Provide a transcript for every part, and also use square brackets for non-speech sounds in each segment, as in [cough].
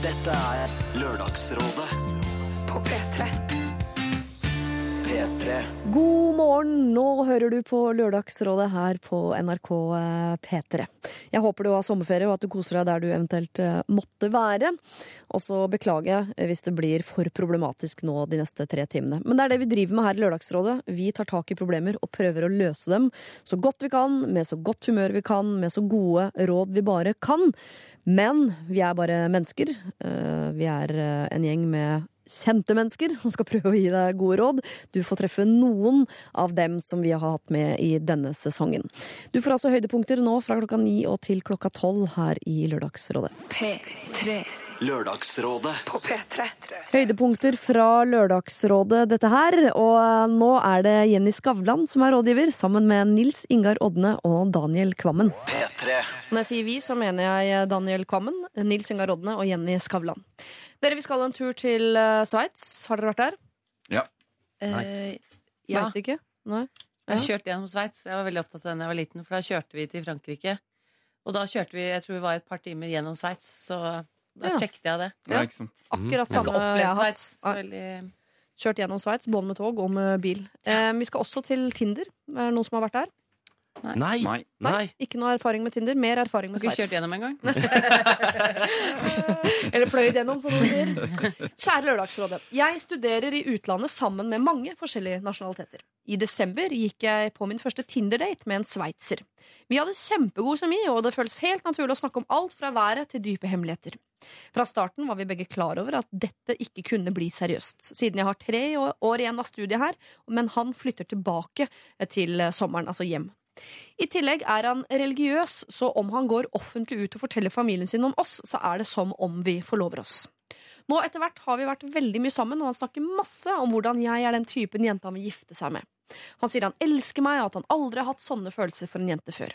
Dette er Lørdagsrådet På P3. P3. God morgen! Nå hører du på Lørdagsrådet her på NRK eh, P3. Jeg håper du har sommerferie og at du koser deg der du eventuelt eh, måtte være. Og så beklager jeg eh, hvis det blir for problematisk nå de neste tre timene. Men det er det vi driver med her i Lørdagsrådet. Vi tar tak i problemer og prøver å løse dem så godt vi kan, med så godt humør vi kan, med så gode råd vi bare kan. Men vi er bare mennesker. Vi er en gjeng med kjente mennesker som skal prøve å gi deg gode råd. Du får treffe noen av dem som vi har hatt med i denne sesongen. Du får altså høydepunkter nå fra klokka ni og til klokka tolv her i Lørdagsrådet. P3. Lørdagsrådet På P3. Høydepunkter fra Lørdagsrådet, dette her. Og nå er det Jenny Skavlan som er rådgiver, sammen med Nils Ingar Odne og Daniel Kvammen. P3. Når jeg sier vi, så mener jeg Daniel Kvammen, Nils Ingar Odne og Jenny Skavlan. Dere, vi skal en tur til uh, Sveits. Har dere vært der? Ja. Eh, ja. Vet ikke? Nei? Jeg Ja. kjørte gjennom Sveits. Jeg var veldig opptatt av den da jeg var liten, for da kjørte vi til Frankrike. Og da kjørte vi jeg tror vi var et par timer gjennom Sveits, så da Ja. sjekket jeg det. Ja. ikke sant? Akkurat samme jeg har hatt. Veldig Kjørt gjennom Sveits, både med tog og med bil. Eh, vi skal også til Tinder. Er det noen som har vært der? Nei. Nei. Nei. Ikke noe erfaring med Tinder, mer erfaring med Har ikke kjørt Sveits. gjennom engang. [laughs] Eller pløyd gjennom, som noen sier. Kjære Lørdagsrådet. Jeg studerer i utlandet sammen med mange forskjellige nasjonaliteter. I desember gikk jeg på min første Tinder-date med en sveitser. Vi hadde kjempegod kjemi, og det føles helt naturlig å snakke om alt fra været til dype hemmeligheter. Fra starten var vi begge klar over at dette ikke kunne bli seriøst, siden jeg har tre år år igjen av studiet her, men han flytter tilbake til sommeren, altså hjem. I tillegg er han religiøs, så om han går offentlig ut og forteller familien sin om oss, så er det som om vi forlover oss. Nå etter hvert har vi vært veldig mye sammen, og han snakker masse om hvordan jeg er den typen jente han vil gifte seg med. Han sier han elsker meg, og at han aldri har hatt sånne følelser for en jente før.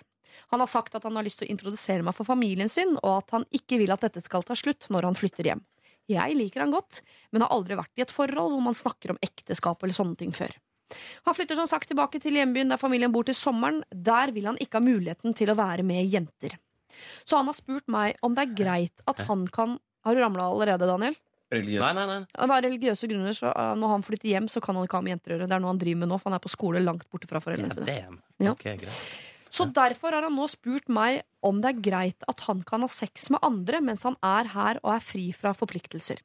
Han har sagt at han har lyst til å introdusere meg for familien sin, og at han ikke vil at dette skal ta slutt når han flytter hjem. Jeg liker han godt, men har aldri vært i et forhold hvor man snakker om ekteskap eller sånne ting før. Han flytter som sagt tilbake til hjembyen der familien bor til sommeren. Der vil han ikke ha muligheten til å være med jenter. Så han har spurt meg om det er greit at han kan Har du ramla allerede, Daniel? Religiøs. Nei, nei, nei. Av religiøse grunner, så uh, når han flytter hjem, så kan han ikke ha med jenter å gjøre. Det er noe han driver med nå, for han er på skole langt borte fra foreldrene sine. Ja. Så derfor har han nå spurt meg om det er greit at han kan ha sex med andre mens han er her og er fri fra forpliktelser.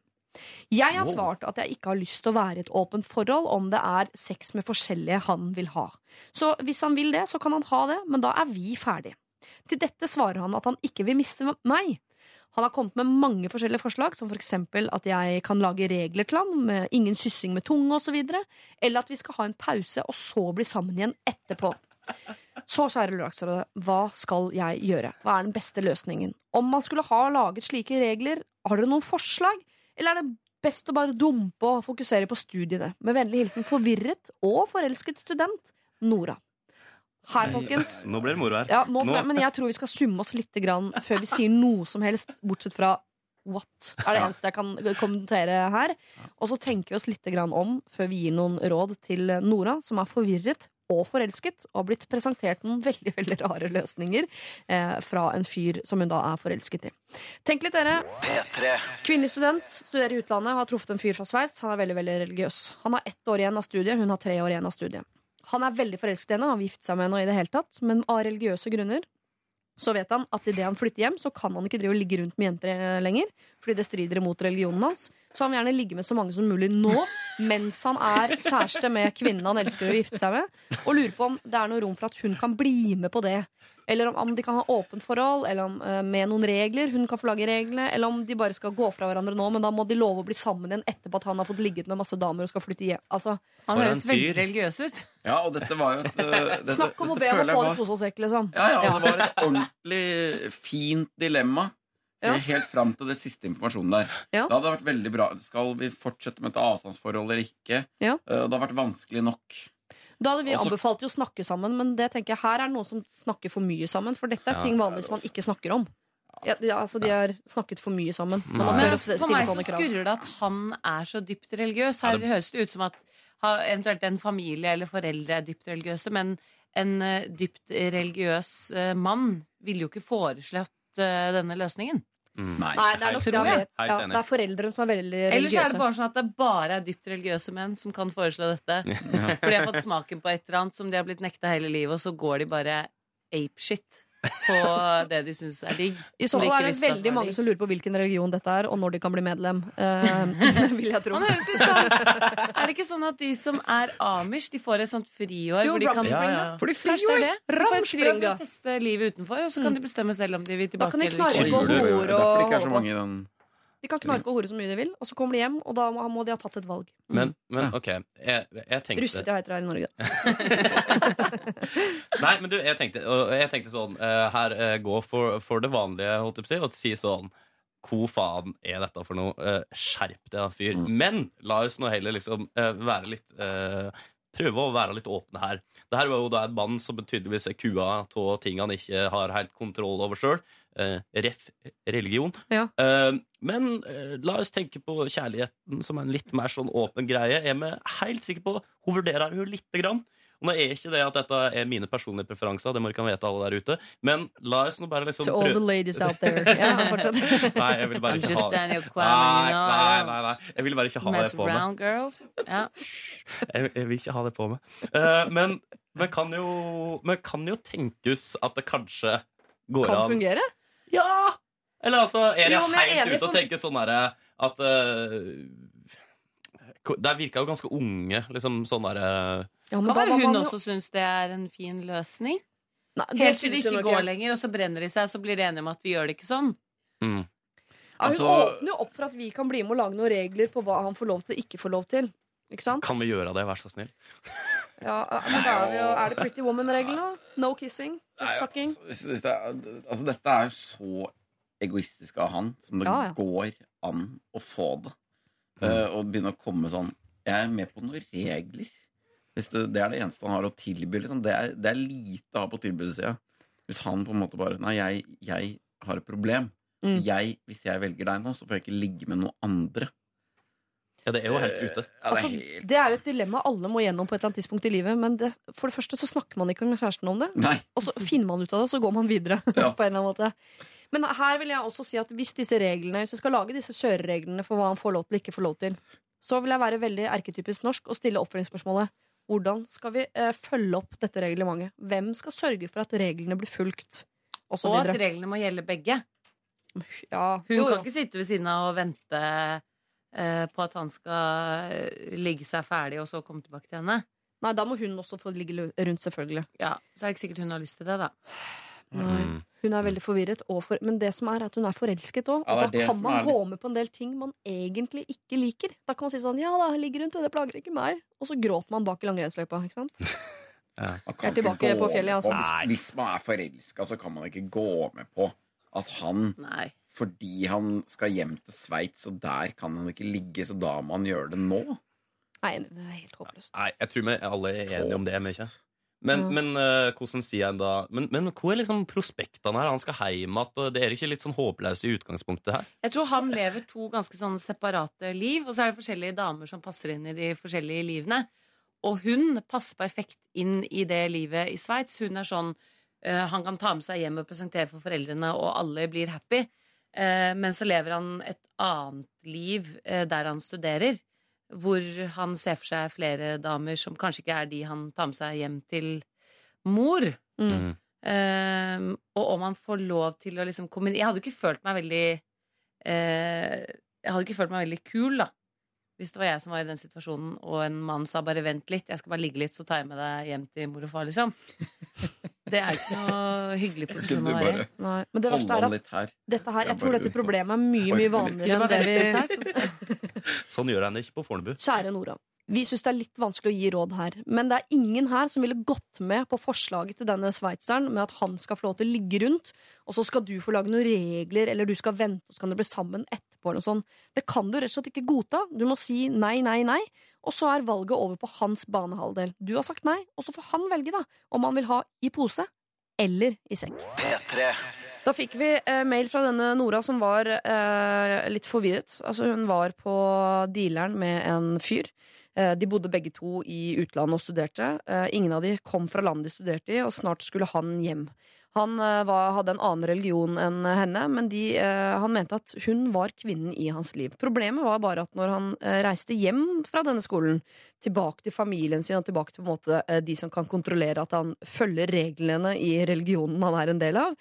Jeg har svart at jeg ikke har lyst til å være i et åpent forhold om det er sex med forskjellige han vil ha. Så hvis han vil det, så kan han ha det, men da er vi ferdig. Til dette svarer han at han ikke vil miste meg. Han har kommet med mange forskjellige forslag, som for eksempel at jeg kan lage regler til han, med ingen syssing med tunge osv., eller at vi skal ha en pause og så bli sammen igjen etterpå. Så, kjære Lørdagsrådet, hva skal jeg gjøre? Hva er den beste løsningen? Om man skulle ha laget slike regler, har dere noen forslag? Eller er det best å bare dumpe og fokusere på studiene? Med vennlig hilsen forvirret og forelsket student Nora. Her, folkens. [laughs] Nå ble det moro her. Ja, nå, Nå- Men jeg tror vi skal summe oss litt grann før vi sier noe som helst, bortsett fra what er det eneste jeg kan kommentere her. Og så tenker vi oss litt grann om før vi gir noen råd til Nora, som er forvirret og forelsket, og har blitt presentert noen veldig veldig rare løsninger eh, fra en fyr som hun da er forelsket i. Tenk litt, dere. P3. Kvinnelig student, studerer i utlandet, har truffet en fyr fra Sveits. Han er veldig veldig religiøs. Han har ett år igjen av studiet, hun har tre år igjen av studiet. Han er veldig forelsket i henne, har gifte seg med henne i det hele tatt, men av religiøse grunner så vet han at idet han flytter hjem, så kan han ikke drive og ligge rundt med jenter eh, lenger. Fordi det strider imot religionen hans. Så han vil gjerne ligge med så mange som mulig nå, [laughs] mens han er kjæreste med kvinnen han elsker å gifte seg med. Og lurer på om det er noe rom for at hun kan bli med på det. Eller om, om de kan ha åpent forhold, eller om, uh, med noen regler. Hun kan få lage reglene. Eller om de bare skal gå fra hverandre nå, men da må de love å bli sammen igjen etterpå at han har fått ligget med masse damer og skal flytte hjem. Altså, Han høres veldig religiøs ut. Ja, og dette var jo et uh, [laughs] dette, snakk om å be om å få var- det i pose og sekk, liksom. Ja, ja, Ja. det var et ordentlig fint dilemma. Ja. eh, Helt fram til det siste informasjonen der. Ja. Da hadde det vært veldig bra. Skal vi fortsette med et avstandsforhold eller ikke? Ja. Eh, Det har vært vanskelig nok. Da hadde vi Også- anbefalt jo å snakke sammen, men det tenker jeg her er noen som snakker for mye sammen. For dette er Ja, ting det vanligvis man ikke snakker om. Ja, de, altså, de har snakket for mye sammen. Når man Men for meg så skurrer det at han er så dypt religiøs. Her det- høres det ut som at eventuelt en familie eller foreldre er dypt religiøse, men en eh, dypt religiøs eh, mann ville jo ikke foreslått eh, denne løsningen. Mm. Nei, det er nok det jeg. Ja, det er foreldrene som er veldig religiøse. Ellers er det bare sånn at det bare er dypt religiøse menn som kan foreslå dette. For de har fått smaken på et eller annet som de har blitt nekta hele livet, og så går de bare apeshit på det de syns er digg. [laughs] I så fall er det veldig mange som lurer på hvilken religion dette er, og når de kan bli medlem. Uh, [laughs] vil jeg tro. Man høres litt sånn Er det ikke sånn at de som er amish, de får et sånt friår Jo, hvor de kan Ja, ja, For Fordi friår! det er det? De får et friår for å teste livet utenfor, og så kan de bestemme selv om de vil tilbake. Da kan de eller knarre på Oi, oi, oi, hore og Derfor det ikke er så mange i den De kan knarke og hore så mye de vil, og så kommer de hjem, og da må må de ha tatt et valg. Men, men OK, jeg, jeg tenkte Russete heter det her i Norge. da. [laughs] Nei, men du, jeg tenkte, og jeg tenkte sånn eh, Her uh, gå for, for det vanlige, holdt jeg på å si, og si sånn Hvor faen er dette for noe? Eh, skjerp deg, fyr. Mm. Men la oss nå heller liksom eh, være litt eh, Prøve å være litt åpne her. Dette var jo da et mann som tydeligvis er kua av ting han ikke har helt kontroll over sjøl. ref. religion. Ja. Eh, men eh, la oss tenke på kjærligheten som en litt mer sånn åpen greie. Er vi helt sikre på Hun vurderer hun lite grann. Og nå er ikke det at dette er mine personlige preferanser, det må dere vite alle der ute. Men la oss nå bare liksom To all the ladies out there. [laughs] Ja, fortsatt. Nei, jeg vil bare ikke ha det. Nei, nei, nei, nei. Jeg vil bare ikke ha det på meg. Ja. [laughs] Jeg, jeg vil ikke ha det på meg. Uh, men vi kan, jo, vi kan jo tenkes at det kanskje går Kan an fungere. Ja! Eller altså, er jeg Jo, jeg helt ute og for- tenker sånn herre at uh, Der virka jo ganske unge, liksom sånn derre Ja, men Kan da være var hun også jo- syns det er en fin løsning. Nei, Helt til det ikke går lenger, og så brenner de seg, så blir de enige om at vi gjør det ikke sånn. mm. Ja, hun Altså- åpner jo opp for at vi kan bli med og lage noen regler på hva han får lov til og ikke får lov til. Ikke sant? Kan vi gjøre det, vær så snill? Ja, men da er, vi jo, er det Pretty Woman-reglene? No kissing, just Nei, fucking. altså, hvis- hvis det er, altså, dette er jo så egoistisk av han som det Ja, ja. går an å få det. Mm. Uh, og begynne å komme sånn Jeg er med på noen regler. Hvis det, det er det eneste han har å tilby. Liksom. Det, er, det er lite å ha på tilbudssida. Hvis han på en måte bare Nei, jeg, jeg har et problem. Mm. Jeg, hvis jeg velger deg nå, så får jeg ikke ligge med noen andre. Ja, det er jo helt ute. Ja, det Altså, er helt det er jo et dilemma alle må gjennom på et eller annet tidspunkt i livet. Men det, for det første så snakker man ikke med kjæresten om det. Nei. Og så finner man ut av det, og så går man videre. [laughs] Ja. på en eller annen måte Men her vil jeg også si at hvis disse reglene Hvis jeg skal lage disse kjørereglene for hva han får lov til og ikke får lov til, så vil jeg være veldig erketypisk norsk og stille oppfølgingsspørsmålet hvordan skal vi eh, følge opp dette reglementet? Hvem skal sørge for at reglene blir fulgt? Og så Og at reglene må gjelde begge. Ja, Hun jo, kan jo. ikke sitte ved siden av og vente eh, på at han skal eh, ligge seg ferdig, og så komme tilbake til henne. Nei, da må hun også få ligge rundt, selvfølgelig. Ja, Så er det ikke sikkert hun har lyst til det, da. Nei. Mm. Hun er veldig forvirret, og for, men det som er, er at hun er forelsket òg. Ja, og da kan man er gå med på en del ting man egentlig ikke liker. Da kan man si sånn Ja da, ligger rundt, og det plager ikke meg. Og så gråter man bak i langrennsløypa. Ikke sant? [laughs] ja. Jeg er tilbake på fjellet, altså. Nei. Hvis, hvis man er forelska, så kan man ikke gå med på at han Nei. fordi han skal hjem til Sveits, og der kan han ikke ligge, så da må han gjøre det nå. Nei, det er helt håpløst. Nei, jeg tror vi alle er enige om det. Men, ikke? Men, Ja. men uh, hvordan sier jeg da Men, men hvor er liksom prospektene her? Han skal hjem igjen. Det er ikke litt sånn håpløst i utgangspunktet her? Jeg tror han lever to ganske sånn separate liv, og så er det forskjellige damer som passer inn i de forskjellige livene. Og hun passer perfekt inn i det livet i Sveits. Hun er sånn uh, Han kan ta med seg hjem og presentere for foreldrene, og alle blir happy. Uh, men så lever han et annet liv der han studerer. Hvor han ser for seg flere damer som kanskje ikke er de han tar med seg hjem til mor. Mm. Ehm, og om han får lov til å liksom inn. Jeg hadde jo ikke følt meg veldig uh, Jeg hadde ikke følt meg veldig kul, da. Hvis det var jeg som var i den situasjonen, og en mann sa bare 'vent litt, jeg skal bare ligge litt, så tar jeg med deg hjem til mor og far', liksom. Det er ikke noe hyggelig posisjon å være i. men det verste er at her? dette her, jeg tror dette problemet er mye mye vanligere enn det vi [laughs] Sånn gjør en det ikke på Fornebu. Kjære Nora. Vi syns det er litt vanskelig å gi råd her, men det er ingen her som ville gått med på forslaget til denne sveitseren med at han skal få lov til å ligge rundt, og så skal du få lage noen regler, eller du skal vente, og så kan dere bli sammen etterpå, eller noe sånt. Det kan du rett og slett ikke godta. Du må si nei, nei, nei, og så er valget over på hans banehalvdel. Du har sagt nei, og så får han velge, da, om han vil ha i pose eller i sekk. P3. Da fikk vi eh, mail fra denne Nora som var eh, litt forvirret. Altså Hun var på dealeren med en fyr. Eh, de bodde begge to i utlandet og studerte. Eh, ingen av de kom fra landet de studerte i, og snart skulle han hjem. Han eh, var, hadde en annen religion enn henne, men de, eh, han mente at hun var kvinnen i hans liv. Problemet var bare at når han eh, reiste hjem fra denne skolen, tilbake til familien sin og tilbake til måte, de som kan kontrollere at han følger reglene i religionen han er en del av,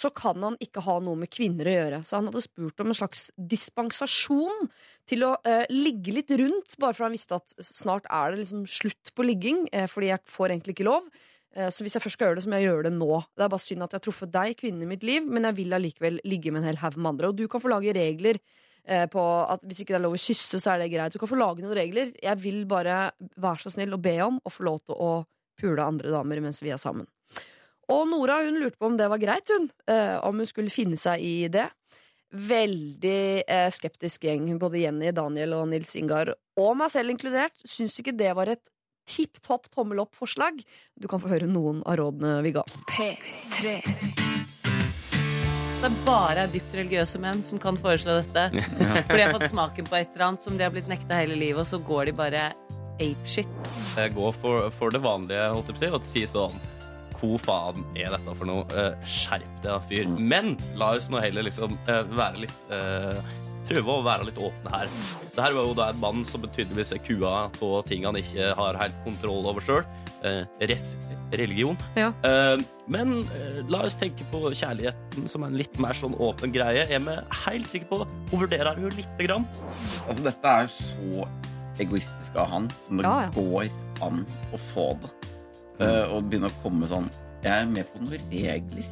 så kan han ikke ha noe med kvinner å gjøre. Så han hadde spurt om en slags dispensasjon til å eh, ligge litt rundt, bare for han visste at snart er det liksom slutt på ligging, eh, fordi jeg får egentlig ikke lov. Eh, Så hvis jeg først skal gjøre det, så må jeg gjøre det nå. Det er bare synd at jeg har truffet deg, kvinnen i mitt liv, men jeg vil allikevel ligge med en hel haug med andre. Og du kan få lage regler eh, på at hvis ikke det er lov å kysse, så er det greit. Du kan få lage noen regler. Jeg vil bare være så snill og be om å få lov til å pule andre damer mens vi er sammen. Og Nora hun lurte på om det var greit, hun. eh, Om hun skulle finne seg i det. Veldig skeptisk gjeng, både Jenny, Daniel og Nils Ingar, og meg selv inkludert, syns ikke det var et tipp topp tommel opp-forslag. Du kan få høre noen av rådene vi ga. P3. Det er bare dypt religiøse menn som kan foreslå dette. [laughs] For de har fått smaken på et eller annet som de har blitt nekta hele livet, og så går de bare apeshit. Jeg går for, for det vanlige, holdt jeg på å si, og si sånn Hvor faen er dette for noe? Eh, skjerp deg, fyr. Men la oss nå heller liksom eh, være litt eh, Prøve å være litt åpne her. Det her var jo da en mann som tydeligvis er kua på ting han ikke har helt kontroll over sjøl. ref. religion. Ja. Eh, men eh, la oss tenke på kjærligheten som en litt mer sånn åpen greie. Jeg er helt sikker på Hun vurderer jo lite grann. Altså, dette er jo så egoistisk av han som det Ja, ja. går an å få det. Eh, og begynne å komme sånn Jeg er med på noen regler.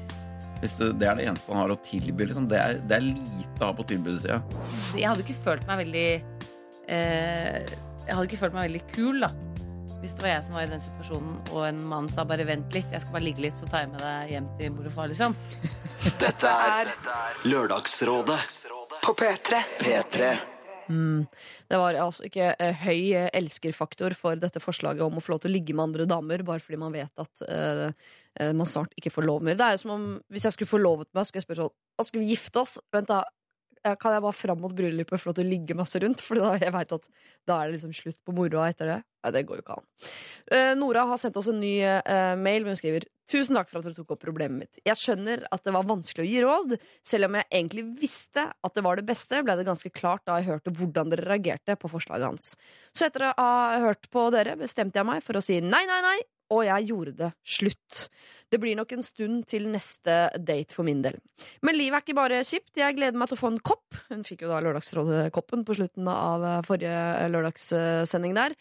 Hvis det, det er det eneste han har å tilby. Liksom. Det, er, det er lite å ha på tilbudssida. Jeg hadde ikke følt meg veldig eh, Jeg hadde ikke følt meg veldig kul, da. Hvis det var jeg som var i den situasjonen, og en mann sa bare 'vent litt, jeg skal bare ligge litt, så tar jeg med deg hjem til mor og far', liksom. [laughs] Dette er Lørdagsrådet På P3. P3. Det var altså ikke eh, høy eh, elskerfaktor for dette forslaget om å få lov til å ligge med andre damer, bare fordi man vet at eh, man snart ikke får lov mer. Det er jo som om hvis jeg skulle forlovet meg, skulle jeg spørre sånn «Å, Skal vi gifte oss? Vent, da. Eh, Kan jeg bare fram mot bryllupet få lov til å ligge masse rundt? For da jeg vet at da er det liksom slutt på moroa etter det. Nei, det går jo ikke an. Eh, Nora har sendt oss en ny uh, mail hun skriver Tusen takk for at dere tok opp problemet mitt. Jeg skjønner at det var vanskelig å gi råd. Selv om jeg egentlig visste at det var det beste, ble det ganske klart da jeg hørte hvordan dere reagerte på forslaget hans. Så etter å ha hørt på dere, bestemte jeg meg for å si nei, nei, nei, og jeg gjorde det slutt. Det blir nok en stund til neste date for min del. Men livet er ikke bare kjipt. Jeg gleder meg til å få en kopp. Hun fikk jo da Lørdagsrådet-koppen på slutten av eh, forrige lørdagssending der.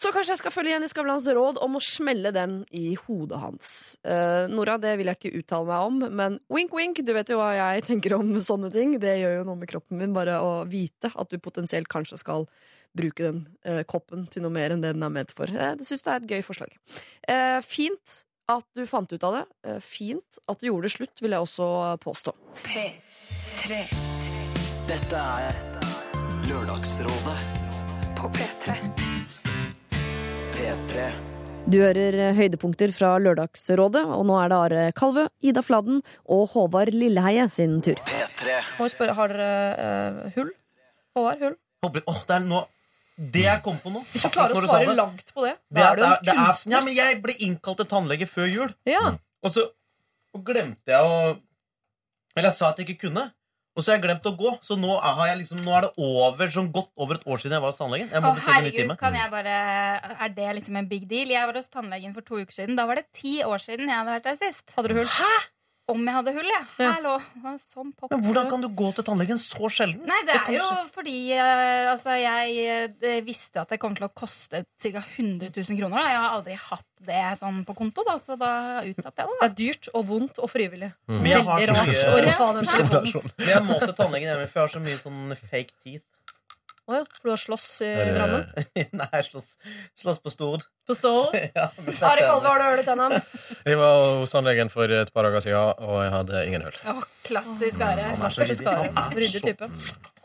Så kanskje jeg skal følge Jenny Skavlans råd om å smelle den i hodet hans. Uh, Nora, det vil jeg ikke uttale meg om, men wink, wink, du vet jo hva jeg tenker om sånne ting. Det gjør jo noe med kroppen min, bare å vite at du potensielt kanskje skal bruke den uh, koppen til noe mer enn det den er ment for. Jeg syns det er et gøy forslag. Eh, fint at du fant ut av det. Eh, fint at du gjorde det slutt, vil jeg også påstå. P3. Dette er Lørdagsrådet På P3. P3. Du hører eh, høydepunkter fra Lørdagsrådet, og nå er det Are Kalvø, Ida Fladen og Håvard Lilleheie sin tur. P3. Må jeg spørre, har dere eh, hull? Håvard, hull? Håper, åh, det er nå Det jeg kom på nå Hvis du klarer å Når sa svare det, langt på det, det da er, er du det er, det er, kunstner. ja, men Jeg ble innkalt til tannlege før jul, Ja. og så og glemte jeg å Eller jeg sa at jeg ikke kunne. Og så har jeg glemt å gå, så nå er, jeg liksom, nå er det over sånn godt over et år siden jeg var hos tannlegen. Jeg Å, herregud, time. kan jeg bare Er det liksom en big deal? Jeg var hos tannlegen for to uker siden. Da var det ti år siden jeg hadde vært der sist. Hadde du hull? Om jeg hadde hull, ja. Ja. Hallo. Sånn pokker. Men hvordan kan du gå til tannlegen så sjelden? Nei, det er jo fordi eh, altså, jeg eh, visste at det kom til å koste ca. 100 000 kroner. Da. Jeg har aldri hatt det sånn på konto, da, så da utsatte jeg det. Det er dyrt og vondt og frivillig. Men jeg har Veldig så rart. Men jeg må til tannlegen hjemme, for jeg har så mye sånn fake teeth. Å ja, for du har slåss i Drammen? [laughs] Nei, jeg slåss, slåss på Stord. På Stål? [laughs] Ja, Ari Kalve, har du hørt tennene? [laughs] Vi var hos tannlegen for et par dager siden, og jeg hadde ingen hull. Oh, klassisk Are. Så Klassisk. Are. Ryddig type. type.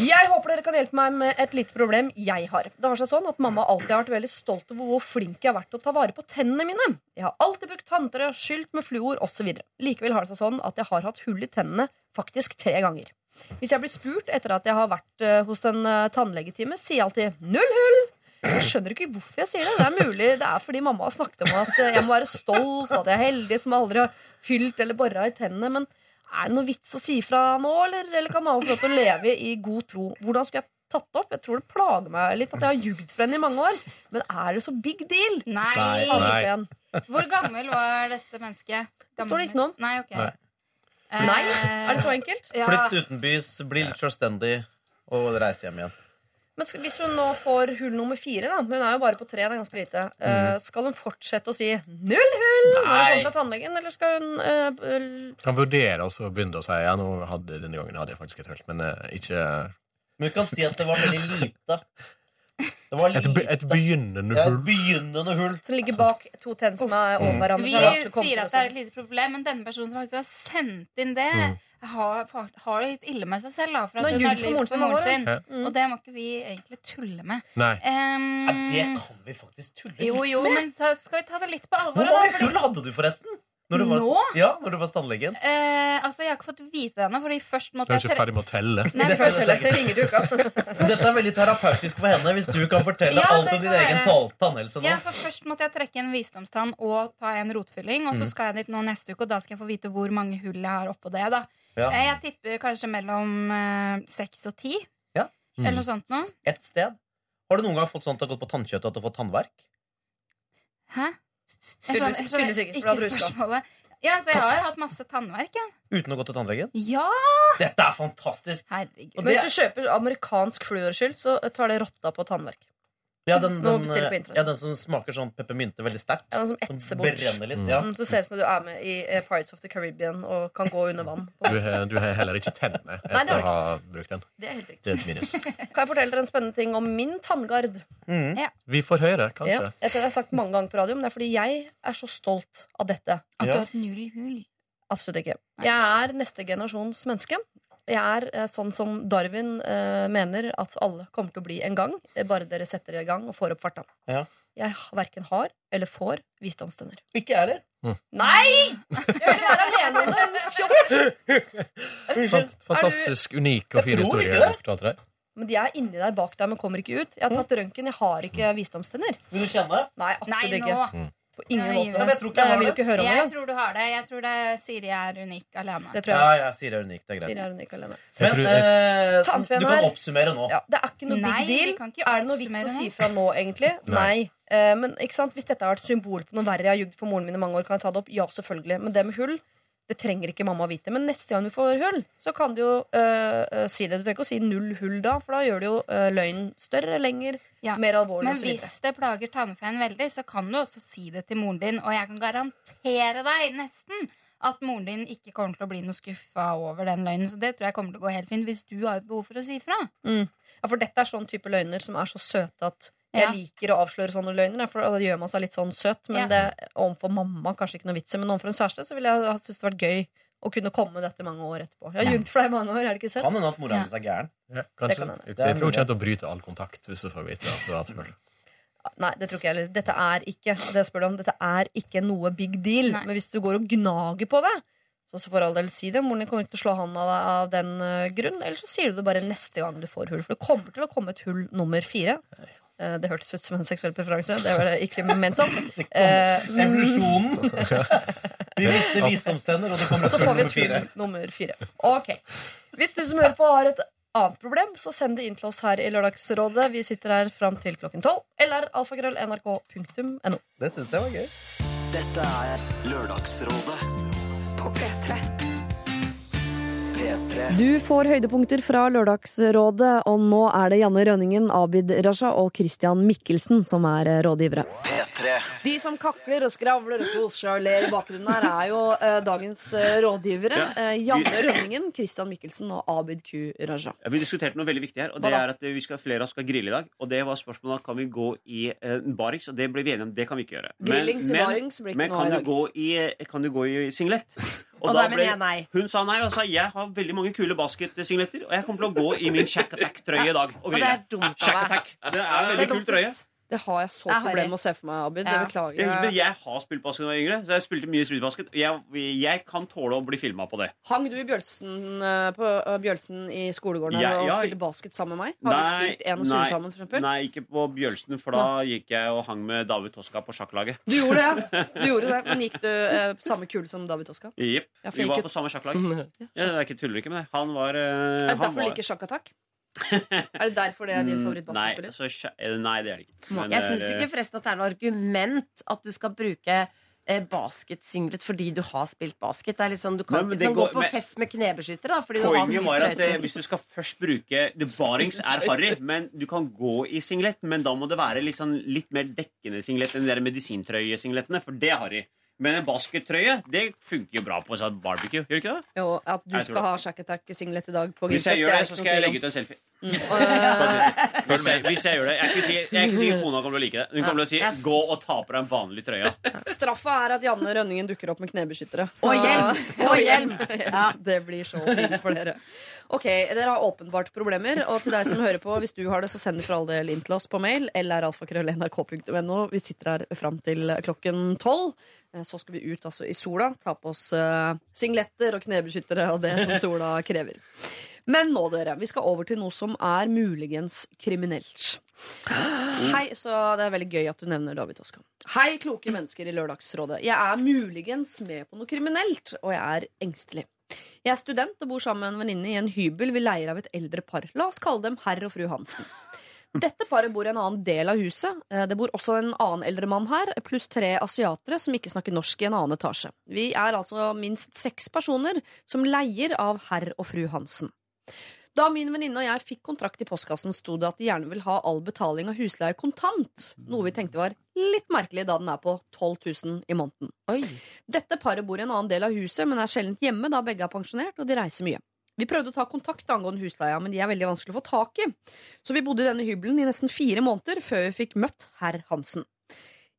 Jeg håper dere kan hjelpe meg med et lite problem jeg har. Det har seg sånn at Mamma alltid har vært veldig stolt over hvor flink jeg har vært til å ta vare på tennene mine. Jeg har alltid brukt tanntørr, skylt med fluor osv. Likevel har det seg sånn at jeg har hatt hull i tennene faktisk tre ganger. Hvis jeg blir spurt etter at jeg har vært eh, hos en eh, tannlegetime, sier jeg alltid 'null hull'. Jeg skjønner ikke hvorfor jeg sier det. Det er mulig det er fordi mamma har snakket om at eh, jeg må være stolt, og at jeg er heldig som aldri har fylt eller bora i tennene. Men er det noe vits å si fra nå, eller, eller kan mamma få lov til å leve i god tro? Hvordan skulle jeg tatt det opp? Jeg tror det plager meg litt at jeg har ljugd for henne i mange år. Men er det så big deal? Nei. Nei. Hvor gammel var dette mennesket? Det står det ikke noe om. Nei, ok. Nei. Nei? Er det så enkelt? Ja. Flytt utenbys, bli litt selvstendig og reise hjem igjen. Men skal, hvis hun nå får hull nummer fire, da Hun er jo bare på tre, det er ganske lite. eh, skal hun fortsette å si 'null hull' når hun Nei. kommer fra tannlegen, eller skal hun uh, Kan vurdere også å begynne å si ja, nå hadde, denne gangen hadde jeg faktisk et hull, men uh, ikke Men vi kan si at det var veldig lite. Det var et, be- et begynnende begynnende Ja, et hull. begynnende hull. som ligger bak to tenn som er over hverandre? Vi er sier at det er et lite problem, men denne personen som faktisk har sendt inn det, Mm. har, har det litt ille med seg selv. Da, for at hun har for lyvd moren sin moren sin. ja. Mm. Og det må ikke vi egentlig tulle med. Nei. Um, Ja, det kan vi faktisk tulle jo, jo, men så skal vi ta det litt på alvor. Hvor mange hull hadde du, forresten? Når du var, Nå? Ja, når du var hos tannlegen? Eh, altså, Jeg har ikke fått vite det ennå, Du er jeg ikke ferdig med å telle. Nei, Det først- Det ringer du ikke Dette er veldig terapeutisk for henne hvis du kan fortelle Ja, alt om din egen tannhelse nå. Ja, for Først måtte jeg trekke en visdomstann og ta en rotfylling. Og så Mm. skal jeg dit nå neste uke, og da skal jeg få vite hvor mange hull jeg har oppå det. da Ja. Eh, Jeg tipper kanskje mellom eh, seks og ti. Ja. Eller noe sånt noe. Et sted. Har du noen gang fått sånt at du har gått på tannkjøttet at du har fått tannverk? Hæ? Jeg skjønner- jeg skjønner ikke, spørsmålet. Ja, så jeg har hatt masse tannverk, ja. Uten å gå til tannlegen? Ja! Dette er fantastisk! Herregud. Og Men hvis du kjøper amerikansk fluorskyld, så tar det rotta på tannverk. Ja, den, den, ja, den som smaker sånn peppermynte veldig sterkt. Ja, den som etser bort. brenner litt. Mm. Ja. Mm, så ser det ut som du er med i eh, Pirates of the Caribbean og kan gå under vann. Du har, du har heller ikke tennene Nei, etter har å ha brukt den. Det er helt riktig. Det er et minus. [laughs] Kan jeg fortelle dere en spennende ting om min tanngard? Mm. Vi får høre, Ja, kanskje. dette har jeg sagt mange ganger på radio, men det er fordi jeg er så stolt av dette. At du Ja. har hatt null hull. Absolutt ikke. Jeg er neste generasjons menneske. Jeg er eh, sånn som Darwin eh, mener at alle kommer til å bli en gang. eh, Bare dere setter i gang og får opp farta. Ja. Jeg verken har eller får visdomstenner. Ikke jeg heller. Nei! Jeg vil være alene om det! en Fjott! [laughs] Fantastisk unik og Jeg fin historie du fortalte deg. Men de er inni der bak deg, men kommer ikke ut. Jeg har tatt røntgen, jeg har ikke visdomstenner. Vil du kjenne? Nei, absolutt Nei, ikke. På ingen måte. Jeg, jeg tror ikke jeg har vil jo ikke høre om det Jeg tror du har det. Jeg tror det Siri er unik alene. Det tror jeg. Ja, ja, Siri er unik. Det er greit. Siri er unik alene. Men tror- eh, du kan oppsummere nå. Ja, det er ikke noe Nei, big deal. Er det noe vits å si fra nå, egentlig? Nei. Eh, men ikke sant? Hvis dette har vært symbol på noe verre jeg har jugd for moren min i mange år, kan jeg ta det opp? Ja, selvfølgelig. Men det med hull, det trenger ikke mamma vite. Men neste gang du får hull, så kan du jo eh, eh, si det. Du trenger ikke å si null hull da, for da gjør du jo uh, løgnen større, lenger, Ja. mer alvorlig Men hvis det plager tannfeen veldig, så kan du også si det til moren din. Og jeg kan garantere deg nesten at moren din ikke kommer til å bli noe skuffa over den løgnen. Så det tror jeg kommer til å gå helt fint hvis du har et behov for å si ifra. Mm. Ja, for dette er sånn type løgner som er så søte at jeg Ja. liker å avsløre sånne løgner. For da gjør man seg litt sånn søt. Men Ja. det, overfor mamma kanskje ikke noe vits i. Men overfor en kjæreste så ville jeg ha syntes det vært gøy å kunne komme dette mange år etterpå. Jeg har ljugd jugd for deg i mange år, er det ikke søtt? Kan hende at mora hennes er gæren. Ja, kanskje. Jeg, Det er jeg tror ikke til å bryte all kontakt hvis du får vite at du har hatt hull. Nei, det tror ikke jeg heller. Dette er ikke det spør du om, dette er ikke noe big deal. Nei. Men hvis du går og gnager på det, så, så for all del si det. Moren din kommer ikke til å slå hånda av deg av den eh, grunn. Eller så sier du det bare neste gang du får hull. For det kommer til å komme et hull nummer fire. Eh, det hørtes ut som en seksuell preferanse. Det var det ikke ment som. [laughs] Eh, mm, Evolusjonen. [laughs] Vi mister visdomstenner, og det kommer så får vi nummer et hull nummer fire. Ok. Hvis du som hører på har et annet problem, så send det inn til oss her i Lørdagsrådet. Vi sitter her fram til klokken tolv. Eller alfakrøll.nrk.no. Det syns jeg var gøy. Dette er Lørdagsrådet På P3. P3. Du får høydepunkter fra Lørdagsrådet, og nå er det Janne Rønningen, Abid Raja og Christian Mikkelsen som er eh, rådgivere. P3. De som kakler og skravler og koser og ler i bakgrunnen her, er jo eh, dagens eh, rådgivere. Eh, Janne Rønningen, Christian Mikkelsen og Abid Q. Raja. Ja, vi diskuterte noe veldig viktig her, og det er at vi skal, flere av oss skal grille i dag. Og det var spørsmålet kan vi gå i eh, barings, og det ble vi enige om. Det kan vi ikke gjøre. Grillings i barings blir ikke men noe kan i du, dag. gå i, kan du gå i singlet? Og da ble, jeg nei. Hun sa nei, og sa jeg har veldig mange kule basketsignetter, og jeg kommer til å gå i min Shack Attack-trøye i dag. Og, og det er dumt av deg. Det er veldig kul trøye. Det har jeg så er problemer med å se for meg, Abid. Det beklager Jeg, men jeg. har spilt basket da jeg var yngre, så jeg spilte mye streetbasket. Jeg, jeg kan tåle å bli filma på det. Hang du i Bjølsen, eh, på eh, Bjølsen i skolegården Ja, og ja. spilte basket sammen med meg? Har vi spilt en og nei, sammen, for eksempel? nei, ikke på Bjølsen, for da gikk jeg og hang med David Toska på sjakklaget. Du gjorde det, ja. [laughs] Du gjorde det. Men gikk du eh, samme kule som David Toska? Jepp. Ja, Vi var på samme sjakklag. [laughs] Ja, jeg er tuller ikke med det. Han var eh, Derfor han var- liker sjakkattack? Er det derfor det er din Mm, favorittbasketspiller? Nei, eh, nei, det er det ikke. Men Jeg syns ikke forresten at det er noe argument at du skal bruke eh, basketsinglet fordi du har spilt basket. Det er litt sånn, du kan ikke sånn, liksom, gå på men- fest med knebeskytter. Da, Poenget var at det, hvis du skal først bruke The Barings er harry, men du kan gå i singlet. Men da må det være litt, sånn, litt mer dekkende singlet enn de medisintrøyesingletene, for det er harry. Men en baskettrøye det funker jo bra på sånn barbecue. Gjør ikke det? Jo, at du skal ha sjakkattack-singlet i dag på Hvis jeg gjør det, så skal jeg legge ut en selfie. Mm, [laughs] Hvis jeg, hvis jeg gjør det. Jeg er ikke sikker, jeg er ikke sikker kona kommer til å like det. Hun kommer til å si Yes. 'gå og ta på deg en vanlig trøye'. Straffa er at Janne Rønningen dukker opp med knebeskyttere. Og hjelm! [laughs] Og hjelm! Ja, det blir så fint for dere. Ok, Dere har åpenbart problemer. Og til deg som hører på, hvis du har det, så send det for all del inn til oss på mail. Eller alfakrøll.nrk.no. Vi sitter her fram til klokken tolv. Eh, Så skal vi ut altså i sola. Ta på oss uh, singletter og knebeskyttere og det som sola [laughs] krever. Men nå, dere. Vi skal over til noe som er muligens kriminelt. Hei, så Det er veldig gøy at du nevner David Oskar. Hei, kloke mennesker i Lørdagsrådet. Jeg er muligens med på noe kriminelt, og jeg er engstelig. Jeg er student og bor sammen med en venninne i en hybel vi leier av et eldre par. La oss kalle dem herr og fru Hansen. Dette paret bor i en annen del av huset. Eh, Det bor også en annen eldre mann her, pluss tre asiatere som ikke snakker norsk i en annen etasje. Vi er altså minst seks personer som leier av herr og fru Hansen. Da min venninne og jeg fikk kontrakt i postkassen, sto det at de gjerne vil ha all betaling av husleie kontant. Noe vi tenkte var litt merkelig, da den er på 12 000 i måneden. Dette paret bor i en annen del av huset, men er sjelden hjemme da begge er pensjonert og de reiser mye. Vi prøvde å ta kontakt angående husleia, men de er veldig vanskelig å få tak i. Så vi bodde i denne hybelen i nesten fire måneder før vi fikk møtt herr Hansen.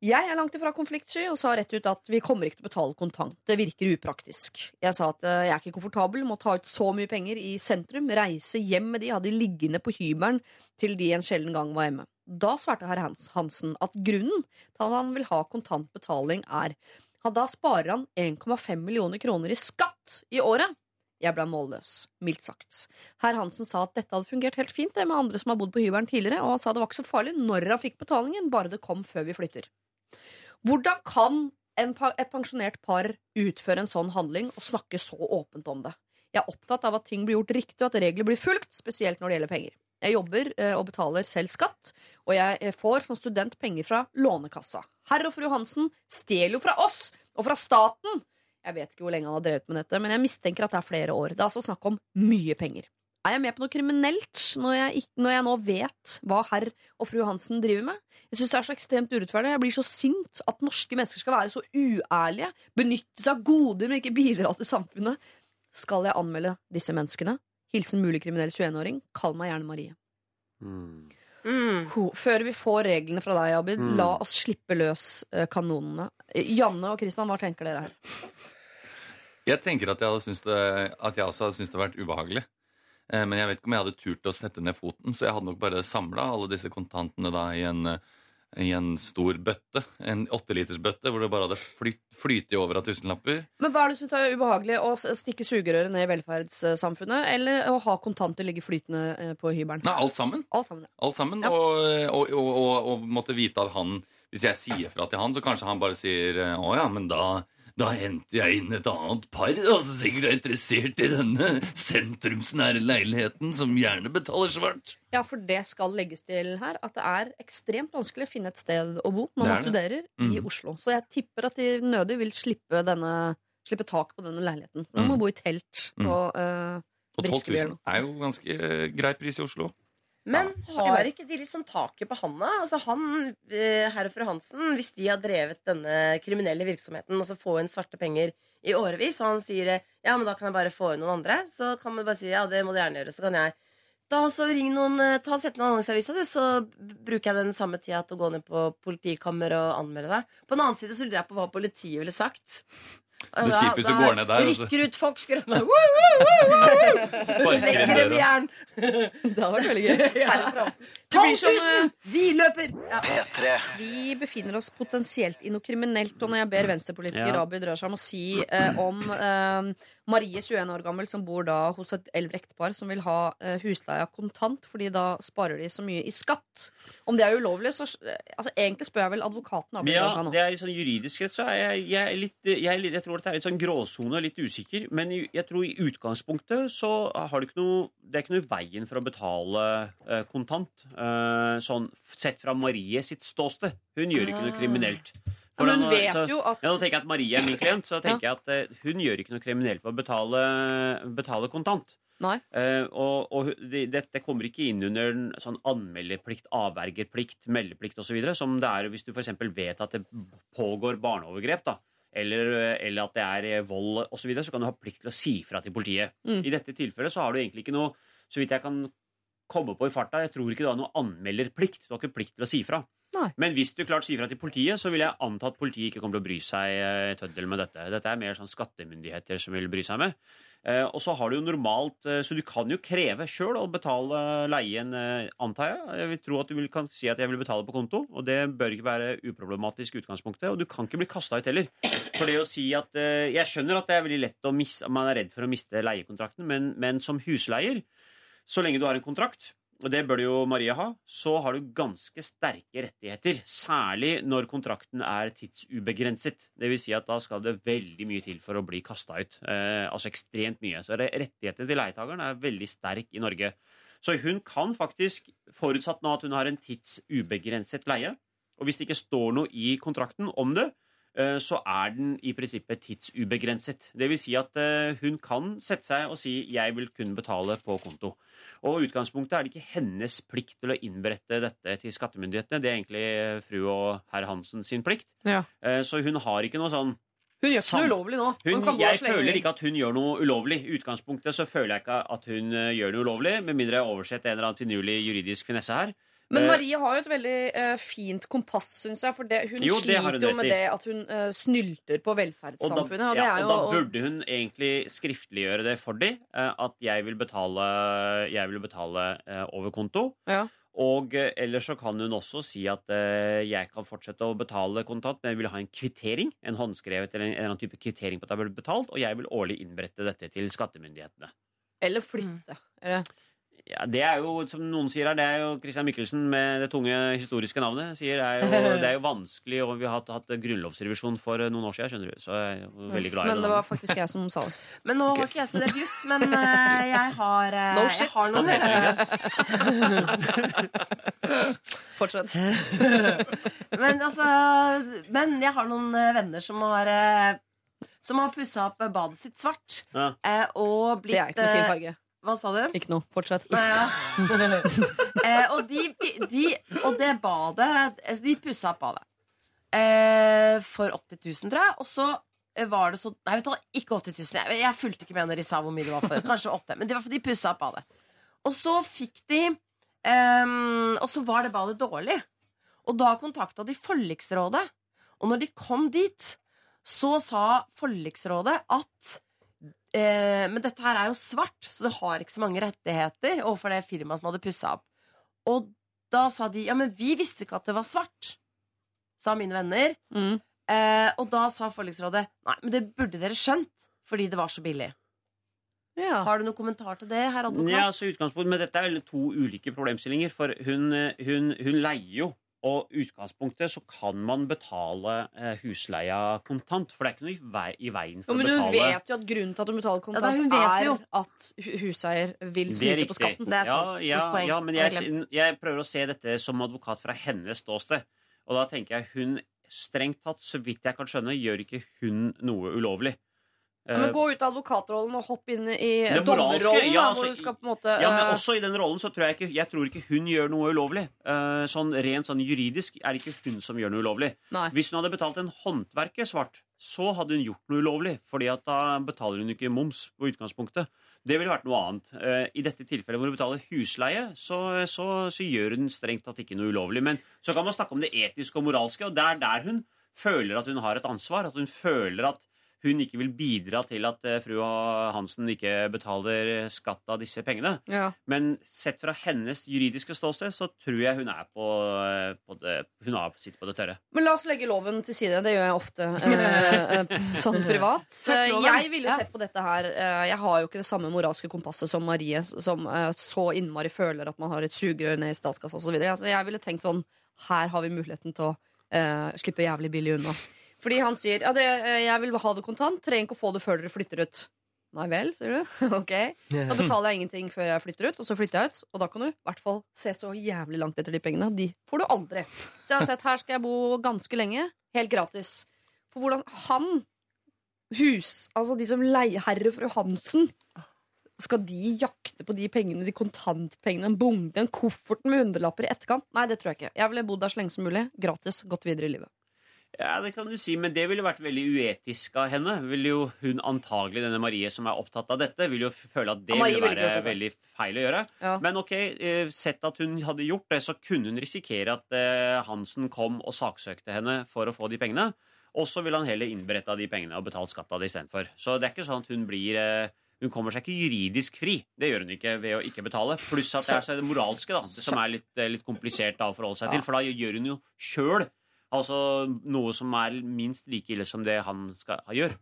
Jeg er langt ifra konfliktsky og sa rett ut at vi kommer ikke til å betale kontant. Det virker upraktisk. Jeg sa at eh, jeg er ikke komfortabel med å ta ut så mye penger i sentrum, reise hjem med de, ha de liggende på hybelen til de en sjelden gang var hjemme. Da svarte herr Hansen at grunnen til at han vil ha kontant betaling, er at da sparer han 1,5 millioner kroner i skatt i året. Jeg ble målløs, mildt sagt. Herr Hansen sa at dette hadde fungert helt fint det med andre som har bodd på hybelen tidligere, og han sa det var ikke så farlig når han fikk betalingen, bare det kom før vi flytter. Hvordan kan en, et pensjonert par utføre en sånn handling og snakke så åpent om det? Jeg er opptatt av at ting blir gjort riktig, og at regler blir fulgt, spesielt når det gjelder penger. Jeg jobber eh, og betaler selv skatt, og jeg eh, får som student penger fra Lånekassa. Herr og fru Hansen stjeler jo fra oss og fra staten! Jeg vet ikke hvor lenge han har drevet med dette, men jeg mistenker at det er flere år. Det er altså snakk om mye penger. Er jeg med på noe kriminelt når jeg, når jeg nå vet hva herr og fru Hansen driver med? Jeg syns det er så ekstremt urettferdig. Jeg blir så sint at norske mennesker skal være så uærlige, benytte seg av goder, men ikke bidra til samfunnet. Skal jeg anmelde disse menneskene? Hilsen mulig kriminell 21-åring. Kall meg gjerne Marie. Ho. Før vi får reglene fra deg, Abid, Mm. la oss slippe løs eh, kanonene. Janne og Kristian, hva tenker dere her? Jeg tenker at jeg, hadde syntes det, at jeg også hadde syntes det hadde vært ubehagelig. Eh, Men jeg vet ikke om jeg hadde turt å sette ned foten, så jeg hadde nok bare samla alle disse kontantene da i en, eh, i en stor bøtte. En åttelitersbøtte hvor det bare hadde flyt, flytet over av tusenlapper. Men hva er det du synes er ubehagelig? Å stikke sugerøret ned i velferdssamfunnet, eller å ha kontanter ligge flytende eh, på hybelen? Nei, alt sammen. Alt sammen, ja. Alt sammen og, og, og, og, og måtte vite at han Hvis jeg sier fra til han, så kanskje han bare sier Å ja, men da, da henter jeg inn et annet par da, som sikkert er interessert i denne sentrumsnære leiligheten, som gjerne betaler svart. Ja, for det skal legges til her at det er ekstremt vanskelig å finne et sted å bo når man studerer studerer i. Oslo. Så jeg tipper at de nødig vil slippe, denne, slippe tak på denne leiligheten. Man må mm. bo i telt på mm. uh, Og 12 000 er jo ganske eh, grei pris i Oslo. Men har ikke de liksom taket på handa? Altså han, eh, herr og fru Hansen, hvis de har drevet denne kriminelle virksomheten, altså få inn svarte penger i årevis, og han sier eh, ja, men da kan jeg bare få inn noen andre, så kan man bare si ja, det må du gjerne gjøre. Så kan jeg da så ring noen, eh, ta Sett en annonseavisa, du, så bruker jeg den samme tida til å gå ned på politikammer og anmelde deg. På den annen side så lurer jeg på hva politiet ville sagt. Det er kjipt hvis du går ned der, Rykker ut folk, woo! Sparker inn døra. Det hadde vært veldig gøy. [laughs] Ja. Herre Fransen. Det blir 12 000! Vi løper! Ja. P3. Vi befinner oss potensielt i noe kriminelt. Og når jeg ber venstrepolitiker Ja. Abid Raja om å si eh, om eh, Marie, 21 år gammel, som bor da hos et eldre ektepar som vil ha eh, husleia kontant, fordi da sparer de så mye i skatt. Om det er ulovlig, så eh, altså, Egentlig spør jeg vel advokaten Abid Ja, Raja nå. det er sånn Juridisk sett så er jeg, jeg, er litt, jeg, jeg tror det er litt sånn gråsone, litt usikker. Men jeg tror i utgangspunktet så har du ikke noe Det er ikke noe i veien for å betale eh, kontant. Eh, sånn sett fra Marie sitt ståsted. Hun gjør ikke noe Ah. kriminelt. For men hun For vet så, jo at- ja, Nå tenker jeg at Marie er min klient, så tenker jeg at uh, hun gjør ikke noe kriminelt for å betale, betale kontant. Nei. Uh, og og dette det, kommer ikke inn under en sånn anmeldeplikt, avvergerplikt, meldeplikt osv. Som det er hvis du f.eks. vet at det pågår barneovergrep. da eller, eller at det er vold osv., så, videre, så kan du ha plikt til å si fra til politiet. Mm. I dette tilfellet så har du egentlig ikke noe Så vidt jeg kan komme på i farta, jeg tror ikke du har noen anmelderplikt. Du har ikke plikt til å si fra. Nei. Men hvis du klart sier fra til politiet, så vil jeg anta at politiet ikke kommer til å bry seg eh, tøddel med dette. Dette er mer sånn skattemyndigheter som vil bry seg med. Eh, og så har du jo normalt eh, Så du kan jo kreve sjøl å betale leien, antar jeg. Jeg vil tro at du vil, kan si at jeg vil betale på konto, og det bør ikke være uproblematisk i utgangspunktet. Og du kan ikke bli kasta ut heller. For det å si at Jeg skjønner at det er veldig lett å miste Man er redd for å miste leiekontrakten, men, men som husleier, så lenge du har en kontrakt og det bør du jo Maria ha, så har du ganske sterke rettigheter. Særlig når kontrakten er tidsubegrenset. Det vil si at da skal det veldig mye til for å bli kasta ut. Eh, altså ekstremt mye. Så re- rettighetene til leietakeren er veldig sterk i Norge. Så hun kan faktisk, forutsatt nå at hun har en tidsubegrenset leie, og hvis det ikke står noe i kontrakten om det, så er den i prinsippet tidsubegrenset. Det vil si at eh, hun kan sette seg og si 'jeg vil kun betale på konto'. Og i utgangspunktet er det ikke hennes plikt til å innberette dette til skattemyndighetene. Det er egentlig fru og herr Hansen sin plikt. Ja. Eh, Så hun har ikke noe sånn Hun gjør ikke noe ulovlig nå. Hun, hun, jeg føler ikke at hun gjør noe ulovlig. I utgangspunktet så føler jeg ikke at hun eh, gjør noe ulovlig, med mindre jeg har oversett en eller annen finurlig juridisk finesse her. Men Eh, Marie har jo et veldig uh, fint kompass, syns jeg. For det, hun Jo, det hun sliter jo med det at hun uh, snylter på Og da, velferdssamfunnet. Og det ja, og jo da burde hun egentlig skriftliggjøre det for dem. At jeg vil betale, jeg vil betale over konto. Ja. Og ellers så kan hun også si at jeg kan fortsette å betale kontant, men jeg vil ha en kvittering. En håndskrevet eller en, en eller annen type kvittering på at jeg ble betalt, og jeg vil årlig innberette dette til skattemyndighetene. Eller flytte. Eller- Ja, Det er jo, som noen sier her, det er jo Christian Michelsen med det tunge historiske navnet. sier Det er jo, [laughs] det er jo vanskelig, og vi har hatt, hatt grunnlovsrevisjon for eh, noen år siden, skjønner du. Så jeg er jo veldig glad i det. Men det var faktisk jeg som sa det. [laughs] Men nå har ikke jeg studert juss, men eh, jeg har eh, No jeg shit. har noen [laughs] Fortsett. men, altså, men jeg har noen venner som har Som har pussa opp badet sitt svart. Ja. eh, Og blitt Det er ikke noe fin farge. Hva sa du? Ikke noe. Fortsett. Nei, ja. [laughs] eh, og, de, de, og det badet altså, De pussa opp badet. Eh, for 80 000, tror jeg. Og så eh, var det så Nei, vet du ikke 80 000. Jeg, jeg fulgte ikke med når de sa hvor mye det var for. Kanskje 8 Men det var fordi de pussa opp badet. Og så fikk de eh, Og så var det badet dårlig. Og da kontakta de forliksrådet. Og når de kom dit, så sa forliksrådet at eh, Men dette her er jo svart, så det har ikke så mange rettigheter overfor det firmaet som hadde pussa opp. Og da sa de ja, men vi visste ikke at det var svart, sa mine venner. Mm. Eh, og da sa forliksrådet nei, men det burde dere skjønt, fordi det var så billig. Ja. Har du noen kommentar til det, herr advokat? Ja, så utgangspunkt, Men dette er vel to ulike problemstillinger. For hun, eh, hun, hun leier jo. Og utgangspunktet så kan man betale eh, husleia kontant. For det er ikke noe i, vei, i veien for men å hun vet jo at grunnen til at hun betaler kontant, ja, hun er jo. at hu- huseier vil Det snyte på skatten. Det er ja, sant. ja, ja, men jeg, jeg prøver å se dette som advokat fra hennes ståsted. Og da tenker jeg hun strengt tatt, så vidt jeg kan skjønne, gjør ikke hun noe ulovlig. Ja, men Eh, gå ut av advokatrollen og hopp inn i dommerrollen, ja, altså, hvor du skal på en måte Ja, men eh, også i den rollen så tror jeg ikke Jeg tror ikke hun gjør noe ulovlig. Eh, sånn Rent sånn juridisk er det ikke hun som gjør noe ulovlig. Nei. Hvis hun hadde betalt en håndverker svart, så hadde hun gjort noe ulovlig. Fordi at da betaler hun ikke moms på utgangspunktet. Det ville vært noe annet. I dette tilfellet hvor hun betaler husleie, så, så, så gjør hun strengt tatt ikke noe ulovlig. Men så kan man snakke om det etiske og moralske, og det er der hun føler at hun har et ansvar. At hun føler at hun ikke vil bidra til at eh, fru Hansen ikke betaler skatt av disse pengene. Ja. Men sett fra hennes juridiske ståsted så tror jeg hun er på, eh, på det, Hun har sitter på det tørre. Men la oss legge loven til side. Det gjør jeg ofte eh, [laughs] eh, sånn privat. Jeg ville sett på dette her Jeg har jo ikke det samme moralske kompasset som Marie, som så innmari føler at man har et sugerør ned i statskassa osv. Altså, jeg ville tenkt sånn Her har vi muligheten til å eh, slippe jævlig billig unna. Fordi han sier ja, det, eh, jeg vil ha det kontant, trenger ikke å få det før dere flytter ut. Nei vel, sier du. [laughs] ok. Da betaler jeg ingenting før jeg flytter ut, og så flytter jeg ut. Og da kan du i hvert fall se så jævlig langt etter de pengene. De får du aldri. Så jeg har sett her skal jeg bo ganske lenge, helt gratis. For hvordan han, hus, altså de som leier herre fru Hansen skal de jakte på de pengene, de kontantpengene, en bunke, en koffert med hundrelapper i etterkant? Nei, det tror jeg ikke. Jeg ville bodd der så lenge som mulig. Gratis. Gått videre i livet. Ja, det kan du si, men det ville vært veldig uetisk av henne. Vil jo hun antagelig, denne Marie som er opptatt av dette, vil jo føle at det Ja, ville være vil veldig feil å gjøre. Ja. Men ok, eh, sett at hun hadde gjort det, så kunne hun risikere at eh, Hansen kom og saksøkte henne for å få de pengene. Og så ville han heller innberetta de pengene og betalt skatt av det istedenfor. Så det er ikke sånn at hun blir eh, Hun kommer seg ikke juridisk fri. Det gjør hun ikke ved å ikke betale. Pluss at det er så det moralske, da, som er litt, litt komplisert da å forholde seg til. For da gjør hun jo sjøl altså noe som er minst like ille som det han skal gjøre.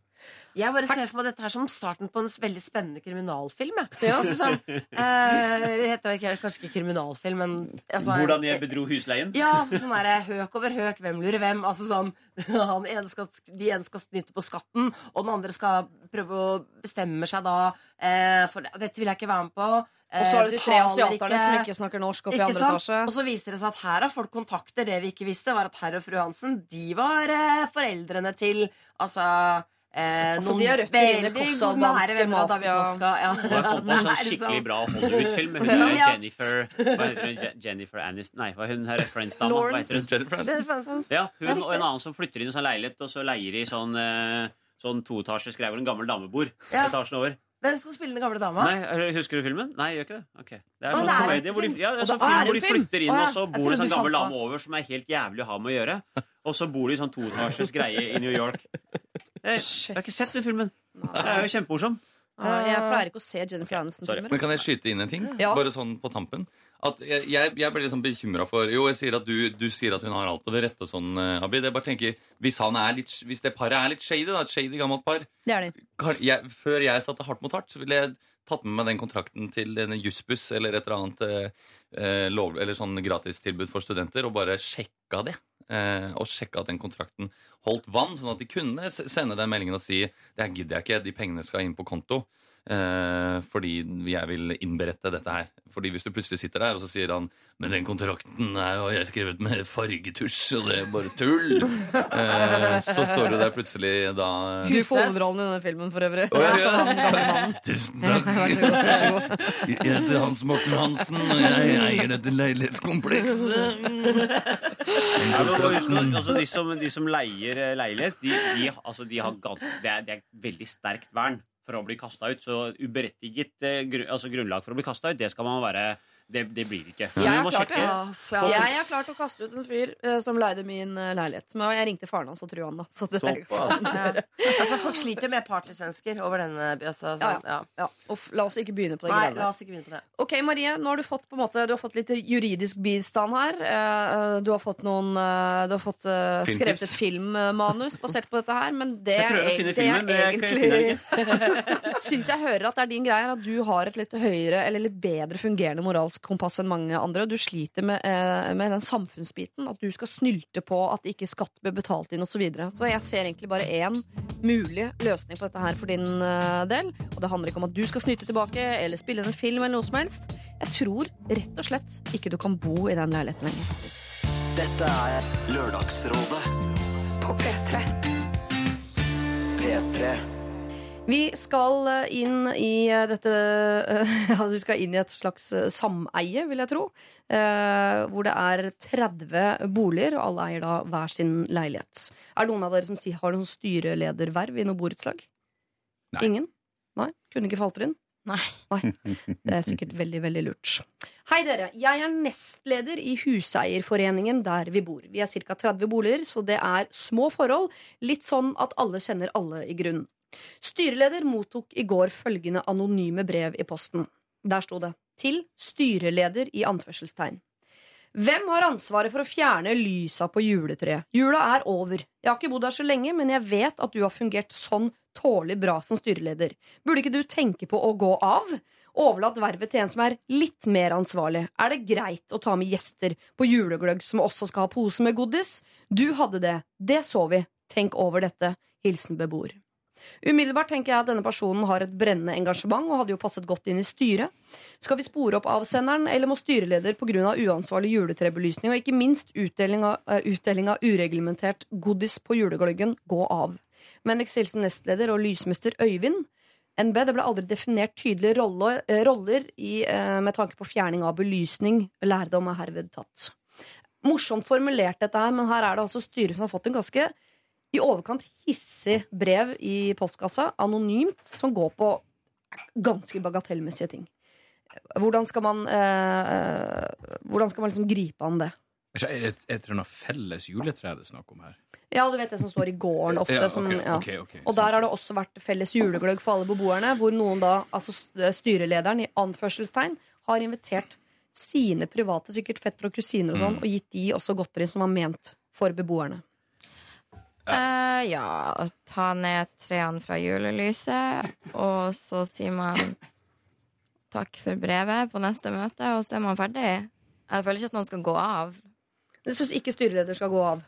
Jeg bare ser for meg dette her som starten på en veldig spennende kriminalfilm. jeg. Ja. Altså, sånn, [laughs] eh, det heter ikke, kanskje ikke kriminalfilm, men altså, Hvordan jeg bedro husleien. Ja, altså, sånn der, høk over høk, hvem lurer hvem? Altså sånn, [laughs] han ene skal, De ene skal snyte på skatten, og den andre skal prøve å bestemme seg da eh, For dette vil jeg ikke være med på. Og så er det de tre asiaterne som ikke snakker norsk oppe i andre sant? etasje. Og så viste det seg at her har folk kontakter. Det vi ikke visste, var at herr og fru Hansen De var eh, foreldrene til Altså eh, Altså, noen de har røtter i venner av David mafia. Toska. Ja. Og jeg kom på en sånn skikkelig bra Hollywood-film med hun [laughs] Ja. Jennifer Hva Jennifer Aniston Nei, hva er hun her hun? Jennifer Aniston. Ja, hun og en annen som flytter inn i sånn leilighet, og så leier de sånn, eh, sånn toetasjes greier hvor en gammel dame bor. Ja. Etasjen over. Hvem skal spille den gamle dama? Nei, er- Husker du filmen? Nei, gjør ikke det? Ok. Det er sånn komedie hvor de, ja, det er sånn film hvor de flytter inn, og så bor det en sånn gammel dame over som er helt jævlig å ha med å gjøre. Og så bor de i sånn toetasjes greie i New York. Jeg, jeg har ikke sett den filmen. Det er jo kjempemorsom. Jeg pleier ikke å se Jennifer Aniston-filmer. Men kan jeg skyte inn en ting? Ja. Bare sånn på tampen. At jeg, jeg, jeg ble liksom bekymra for Jo, jeg sier at du, du sier at hun har alt på det rette og sånn, eh, Abid. Jeg bare tenker, hvis, han er litt, hvis det paret er litt shady, da, et shady gammelt par Det er de. kan, jeg, Før jeg satte hardt mot hardt, så ville jeg tatt med meg den kontrakten til en Jussbuss eller et eller annet eh, eh, lov, eller sånn gratistilbud for studenter, og bare sjekka det. Eh, og sjekka at den kontrakten holdt vann, sånn at de kunne sende den meldingen og si det gidder jeg ikke, de pengene skal inn på konto. Eh, fordi jeg vil innberette dette her. Fordi hvis du plutselig sitter der, og så sier han Men den kontrakten er jo jeg skrevet med fargetusj, og det er bare tull. Eh, så står du der plutselig da Du får hovedrollen i denne filmen, for øvrig. Oh, ja, [laughs] ja. Tusen [laughs] Vær så god. Vær så god. Jeg heter Hans Morten Hansen, og jeg eier dette leilighetskomplekset. Altså, de, som, de som leier eh, leilighet, de, de, altså, de har gans, det, er, det er veldig sterkt vern for å bli kasta ut. Så uberettiget eh, altså, grunnlag for å bli kasta ut, det skal man være Det, det blir ikke. Jeg har, klart, ja. Jeg har, klart, å kaste ut en fyr uh, som leide min uh, leilighet. Men jeg ringte faren hans og trua han, da. Så det er Ja. Altså, folk sliter med partysvensker over denne. Altså, Ja, sånn, ja. ja. Og la oss ikke begynne på det Nei, greiene. la oss ikke begynne på det. Ok, Marie, nå har du fått, på en måte, du har fått litt juridisk bistand her. Uh, Du har fått, noen, du har fått skrevet et filmmanus basert på dette her, men det Jeg prøver å finne finne det er filmen, egentlig [laughs] Syns jeg hører at det er din greie at du har et litt høyere eller litt bedre fungerende moralsk kompass enn mange andre, og du sliter med, eh, med den samfunnsbiten. At du skal snylte på at ikke skatt blir betalt inn, osv. Så, videre. så jeg ser egentlig bare én mulig løsning på dette her for din eh, del. Og det handler ikke om at du skal snyte tilbake eller spille inn en film eller noe som helst. Jeg tror rett og slett ikke du kan bo i den leiligheten lenger. Dette er Lørdagsrådet På P3. P3. Vi skal eh, inn i eh, dette eh, [laughs] ja, Vi skal inn i et slags sameie, vil jeg tro. eh, Hvor det er 30 boliger, og alle eier da hver sin leilighet. Er det noen av dere som har noen styrelederverv i noe borettslag? Ingen? Nei? Kunne ikke falt dere inn? Nei. Det er sikkert veldig, veldig lurt. Hei dere, jeg er nestleder i Huseierforeningen der vi bor. Vi er ca. 30 boliger, så det er små forhold. Litt sånn at alle kjenner alle i grunn. Styreleder mottok i går følgende anonyme brev i posten. Der sto det 'Til styreleder' i anførselstegn. Hvem har ansvaret for å fjerne lysa på juletreet? Jula er over. Jeg har ikke bodd her så lenge, men jeg vet at du har fungert sånn tålelig bra som styreleder. Burde ikke du tenke på å gå av? Overlatt vervet til en som er litt mer ansvarlig. Er det greit å ta med gjester på julegløgg som også skal ha pose med godis? Du hadde det. Det så vi. Tenk over dette. Hilsen beboer. Umiddelbart tenker jeg at denne personen har et brennende engasjement og hadde jo passet godt inn i styret. Skal vi spore opp avsenderen, eller må styreleder pga. uansvarlig juletrebelysning og ikke minst utdeling av, uh, utdeling av ureglementert godis på julegløggen gå av? Vennligst hilsen nestleder og lysmester Øyvind. NB, det ble aldri definert tydelige roller, eh, roller i, uh, med tanke på fjerning av belysning. Lærdom er herved tatt. Morsomt formulert dette her, men her er det altså styret som har fått en ganske i overkant hissig brev i postkassa, anonymt, som går på ganske bagatellmessige ting. Hvordan skal man, eh, hvordan skal man liksom gripe an det? Er det et, et eller annet felles juletre det er snakk om her? Ja, du vet det som står i gården [laughs] ofte. Ja, som, ja. okay, okay, Og der har det også vært felles julegløgg for alle beboerne, hvor noen da, altså styrelederen i anførselstegn, har invitert sine private, sikkert fetter og kusiner og sånn, Mm. og gitt de også godteri som var ment for beboerne. Eh, ja, ta ned trærne fra julelyset, og så sier man takk for brevet på neste møte, og så er man ferdig. Jeg føler ikke at man skal gå av. Jeg syns ikke styreleder skal gå av.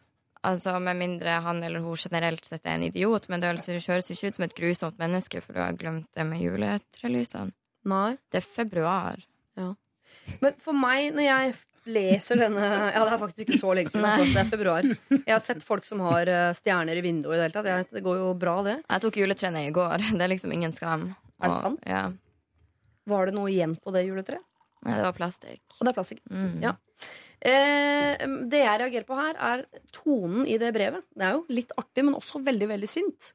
Altså, Med mindre han eller hun generelt sett er en idiot, men det altså- høres jo ikke ut som et grusomt menneske, for du har glemt det med juletrelysene. Nei. Det er februar. Ja. Men for meg, når jeg leser denne Ja, det er faktisk ikke så lenge siden. Altså, det er februar. Jeg har sett folk som har eh, stjerner i vinduet i det hele tatt. Jeg, det går jo bra, det. Jeg tok juletre i går. Det er liksom ingen skam. Er det Og- sant? Ja. Var det noe igjen på det juletreet? Nei, det var plastikk. Og det er plastikk. Mm. Ja. Eh, det jeg reagerer på her, er tonen i det brevet. Det er jo litt artig, men også veldig, veldig sint.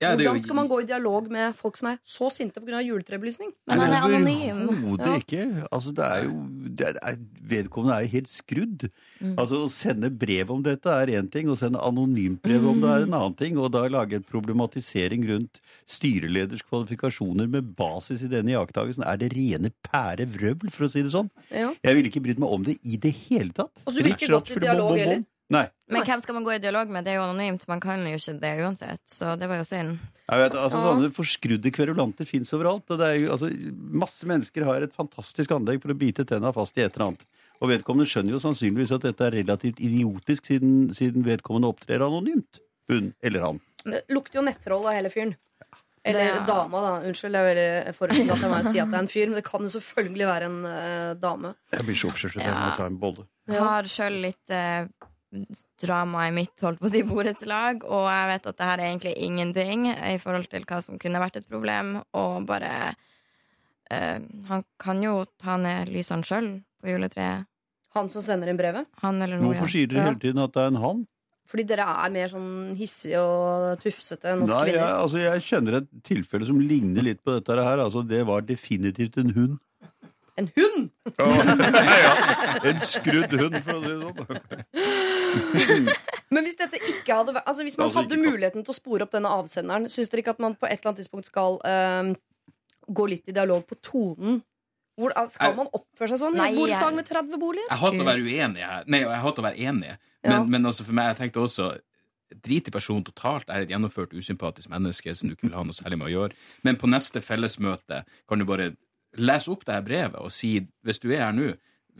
Ja, det Hvordan skal man gå i dialog med folk som er så sinte pga. juletrebelysning? Men han er anonym. Overhodet Ja. ikke. Altså, det er jo det Vedkommende er jo helt skrudd. Mm. Altså, Å sende brev om dette er én ting, å sende anonymt brev om det er en annen ting. Og da lage en problematisering rundt styreleders kvalifikasjoner med basis i denne iakttagelsen er det rene pære vrøvl, for å si det sånn. Ja. Jeg ville ikke brydd meg om det i det hele tatt. Og så vil ikke gått i dialog heller? Nei. Men hvem skal man gå i dialog med? Det er jo anonymt. Man kan jo ikke det uansett. Så det var jo synd. Jeg vet, altså Sånne forskrudde kverulanter fins overalt. Og det er jo, altså, masse mennesker har et fantastisk anlegg for å bite tenna fast i et eller annet. Og vedkommende skjønner jo sannsynligvis at dette er relativt idiotisk, siden, siden vedkommende opptrer anonymt. Hun eller han. Det lukter jo nettroll av hele fyren. Eller Det- dama, da. Unnskyld, jeg er veldig forberedt at jeg må si at det er en fyr, men det kan jo selvfølgelig være en uh, dame. Jeg blir så oppskjørt at jeg Ja. må ta en bolle. Jeg har sjøl litt eh, drama i mitt holdt på å si borettslag, og jeg vet at det her er egentlig ingenting i forhold til hva som kunne vært et problem, og bare eh, Han kan jo ta ned lysene sjøl på juletreet. Han som sender inn brevet? Han eller noe, Hvorfor sier dere Ja. hele tiden at det er en han? Fordi dere er mer sånn hissige og tufsete enn oss Nei, jeg, kvinner. altså, jeg kjenner et tilfelle som ligner litt på dette her. Altså, det var definitivt en hund. En hund? ja, en skrudd hund, for å si det sånn. Men hvis dette ikke hadde vært Altså hvis man Altså, hadde ikke- muligheten til å spore opp denne avsenderen, syns dere ikke at man på et eller annet tidspunkt skal eh, gå litt i dialog på tonen? Hvor, skal man oppføre seg sånn? Nei, borettslag jeg- med 30 boliger? Jeg hater å være uenig her. Nei, jeg hater å være enig. Men, Ja. men altså for meg, jeg tenkte også Drit i personen totalt. Jeg er et gjennomført usympatisk menneske som du ikke vil ha noe særlig med å gjøre. Men på neste fellesmøte kan du bare lese opp det her brevet og si hvis du er her nå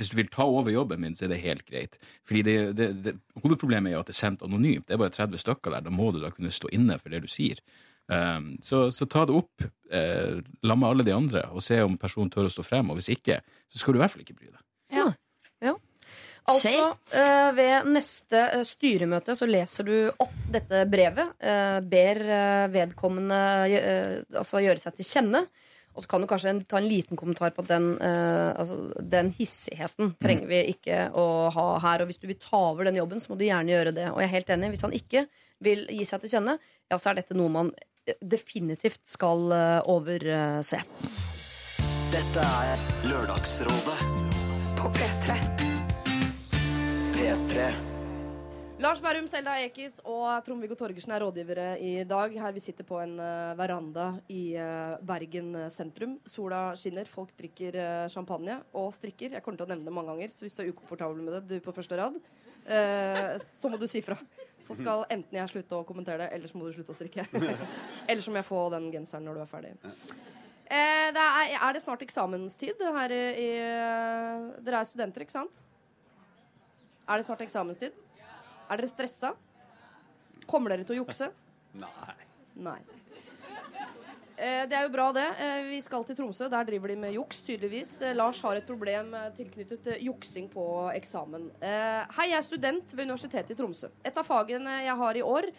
hvis du vil ta over jobben min, så er det helt greit. Fordi det, det, det, Hovedproblemet er jo at det er sendt anonymt. Det er bare 30 stykker der. Da må du da kunne stå inne for det du sier. Um, så, så ta det opp uh, la med alle de andre og se om personen tør å stå frem. Og hvis ikke, så skal du i hvert fall ikke bry deg. Ja. ja. Altså, uh, ved neste uh, styremøte så leser du opp dette brevet. ber vedkommende altså gjøre seg til kjenne. Og så kan du kanskje en, ta en liten kommentar på at den, eh, altså, den hissigheten trenger vi ikke å ha her. Og hvis du vil ta over den jobben, så må du gjerne gjøre det. Og jeg er helt enig, hvis han ikke vil gi seg til kjenne, ja, så er dette noe man eh, definitivt skal eh, overse. Dette er Lørdagsrådet På P3. P3. Lars Berrum, Selda Ekiz og Trond-Viggo Torgersen er rådgivere i dag. Her vi sitter på en eh, veranda i eh, Bergen eh, sentrum. Sola skinner, folk drikker champagne og strikker. Jeg kommer til å nevne det mange ganger, så hvis du er ukomfortabel med det, du på første rad, eh, så må du si fra. Så skal enten jeg slutte å kommentere det, eller så må du slutte å strikke. [laughs] eller så må jeg få den genseren når du er ferdig. Eh, det er, er det snart eksamenstid her i Dere er studenter, ikke sant? Er det snart eksamenstid? Er dere stressa? Kommer dere til å jukse? [laughs] Nei. Nei. Eh, det er jo bra, det. Eh, vi skal til Tromsø. Der driver de med juks, tydeligvis. Eh, Lars har et problem tilknyttet juksing på eksamen. Hei, jeg er student ved Universitetet i Tromsø. Et av fagene jeg har i år,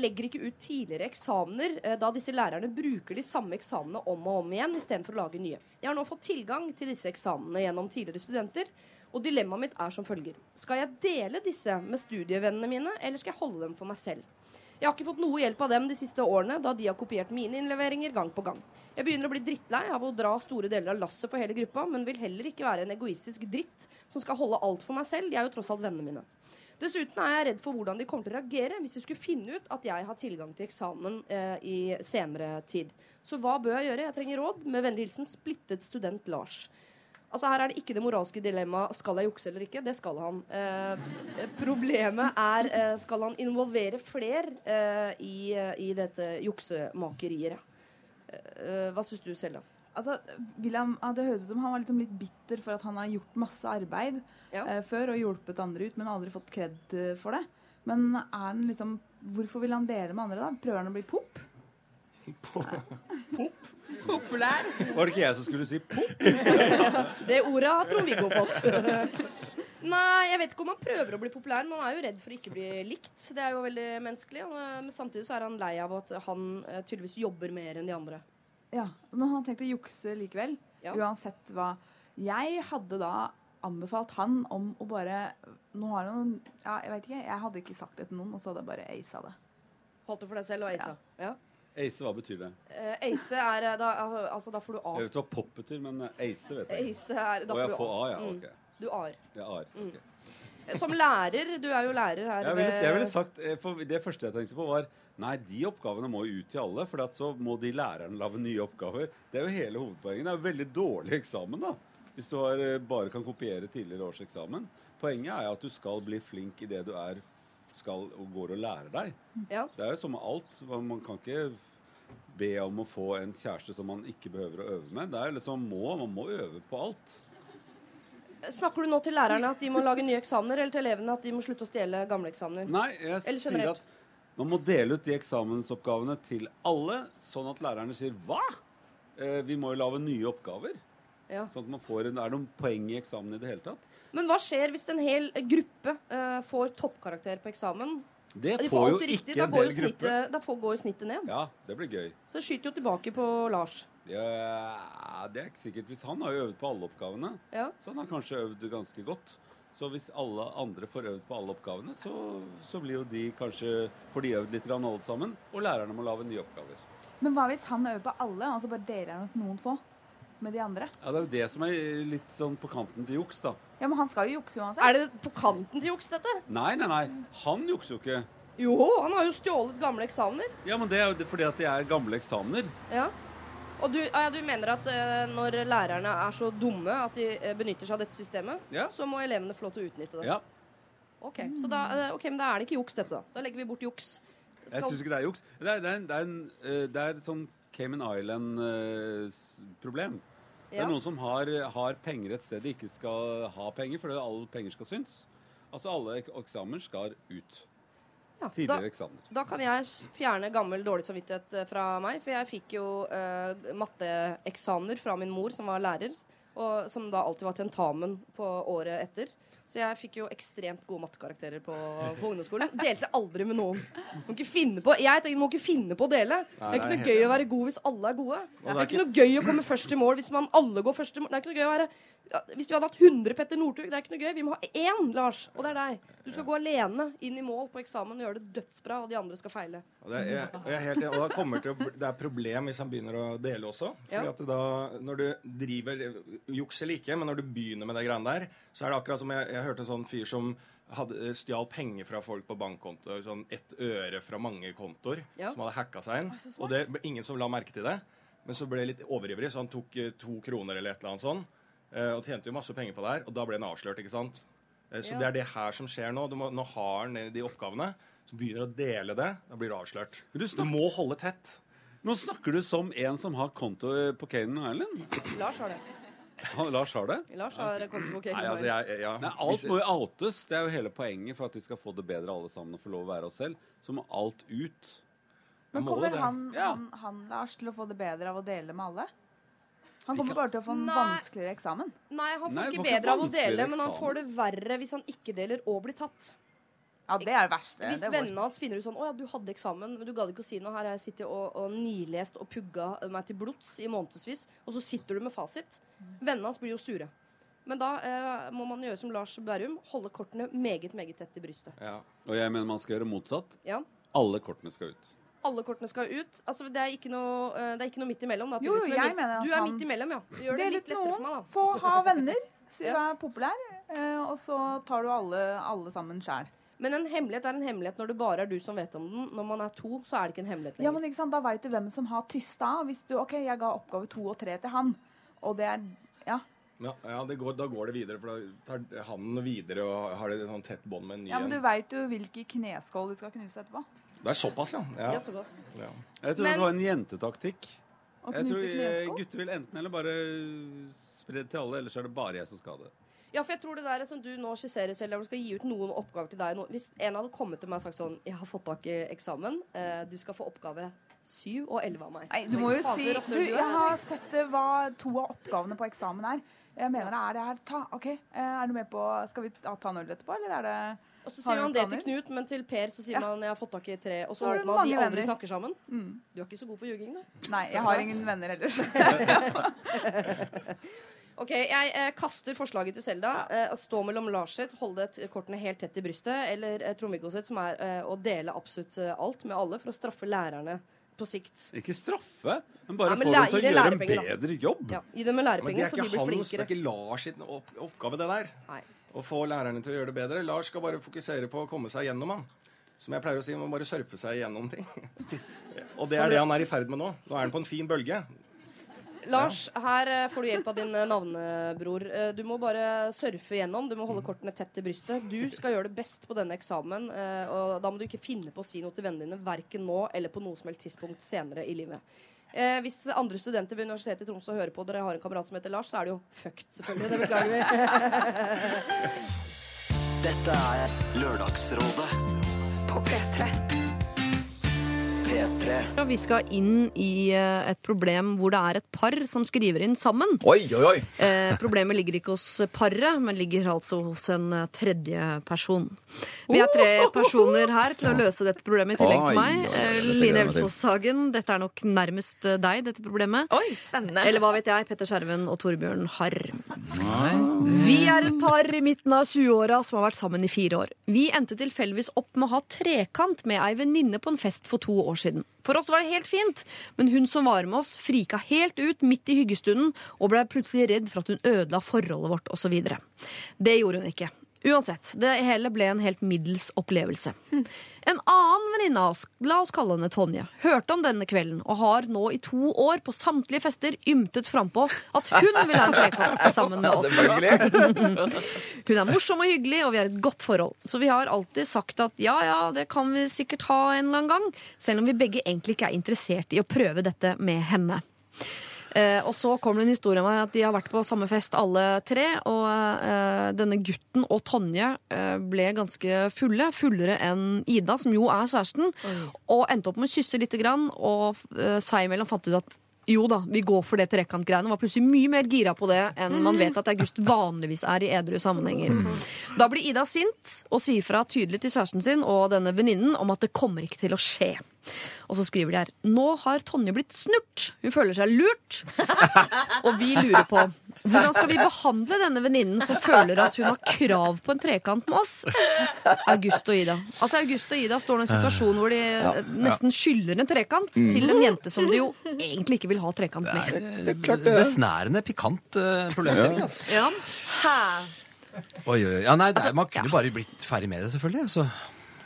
legger ikke ut tidligere eksamener, eh, da disse lærerne bruker de samme eksamene om og om igjen istedenfor å lage nye. Jeg har nå fått tilgang til disse eksamene gjennom tidligere studenter, og dilemmaet mitt er som følger. Skal jeg dele disse med studievennene mine, eller skal jeg holde dem for meg selv? Jeg har ikke fått noe hjelp av dem de siste årene, da de har kopiert mine innleveringer gang på gang. Jeg begynner å bli drittlei av å dra store deler av lasset for hele gruppa, men vil heller ikke være en egoistisk dritt som skal holde alt for meg selv. De er jo tross alt vennene mine. Dessuten er jeg redd for hvordan de kommer til å reagere hvis de skulle finne ut at jeg har tilgang til eksamen eh, i senere tid. Så hva bør jeg gjøre? Jeg trenger råd. Med vennlig hilsen splittet student Lars. Altså Her er det ikke det moralske dilemmaet skal jeg jukse eller ikke. Det skal han. Eh, problemet er eh, skal han involvere fler eh, i, i dette juksemakeriet. Eh, hva syns du, Selda? Altså, William, Det høres ut som han var liksom litt bitter for at han har gjort masse arbeid eh, før og hjulpet andre ut, men aldri fått kred eh, for det. Men er han liksom, hvorfor vil han dele med andre? da? Prøver han å bli pop? Pop? Populær? Var det ikke jeg som skulle si pop? [laughs] Det ordet har Trond-Viggo fått. [laughs] Nei, jeg vet ikke om han prøver å bli populær, men han er jo redd for å ikke bli likt. Det er jo veldig menneskelig. eh, Men samtidig så er han lei av at han eh, tydeligvis jobber mer enn de andre. Ja, men han tenkte å jukse likevel. Uansett hva. Jeg hadde da anbefalt han om å bare Nå har han ja, Jeg vet ikke, jeg hadde ikke sagt det til noen, og så hadde jeg bare aisa det. Holdt det for deg selv og aisa. Ja. Ace, hva betyr det? Eh, ace er eh, da, altså, da får du A. Jeg vet hva pop betyr, men eh, ace vet jeg. Ace er, da Å, jeg får du får A, ja. Mm. Ok. Du A-er. Jeg har. Mm. ok. Som lærer, du er jo lærer her Jeg ville, jeg ville sagt, eh, for Det første jeg tenkte på, var Nei, de oppgavene må jo ut til alle, for at så må de lærerne lage nye oppgaver. Det er jo hele hovedpoenget. Det er jo veldig dårlig eksamen, da. Hvis du har, eh, bare kan kopiere tidligere års eksamen. Poenget er at du skal bli flink i det du er skal og går og lærer deg. Ja. Det er jo som med alt. Man kan ikke be om å få en kjæreste som man ikke behøver å øve med. Det er liksom må, Man må øve på alt. Snakker du nå til lærerne at de må lage nye eksamener, eller til elevene at de må slutte å stjele gamle eksamener? Nei, jeg sier at man må dele ut de eksamensoppgavene til alle, sånn at lærerne sier 'hva?' Eh, vi må jo lage nye oppgaver. Ja. Sånn at man får en, Er det noen poeng i eksamen i det hele tatt? Men hva skjer hvis en hel gruppe eh, får toppkarakter på eksamen? Det De får jo riktig, ikke en del hel gruppe. snittet, Da får, går jo snittet ned. Ja, det blir gøy. Så skyter jo tilbake på Lars. Ja, det er ikke sikkert. Hvis han har jo øvd på alle oppgavene, Ja. så han har kanskje øvd ganske godt. Så hvis alle andre får øvd på alle oppgavene, så, så blir jo de kanskje Får de øvd litt grann alle sammen, og lærerne må lage nye oppgaver. Men hva hvis han øver på alle, og så bare deler han ut noen få med de andre? Ja, Det er jo det som er litt sånn på kanten til juks, da. Ja, Men han skal jo jukse uansett. Er det på kanten til juks, dette? Nei, nei, nei. Han jukser jo ikke. Jo, han har jo stjålet gamle eksamener. Ja, men det er jo fordi at det er gamle eksamener. Ja. Og du, ja, du mener at eh, når lærerne er så dumme at de eh, benytter seg av dette systemet, Ja. så må elevene få lov til å utnytte det? Ja. Ok, så da, eh, ok, men da er det ikke juks, dette. Da Da legger vi bort juks. Jeg syns ikke det er juks. Det er, det er, det er, en, eh, det er et sånn Cayman Island-problem. Det Ja. er noen som har, har penger et sted de ikke skal ha penger, fordi alle penger skal synes. Altså alle ek- eksamener skal ut. Ja, Tidligere da- eksamener. Da kan jeg fjerne gammel dårlig samvittighet eh, fra meg, for jeg fikk jo uh, matteeksamener fra min mor, som var lærer, og som da alltid var tentamen på året etter. Så jeg fikk jo ekstremt gode mattekarakterer på, på ungdomsskolen. Delte aldri med noen. Må ikke finne på, jeg tenker, må ikke finne på å dele. Det er ikke noe gøy å være god hvis alle er gode. Det er ikke noe gøy å komme først i mål hvis man alle går først i mål. Det er ikke noe gøy å være Hvis vi hadde hatt 100 Petter Northug, det er ikke noe gøy. Vi må ha én, Lars, og det er deg. Du skal gå alene inn i mål på eksamen og gjøre det dødsbra, og de andre skal feile. Og det, er, jeg, jeg er helt, og da kommer til å det er problem hvis han begynner å dele også. Fordi Ja. at da, Når du driver juks eller ikke, men når du begynner med de greiene der, så er det akkurat som jeg, jeg hørte en sånn fyr som hadde, stjal penger fra folk på bankkonto. Sånn ett øre fra mange kontoer. Ja. Som hadde hacka seg inn. Og det ble ingen som la merke til det. Men så ble det litt overivrig, så han tok eh, to kroner eller et eller annet sånn. Eh, Og tjente jo masse penger på det her. Og da ble han avslørt, ikke sant. Eh, Så Ja. det er det her som skjer nå. Du må, nå har han de oppgavene. Så begynner å dele det. Da blir du avslørt. Du, du må holde tett. Nå snakker du som en som har konto på Canaan Island. Lars har det. Han, Lars har det? Lars har konto på Nei, Cayman altså, Nei, alt må jo outes. Det er jo hele poenget for at vi skal få det bedre alle sammen og få lov å være oss selv. Så må alt ut. Men kommer han, Ja. han, han Lars til å få det bedre av å dele med alle? Han kommer bare til å få en Nei. vanskeligere eksamen. Nei, han får Nei, det ikke var ikke bedre av å vanskeligere dele, men han eksamen. får det verre hvis han ikke deler og blir tatt. Ja, det er det verste. Hvis Det er vennene hans finner ut sånn 'Å ja, du hadde eksamen, men du gadd ikke å si noe.' 'Her har jeg sittet og, og nilest og pugga meg til blods i månedsvis.' Og så sitter du med fasit. Vennene hans blir jo sure. Men da eh, må man gjøre som Lars Berrum. Holde kortene meget, meget tett i brystet. Ja. Og jeg mener man skal gjøre motsatt. Ja. Alle kortene skal ut. Alle kortene skal ut. Altså, det, er ikke noe, eh, det er ikke noe midt imellom. Da, Jo, men jeg midt- mener at du er midt imellom, ja. Du gjør det litt lettere noen, for meg, da. Få ha venner. Si Ja. vær populær. eh, Og så tar du alle, alle sammen sjæl. Men en hemmelighet er en hemmelighet når det bare er du som vet om den. Når man er to, så er det ikke en hemmelighet Ja, men ikke sant, Da veit du hvem som har tysta. Hvis du OK, jeg ga oppgave to og tre til han, og det er Ja. Ja, ja det går, da går det videre, for da tar han videre og har det et sånn tett bånd med en ny ja men du en. veit jo hvilke kneskål du skal knuse etterpå. Det er såpass, ja. ja. Er såpass. Ja. Jeg tror Men- det var en jentetaktikk. Jeg tror eh, gutter vil enten eller bare spre det til alle, ellers er det bare jeg som skal ha det. Ja, for jeg tror det der som du nå skisserer selv, der du skal gi ut noen oppgaver til deg nå. Hvis en hadde kommet til meg og sagt sånn Jeg har fått tak i eksamen. Eh, du skal få oppgave syv og elleve av meg. Nei, du må jo si altså, du, du Jeg har sett det hva to av oppgavene på eksamen er. Jeg mener det er det her. Ta, OK, eh, er du med på Skal vi ta ta en øl etterpå, eller er det Og så sier man det til? Knut, men til Per så sier Ja. man 'jeg har fått tak i tre', og så håper man at de aldri venner. snakker sammen. Mm. Du er ikke så god på ljuging, du. Nei, jeg har ingen venner ellers. [laughs] Ok, Jeg eh, kaster forslaget til Selda. Eh, stå mellom Lars sitt, holde kortene helt tett i brystet, eller eh, Trond-Viggo sitt, som er eh, å dele absolutt eh, alt med alle for å straffe lærerne på sikt. Ikke straffe, men bare Nei, men få dem til å gjøre en bedre jobb. Ja, Gi dem med Men det lærepenger, er så de ikke blir hans, det er ikke Lars sin opp, oppgave, det der. Å få lærerne til å gjøre det bedre. Lars skal bare fokusere på å komme seg gjennom, han. Som jeg pleier å si, man må bare surfe seg gjennom ting. [laughs] Og det er det- han er i ferd med nå. Nå er han på en fin bølge. Lars, her eh, får du hjelp av din eh, navnebror. Eh, Du må bare surfe gjennom. Du må holde kortene tett i brystet. Du skal gjøre det best på denne eksamen, og da må du ikke finne på å si noe til vennene dine, verken nå eller på noe som helst tidspunkt senere i livet. Eh, hvis andre studenter ved Universitetet i Tromsø hører på, dere har en kamerat som heter Lars, så er det jo fucked, selvfølgelig. Det beklager vi. [laughs] Dette er Lørdagsrådet på P3. P3. Og vi skal inn i eh, et problem hvor det er et par som skriver inn sammen. Oi, oi, oi. Eh, problemet ligger ikke hos paret, men ligger altså hos en eh, tredje person. Vi er tre personer her til å løse dette problemet, i tillegg til meg. Eh, Line Elsås Hagen, dette er nok nærmest deg, dette problemet. Oi, spennende. Eller hva vet jeg, Petter Skjerven og Torbjørn Harr. Vi er et par i midten av 20-åra som har vært sammen i fire år. Vi endte tilfeldigvis opp med å ha trekant med ei venninne på en fest for to år siden. For oss var det helt fint, men hun som var med oss, frika helt ut midt i hyggestunden og ble plutselig redd for at hun ødela forholdet vårt osv. Det gjorde hun ikke. Uansett, det hele ble en helt middels opplevelse. En annen venninne av oss, la oss kalle henne Tonje, hørte om denne kvelden og har nå i to år på samtlige fester ymtet frampå at hun vil ha en trekant sammen med oss. Hun er morsom og hyggelig, og vi har et godt forhold. Så vi har alltid sagt at ja, ja, det kan vi sikkert ha en eller annen gang, selv om vi begge egentlig ikke er interessert i å prøve dette med henne. Eh, og så kommer det en historie om at de har vært på samme fest alle tre. Og eh, denne gutten og Tonje eh, ble ganske fulle. Fullere enn Ida, som jo er kjæresten. Og endte opp med å kysse lite grann, og eh, seg imellom fant ut at jo da, vi går for det trekantgreiene. Var plutselig mye mer gira på det enn man vet at August vanligvis er i edru sammenhenger. Da blir Ida sint og sier fra tydelig til kjæresten sin og denne venninnen om at det kommer ikke til å skje. Og så skriver de her Nå har Tonje blitt snurt. Hun føler seg lurt. [laughs] Og vi lurer på hvordan skal vi behandle denne venninnen som føler at hun har krav på en trekant med oss? August og Ida. Altså August og Ida står i en situasjon hvor de Ja, eh, nesten skylder en trekant Mm. til en jente som de jo egentlig ikke vil ha trekant med. Det er klart Besnærende pikant uh, problemstilling. altså. Ja. Oi, oi, oi. Ja, nei, det er, man kunne bare blitt ferdig med det, selvfølgelig.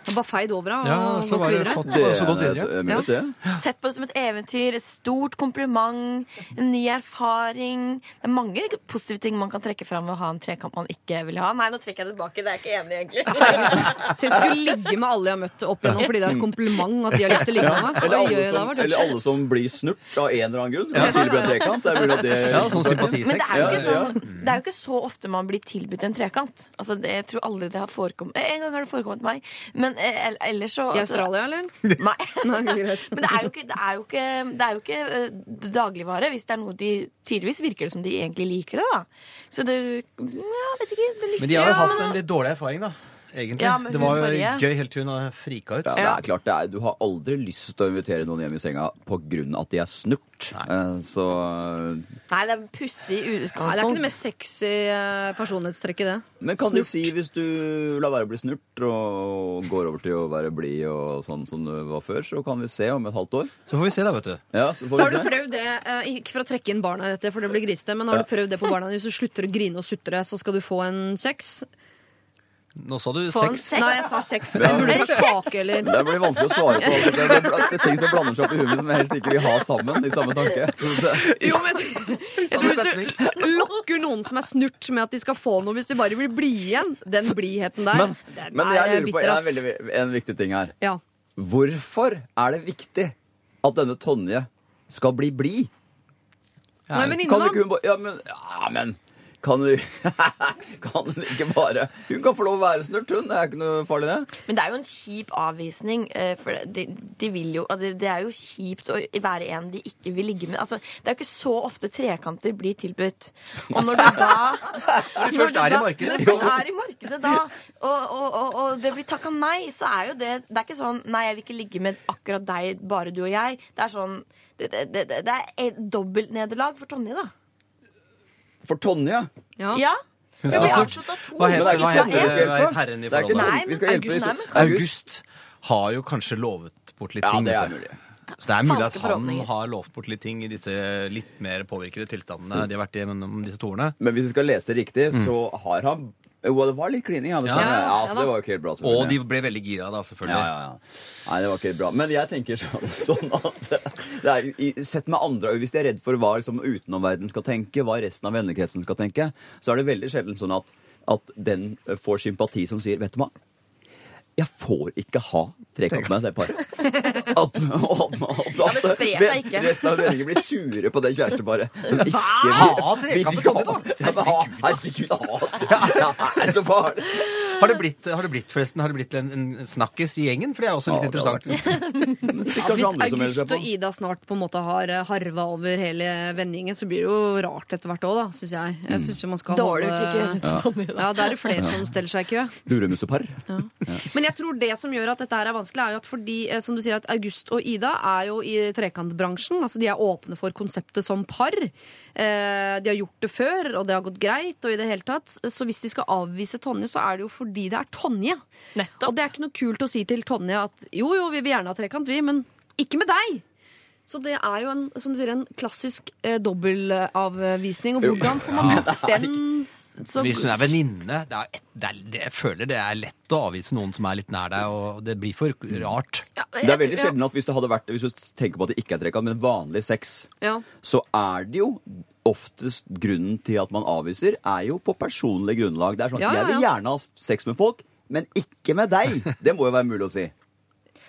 Så. Bare feid over henne Ja, og så gått var videre. fått- Det så gått videre, ja. Det. Ja. Sett på det som et eventyr, et stort kompliment, en ny erfaring. Det er mange positive ting man kan trekke fram ved å ha en trekant man ikke vil ha. Nei, nå trekker jeg det tilbake. Det er jeg ikke enig i, egentlig. [laughs] Til å skulle ligge med alle jeg har møtt opp igjennom fordi det er et kompliment at de har lyst til å ligge med meg. Eller, alle som, eller alle som blir snurt av en eller annen grunn. Ja. Tilbyr tilby en trekant. Det er mulig at det Ja, sånn Men det er, jo ikke sånn, det er jo ikke så ofte man blir tilbudt en trekant. Altså, det, jeg tror aldri det har forekommet En gang har det forekommet meg, men ellers så I Australia, eller? [laughs] Nei. [laughs] Nei. Men det er jo ikke, det er jo ikke, det er jo ikke eh, dagligvare hvis det er noe de Tydeligvis virker det som de egentlig liker det, da. Så det Ja, vet ikke. Det liker Men de har jo hatt en litt dårlig erfaring, da. Egentlig. Ja, det var jo gøy helt til hun frika ut. Ja, det er klart det er, Du har aldri lyst til å invitere noen hjem i senga av at de er snurt. Nei. Så Nei, det er pussig utgangspunkt. Det er ikke noe det mest sexy eh, personlighetstrekket, det. Men kan snurt. du si, hvis du lar være å bli snurt og går over til å være blid og sånn som du var før, så kan vi se om et halvt år? Så får vi se, da, vet du. Ja, så får Har se. du prøvd det, eh, ikke for å trekke inn barna i dette, for det blir grisete, men har Ja. du prøvd det på barna? Hvis du slutter å grine og sutre, så skal du få en kjeks? Nå sa du seks. sex. sex. Nei, jeg sa seks. Det burde sagt kake, eller Det blir vanskelig å svare på. Det er, det er ting som blander seg opp i hodet som jeg helst ikke vil ha sammen i samme tanke. Det, Jo, men jeg tror Hvis du lokker noen som er snurt med at de skal få noe hvis de bare vil bli igjen, den blidheten der men, der, men jeg lurer på jeg en, veldig, en viktig ting her. Ja. Hvorfor er det viktig at denne Tonje skal bli blid? Hun men, venninne, Kan ikke hun bare Ja, men, ja, men kan du [laughs] Kan hun ikke bare Hun kan få lov å være snurt, hun. Det er ikke noe farlig, det. Men det er jo en kjip avvisning. eh, For de, de vil jo, altså det er jo kjipt å være en de ikke vil ligge med. Altså, det er jo ikke så ofte trekanter blir tilbudt. Og når du da [laughs] Når du først er i markedet. Når du er i markedet da, og, og, og, og det blir takka nei, så er jo det Det er ikke sånn Nei, jeg vil ikke ligge med akkurat deg, bare du og jeg. Det er sånn Det, det, det, det er dobbeltnederlag for Tonje, da. For Tonje? Ja. Hun skal ja. snart- Hva av. Hva Men er hva heter herren i forholdet? Skal hjelpe August, August. August har jo kanskje lovet bort litt Ja, ting. det er mulig. Så det er mulig at han har lovt bort litt ting i disse litt mer påvirkede tilstandene de har vært i gjennom disse torene. Men hvis vi skal lese det riktig, så har han Jo, det var litt klining, ja. Det, Ja. stemmer. ja, Ja, så det var jo ikke helt bra. Og de ble veldig gira, da, selvfølgelig. Ja, ja, ja. Nei, det var ikke helt bra. Men jeg tenker sånn, [laughs] sånn at [laughs] det er, i- Sett med andre øyne, Hvis de er redd for hva liksom, utenomverdenen skal tenke, hva resten av vennekretsen skal tenke, så er det veldig sjelden sånn at, at den eh, får sympati som sier Vet du hva? Jeg får ikke ha trekant med det paret. At, at, at, Ja, resten av vennene blir sure på det kjæresteparet. Som ikke Ha trekant med Tonje, da! Ja, men ha- Herregud, ha det er så farlig! Har det blitt, har det blitt forresten, har det blitt en, en snakkis i gjengen? For det er også litt Ja, interessant. Ja, hvis August og Ida snart på en måte har eh, harva over hele vennegjengen, så blir det jo rart etter hvert òg, da, syns jeg. Jeg synes jo man skal Dårlig holde Tonje, da. Ja, da er det flere som steller seg i kø. Luremussepar. Men jeg tror det som gjør at dette her er vanskelig, er jo at fordi eh, som du sier, at August og Ida er jo i trekantbransjen. altså De er åpne for konseptet som par. Eh, de har gjort det før, og det har gått greit. og i det hele tatt. Så hvis de skal avvise Tonje, så er det jo fordi det er Tonje. Og det er ikke noe kult å si til Tonje at jo, jo, vi vil gjerne ha trekant, vi, men ikke med deg. Så det er jo en, som du sier, en klassisk eh, dobbeltavvisning. Og hvordan får man gjort [laughs] den så Hvis hun er venninne det det det, Jeg føler det er lett å avvise noen som er litt nær deg, og det blir for rart. Det er veldig sjelden at hvis du hadde vært Hvis du tenker på at det ikke er trekant, men vanlig sex, Ja. så er det jo oftest grunnen til at man avviser, er jo på personlig grunnlag. Det er sånn Ja, ja, Jeg vil gjerne ha sex med folk, men ikke med deg. Det må jo være mulig å si.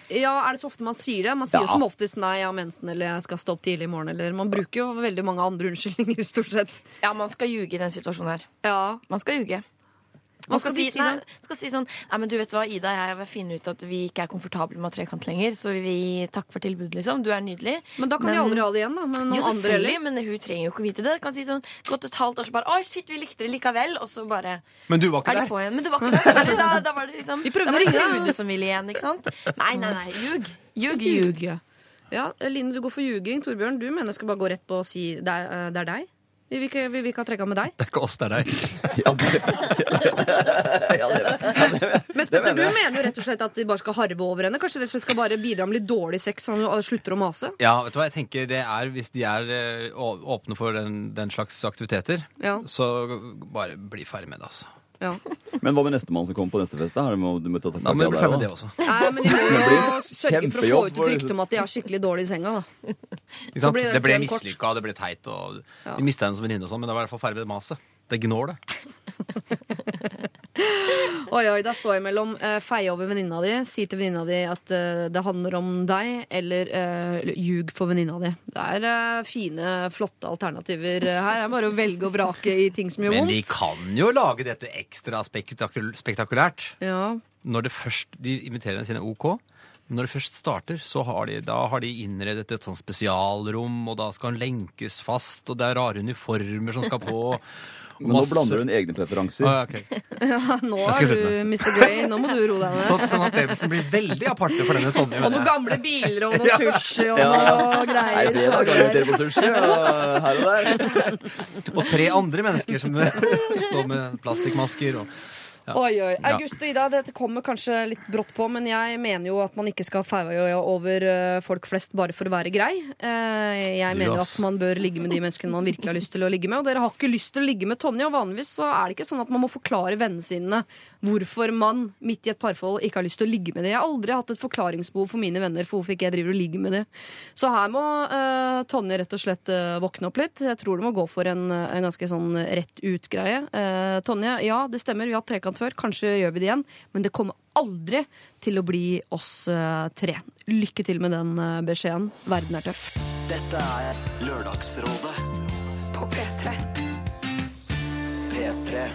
Ja, Er det så ofte man sier det? Man sier jo som oftest 'nei, jeg har mensen' eller 'jeg skal stå opp tidlig i morgen'. Eller man bruker jo veldig mange andre unnskyldninger, stort sett. Ja, man skal ljuge i den situasjonen her. Ja. Man skal ljuge. Hva Man skal skal, de si, si nei, da? skal si sånn Nei, men du vet hva, Ida jeg vil finne ut at vi ikke er komfortable med trekant lenger, så vi takk for tilbudet, liksom. Du er nydelig. Men da kan de aldri ha det igjen, da. Men noen jo, andre heller. men hun trenger jo ikke vite det. Kan si sånn, Gått et halvt år, så bare Å, shit, vi likte det likevel. Og så bare Men du var ikke er de der. på igjen. Men du var ikke der. Da, da var det liksom Vi prøvde da å var det ringe, da. Rune som ville igjen, ikke sant? Nei, nei, nei. Ljug. Ljug. Ljug, ja. Line, du går for ljuging. Torbjørn, du mener jeg skal bare gå rett på og si det er, eh, det er deg? Vi vil ikke, vi vil ikke ha trekka med deg. Det er ikke oss, det er deg. Men Petter, du mener jo rett og slett at de bare skal harve over henne? Kanskje de skal bare bidra med litt dårlig sex, så hun slutter å mase? Ja, vet du hva jeg tenker det er Hvis de er eh, åpne for den, den slags aktiviteter, Ja. så bare bli ferdig med det, altså. Men hva med nestemann som kommer på neste fest? da? Har må, du må ta Da må vi bli ferdig med det også. Nei, men de må jo sørge for å få ut et rykte om at de er skikkelig dårlig i senga. Da. Ikke sant? det ble mislykka, det ble teit, og Ja. de mista henne som venninne og sånn, men det var i hvert fall ferdig med maset. Det gnår, det. [laughs] [laughs] Oi, oi, Da står jeg mellom uh, feie over venninna di, si til venninna di at uh, det handler om deg, eller uh, ljug for venninna di. Det er eh, fine, flotte alternativer eh, her. Det er bare å velge og vrake i ting som gjør vondt. Men de kan jo lage dette ekstra spektakul spektakulært. Ja. Når det først, De inviterer sine OK. Men når det først starter, så har de, da har de innredet et sånn spesialrom, og da skal han lenkes fast, og det er rare uniformer som skal på. [laughs] Men nå blander du inn egne preferanser. Ah, okay. [laughs] Ja, nå er du. Mr. Grey. Nå må du roe deg Så, ned. sånn babysen blir veldig aparte for denne Tonje. Og noen gamle biler og [laughs] noe sushi og Ja. noe greier. Nei, det er på sushi og her og der. [laughs] Og tre andre mennesker som står med plastikkmasker. Og. Oi, oi. August og Ida, dette kommer kanskje litt brått på, men jeg mener jo at man ikke skal feie over eh, folk flest bare for å være grei. Eh, Jeg mener jo at man bør ligge med de menneskene man virkelig har lyst til å ligge med. Og dere har ikke lyst til å ligge med Tonje, og vanligvis så er det ikke sånn at man må forklare vennene sine hvorfor man midt i et parforhold ikke har lyst til å ligge med dem. Jeg har aldri hatt et forklaringsbehov for mine venner for hvorfor ikke jeg driver og ligger med dem. Så her må uh, Tonje rett og slett uh, våkne opp litt. Jeg tror det må gå for en, en ganske sånn rett ut-greie. Uh, Tonje, ja, det stemmer, vi har hatt trekant før. Kanskje gjør vi det igjen. Men det kommer aldri til å bli oss eh, tre. Lykke til med den eh, beskjeden. Verden er tøff. Dette er Lørdagsrådet på P3. P3.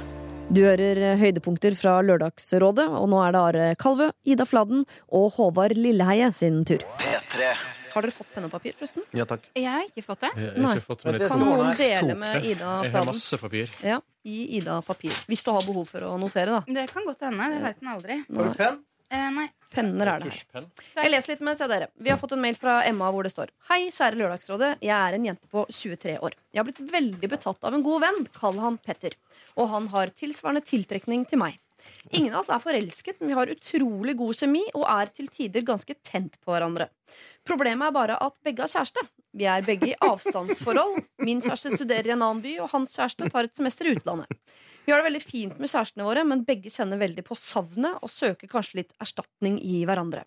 Du hører eh, høydepunkter fra Lørdagsrådet, og nå er det Are Kalvø, Ida Fladen og Håvard Lilleheie sin tur. P3. Har dere fått penn og papir, forresten? Ja takk. Jeg har ikke fått det. Jeg har Nei. ikke fått det Kan noen dele med Ida Jeg har masse papir. Ja, gi Ida papir. Hvis du har behov for å notere, da. Det kan godt hende. Det vet en aldri. Har du penn? Eh, nei. Penner er det her. Jeg leser litt mens jeg dere. Vi har fått en mail fra Emma hvor det står Hei, kjære Lørdagsrådet. Jeg er en jente på 23 år. Jeg har blitt veldig betatt av en god venn. Kall han Petter. Og han har tilsvarende tiltrekning til meg. Ingen av oss er forelsket, men vi har utrolig god kjemi og er til tider ganske tent på hverandre. Problemet er bare at begge har kjæreste. Vi er begge i avstandsforhold. Min kjæreste studerer i en annen by, og hans kjæreste tar et semester i utlandet. Vi har det veldig fint med kjærestene våre, men begge kjenner veldig på savnet og søker kanskje litt erstatning i hverandre.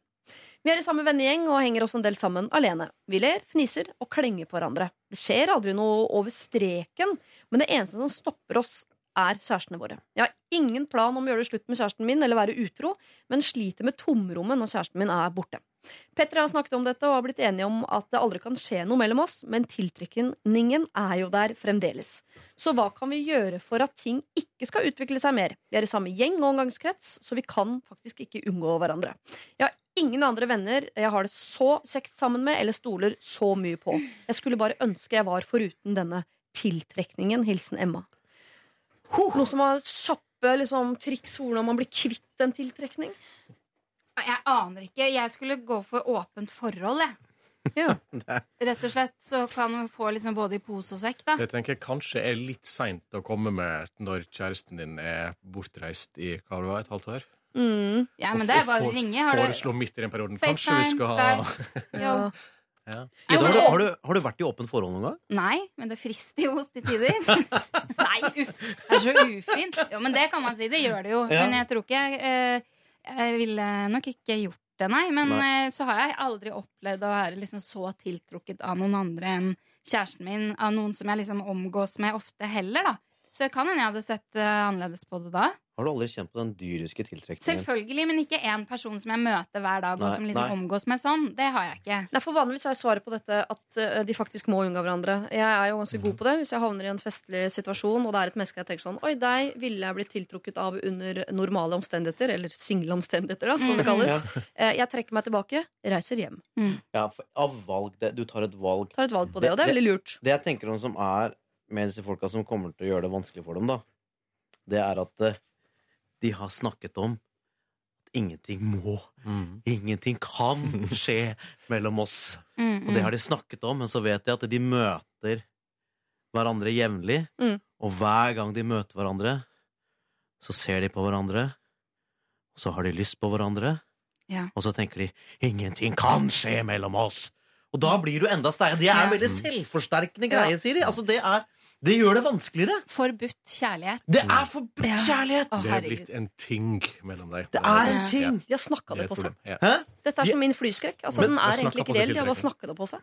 Vi er i samme vennegjeng og henger også en del sammen alene. Vi ler, fniser og klenger på hverandre. Det skjer aldri noe over streken, men det eneste som stopper oss, er kjærestene våre. Jeg har ingen plan om å gjøre det slutt med kjæresten min eller være utro, men sliter med tomrommet når kjæresten min er borte. Petter har snakket om dette og har blitt enige om at det aldri kan skje noe mellom oss, men tiltrekningen er jo der fremdeles. Så hva kan vi gjøre for at ting ikke skal utvikle seg mer? Vi er i samme gjeng og omgangskrets, så vi kan faktisk ikke unngå hverandre. Jeg har ingen andre venner jeg har det så kjekt sammen med eller stoler så mye på. Jeg skulle bare ønske jeg var foruten denne tiltrekningen. Hilsen Emma. Noe som har kjappe liksom, triks for hvordan man blir kvitt en tiltrekning? Jeg aner ikke. Jeg skulle gå for åpent forhold, jeg. [laughs] Rett og slett. Så kan man få liksom både i pose og sekk, da. Det tenker jeg kanskje er litt seint å komme med når kjæresten din er bortreist i hva det var, et halvt år. Mm. Ja, men det er bare å ringe. Har du Foreslå midt i den perioden. Kanskje vi FaceTime, skal ha Skype? [laughs] Jo. Ja. Ida, har, du, har, du, har du vært i åpent forhold noen gang? Nei, men det frister jo til tider. [laughs] Nei, uff. Det er så ufint. Jo, men det kan man si. Det gjør det jo. Ja. Men jeg tror ikke jeg eh, Jeg ville nok ikke gjort det, nei. Men Nei. eh, så har jeg aldri opplevd å være liksom så tiltrukket av noen andre enn kjæresten min. Av noen som jeg liksom omgås med ofte heller, da. Så det kan hende jeg hadde sett eh, annerledes på det da. Har du aldri kjent på den dyriske tiltrekningen? Selvfølgelig, men ikke én person som jeg møter hver dag, Nei, og som liksom nei. omgås med sånn. Det har jeg ikke. Nei, for Vanligvis er svaret på dette at eh, de faktisk må unngå hverandre. Jeg er jo ganske god på det. Hvis jeg havner i en festlig situasjon, og det er et menneske jeg tenker sånn Oi, deg ville jeg blitt tiltrukket av under normale omstendigheter, eller single omstendigheter, da, som det kalles. Ja. [laughs] Eh, Jeg trekker meg tilbake, reiser hjem. Ja, for av valg, det, du tar et valg. Tar et valg på det, og det er veldig lurt. Det jeg tenker om som er med disse folka som kommer til å gjøre det vanskelig for dem, da, det er at eh, de har snakket om at ingenting må, ingenting kan [laughs] skje mellom oss. Mm, Og det har de snakket om, men så vet de at de møter hverandre jevnlig. Mm. Og hver gang de møter hverandre, så ser de på hverandre, og så har de lyst på hverandre. Ja. Og så tenker de 'ingenting kan skje mellom oss'. Og da blir du enda sterkere. Det er en veldig selvforsterkende greie, sier de. Altså, det er Det gjør det vanskeligere. Forbudt kjærlighet. Det er forbudt kjærlighet! Det er blitt en ting mellom deg. Det er en ting. De har snakka Det på seg. Ja. Hæ? Dette er som min flyskrekk. Altså, Men- den er egentlig ikke reell, de har bare snakka det på seg.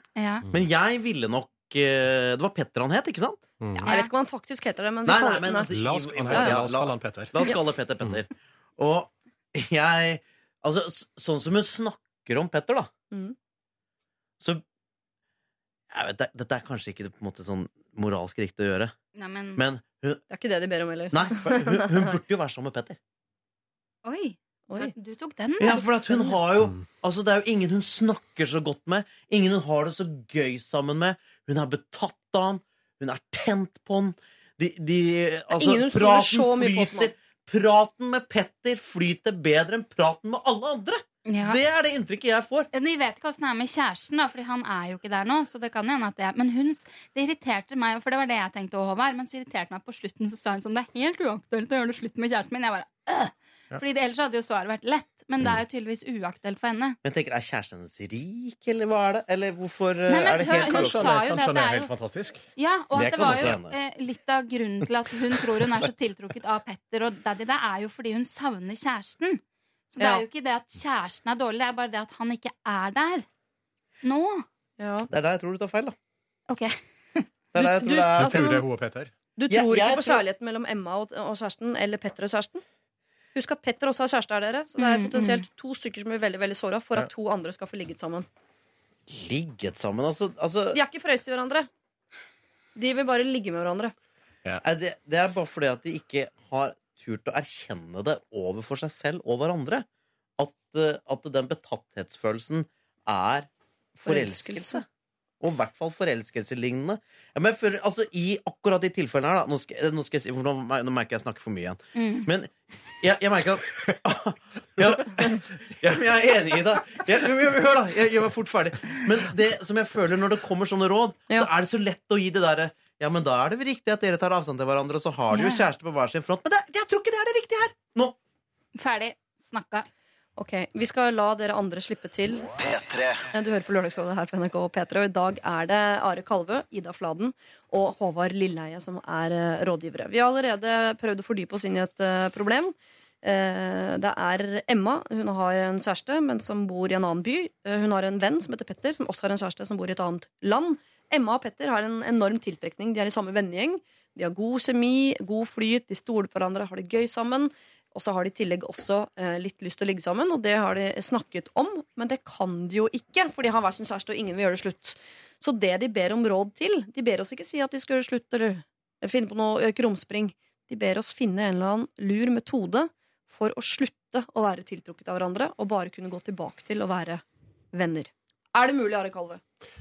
Men jeg ville nok eh, Det var Petter han het, ikke sant? Ja, jeg vet ikke om han faktisk heter det, men vi Nei, kaller nei, men den altså, det. La oss- han heter- ja, la oss kalle han Petter. La oss kalle Petter Petter. Og jeg Altså, s- sånn som hun snakker om Petter, da, Mm. Så jeg vet, Dette er kanskje ikke på en måte sånn moralsk riktig å gjøre, Nei, men, men hun, Det er ikke det de ber om heller. Nei, hun, hun burde jo være sammen med Petter. Oi. Du tok den, Ja, for at hun har jo Altså, det er jo ingen hun snakker så godt med. Ingen hun har det så gøy sammen med. Hun er betatt av han. Hun er tent på han. De, de, altså, praten flyter. Praten med Petter flyter bedre enn praten med alle andre. Ja. Det er det inntrykket jeg får. Vi vet ikke åssen det er med kjæresten, da, Fordi han er jo ikke der nå. Så det kan hende at det er Men hun, det irriterte meg, for det var det jeg tenkte òg, Håvard. Men så irriterte meg på slutten, så sa hun sånn Det er helt uaktuelt å gjøre det slutt med kjæresten min. Jeg bare øh! Ja. Fordi det, Ellers hadde jo svaret vært lett. Men det er jo tydeligvis uaktuelt for henne. Men jeg tenker, Er kjæresten hennes rik, eller hva er det? Eller hvorfor Nei, men er det helt hun han sa jo det at det er jo fantastisk. Ja, og Det at det var jo eh, litt av grunnen til at hun tror hun er så tiltrukket av Petter og Daddy, det er jo fordi hun savner kjæresten. Så det Ja. er jo ikke det at kjæresten er dårlig, det er bare det at han ikke er der. Nå. Det er der jeg tror du tar feil, da. Ok. Det er der jeg Du- tror det er altså, Tror det er hun og Petter? Du tror ikke på tror- kjærligheten mellom Emma og, og kjæresten eller Petter og kjæresten? Husk at Petter også har kjæreste, her, dere. Så det er Mm, potensielt to stykker som blir veldig veldig såra for at to andre skal få ligget sammen. ligget sammen. Altså, altså De er ikke forelsket i hverandre. De vil bare ligge med hverandre. Ja. det, det er bare fordi at de ikke har turt å erkjenne det overfor seg selv og hverandre. At, eh, at den betatthetsfølelsen er forelskelse. Og i hvert fall forelskelselignende. Ja, men for, altså, I akkurat de tilfellene her, da Nå skal, nå skal jeg nå, nå merker jeg jeg snakker for mye igjen. Mm. Men jeg, jeg merker at [laughs] ja, ja, men jeg er enig i det. Jeg, jeg, jeg, hør, da. Jeg gjør meg fort ferdig. Men det som jeg føler når det kommer sånne råd, så er det så lett å gi det derre Ja, men da er det vel riktig at dere tar avstand til hverandre, og så har de jo kjæreste på hver sin front. Men det, jeg tror ikke det er det riktige her! Nå! Ferdig snakka. Ok, Vi skal la dere andre slippe til. Eh, Du hører på Lørdagsrådet her på NRK P3, og i dag er det Are Kalvø, Ida Fladen og Håvard Lilleheie som er eh, rådgivere. Vi har allerede prøvd å fordype oss inn i et eh, problem. Eh, Det er Emma. Hun har en kjæreste, men som bor i en annen by. Eh, Hun har en venn som heter Petter, som også har en kjæreste som bor i et annet land. Emma og Petter har en enorm tiltrekning. De er i samme vennegjeng. De har god kjemi, god flyt, de stoler på hverandre, har det gøy sammen. Og så har de i tillegg også eh, litt lyst til å ligge sammen, og det har de snakket om. Men det kan de jo ikke, for de har hver sin kjæreste, og ingen vil gjøre det slutt. Så det de ber om råd til De ber oss ikke si at de skal gjøre slutt, eller finne på noe krumspring. De ber oss finne en eller annen lur metode for å slutte å være tiltrukket av hverandre, og bare kunne gå tilbake til å være venner. Er det mulig, Are Kalve?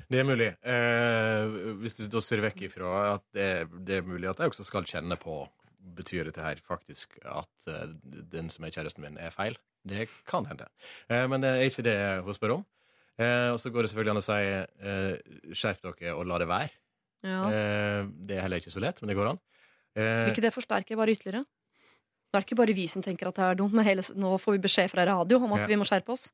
Det er mulig. Eh, hvis du da ser vekk ifra at det, det er mulig at jeg også skal kjenne på Betyr dette her faktisk at uh, den som er kjæresten min, er feil? Det kan hende. Eh, men det er ikke det hun spør om. Eh, og så går det selvfølgelig an å si eh, skjerp dere og la det være. Ja. Eh, det er heller ikke så lett, men det går an. Eh, Vil ikke det forsterke bare ytterligere? Da er det ikke bare vi som tenker at det er dumt, men hele, nå får vi beskjed fra radio om at Ja. vi må skjerpe oss.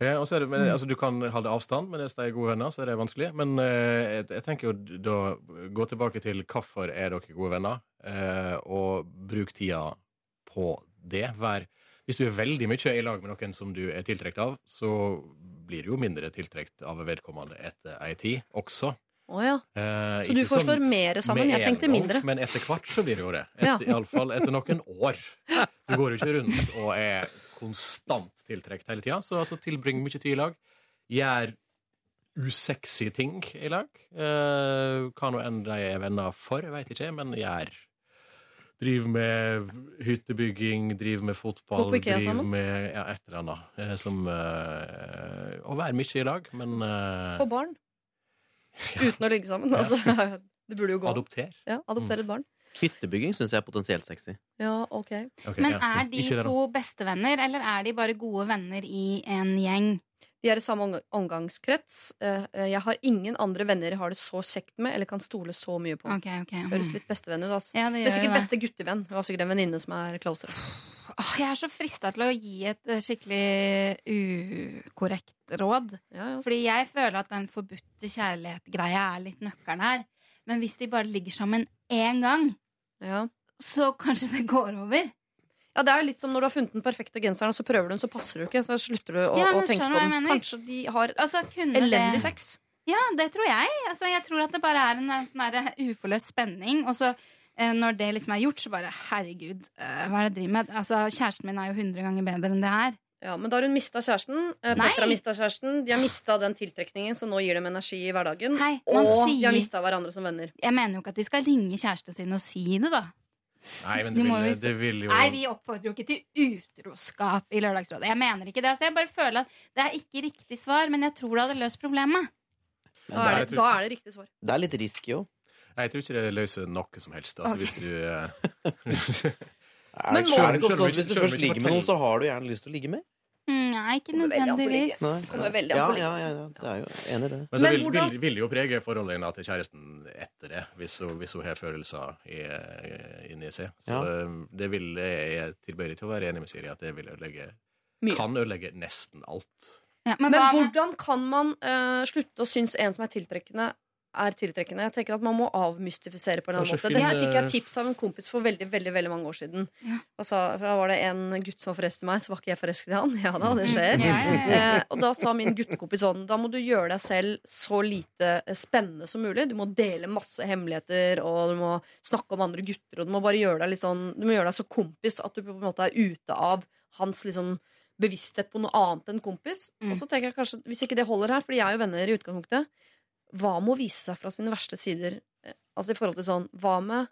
Ja, og så er det, men, Mm. altså, du kan holde avstand, men hvis de er gode venner, så er det vanskelig. Men eh, jeg, jeg tenker jo da gå tilbake til hvorfor er dere gode venner, eh, og bruk tida på det. Vær, hvis du er veldig mye i lag med noen som du er tiltrukket av, så blir du jo mindre tiltrukket av vedkommende etter ei tid også. Å ja. Eh, Så du foreslår sånn mer sammen? Jeg en tenkte mindre. Men etter hvert så blir det jo det. Ja. Et, Iallfall etter noen år. Du går jo ikke rundt og er konstant tiltrukket hele tida. Så altså, tilbring mye tid i lag. Gjør usexy ting i lag. Eh, hva nå enn de er venner for, jeg veit ikke, men gjør Driv med hyttebygging, driv med fotball, Gå på IKEA driv sammen? med ja, et eller annet. eh, som eh, Å være mye i lag, men eh, Få barn. Uten å ligge sammen. Altså, [laughs] det burde jo gå. Adopter. Ja, adoptere et barn. Hyttebygging syns jeg er potensielt sexy. Ja, ok. Men er de to bestevenner, eller er de bare gode venner i en gjeng? De er i samme omgangskrets. Eh, eh, Jeg har ingen andre venner jeg har det så kjekt med eller kan stole så mye på. Okay, okay. mm. Høres litt bestevenn ut. Altså. Ja, det det, gjør er sikkert det. beste guttevenn. Hun har sikkert en venninne som er closere. [sighs] [laughs] Åh, jeg er så frista til å gi et eh, skikkelig ukorrekt råd. Fordi jeg føler at den forbudte kjærlighet-greia er litt nøkkelen her. Men hvis de bare ligger sammen én gang, så kanskje det går over. Ja, Det er jo litt som når du har funnet den perfekte genseren, og så prøver du den, så passer du ikke. Så slutter du å, Ja, å tenke på den. Kanskje de har Altså, elendig det- sex. Ja, det tror jeg. Altså, jeg tror at det bare er en en sånn uforløst spenning. Og så når det liksom er gjort, så bare herregud, eh, hva er det jeg driver med? Altså, Kjæresten min er jo 100 ganger bedre enn det her. Ja, Men da har hun mista kjæresten. eh, Petter har mista kjæresten. De har mista den tiltrekningen, så nå gir dem energi i hverdagen. man og de har mista hverandre som venner. Jeg mener jo ikke at de skal ringe kjæresten sin og si det, da. Nei, men det må vil, det vil jo Nei, vi oppfordrer jo ikke til utroskap i Lørdagsrådet. Jeg mener ikke det. Altså, jeg bare føler at det er ikke riktig svar, men jeg tror det hadde løst problemet. Da er, det, da er det riktig svar. Det er litt risky òg. Nei, jeg tror ikke det løser noe som helst. Altså, hvis du [laughs] Men må- det, er ikke ofte at hvis du først ligger med noen, så har du gjerne lyst til å ligge med? Mm, Nei, ikke nødvendigvis. Nei. Kommer veldig an Ja, på ja, ja, ja, det er jo enig i det. Men så Men vil, hvordan- vil, vil det jo prege forholdet hennes til kjæresten etter det, hvis hun, hvis hun har følelser i, inni seg. Så Ja. eh, det vil jeg er tilbøyelig til å være enig med Siri at det vil ødelegge Mye. Kan ødelegge nesten alt. men men hva hvordan kan man eh, slutte å synes en som er tiltrekkende, er tiltrekkende? Jeg tenker at Man må avmystifisere på en eller annen måte. Fin, det her fikk jeg tips av en kompis for veldig veldig, veldig mange år siden. Ja. sa, for Da var det en gutt som var forelsket i meg, så var ikke jeg forelsket i han. [laughs] Ja da, det skjer. Mm. Ja, ja, ja. Eh, og da sa min guttekompis sånn Da må du gjøre deg selv så lite eh, spennende som mulig. Du må dele masse hemmeligheter, og du må snakke om andre gutter, og du må bare gjøre deg litt sånn Du må gjøre deg så kompis at du på en måte er ute av hans liksom bevissthet på noe annet enn kompis. Mm. Og så tenker jeg kanskje, hvis ikke det holder her, fordi jeg er jo venner i utgangspunktet, hva med å vise seg fra sine verste sider? Eh, Altså i forhold til sånn Hva med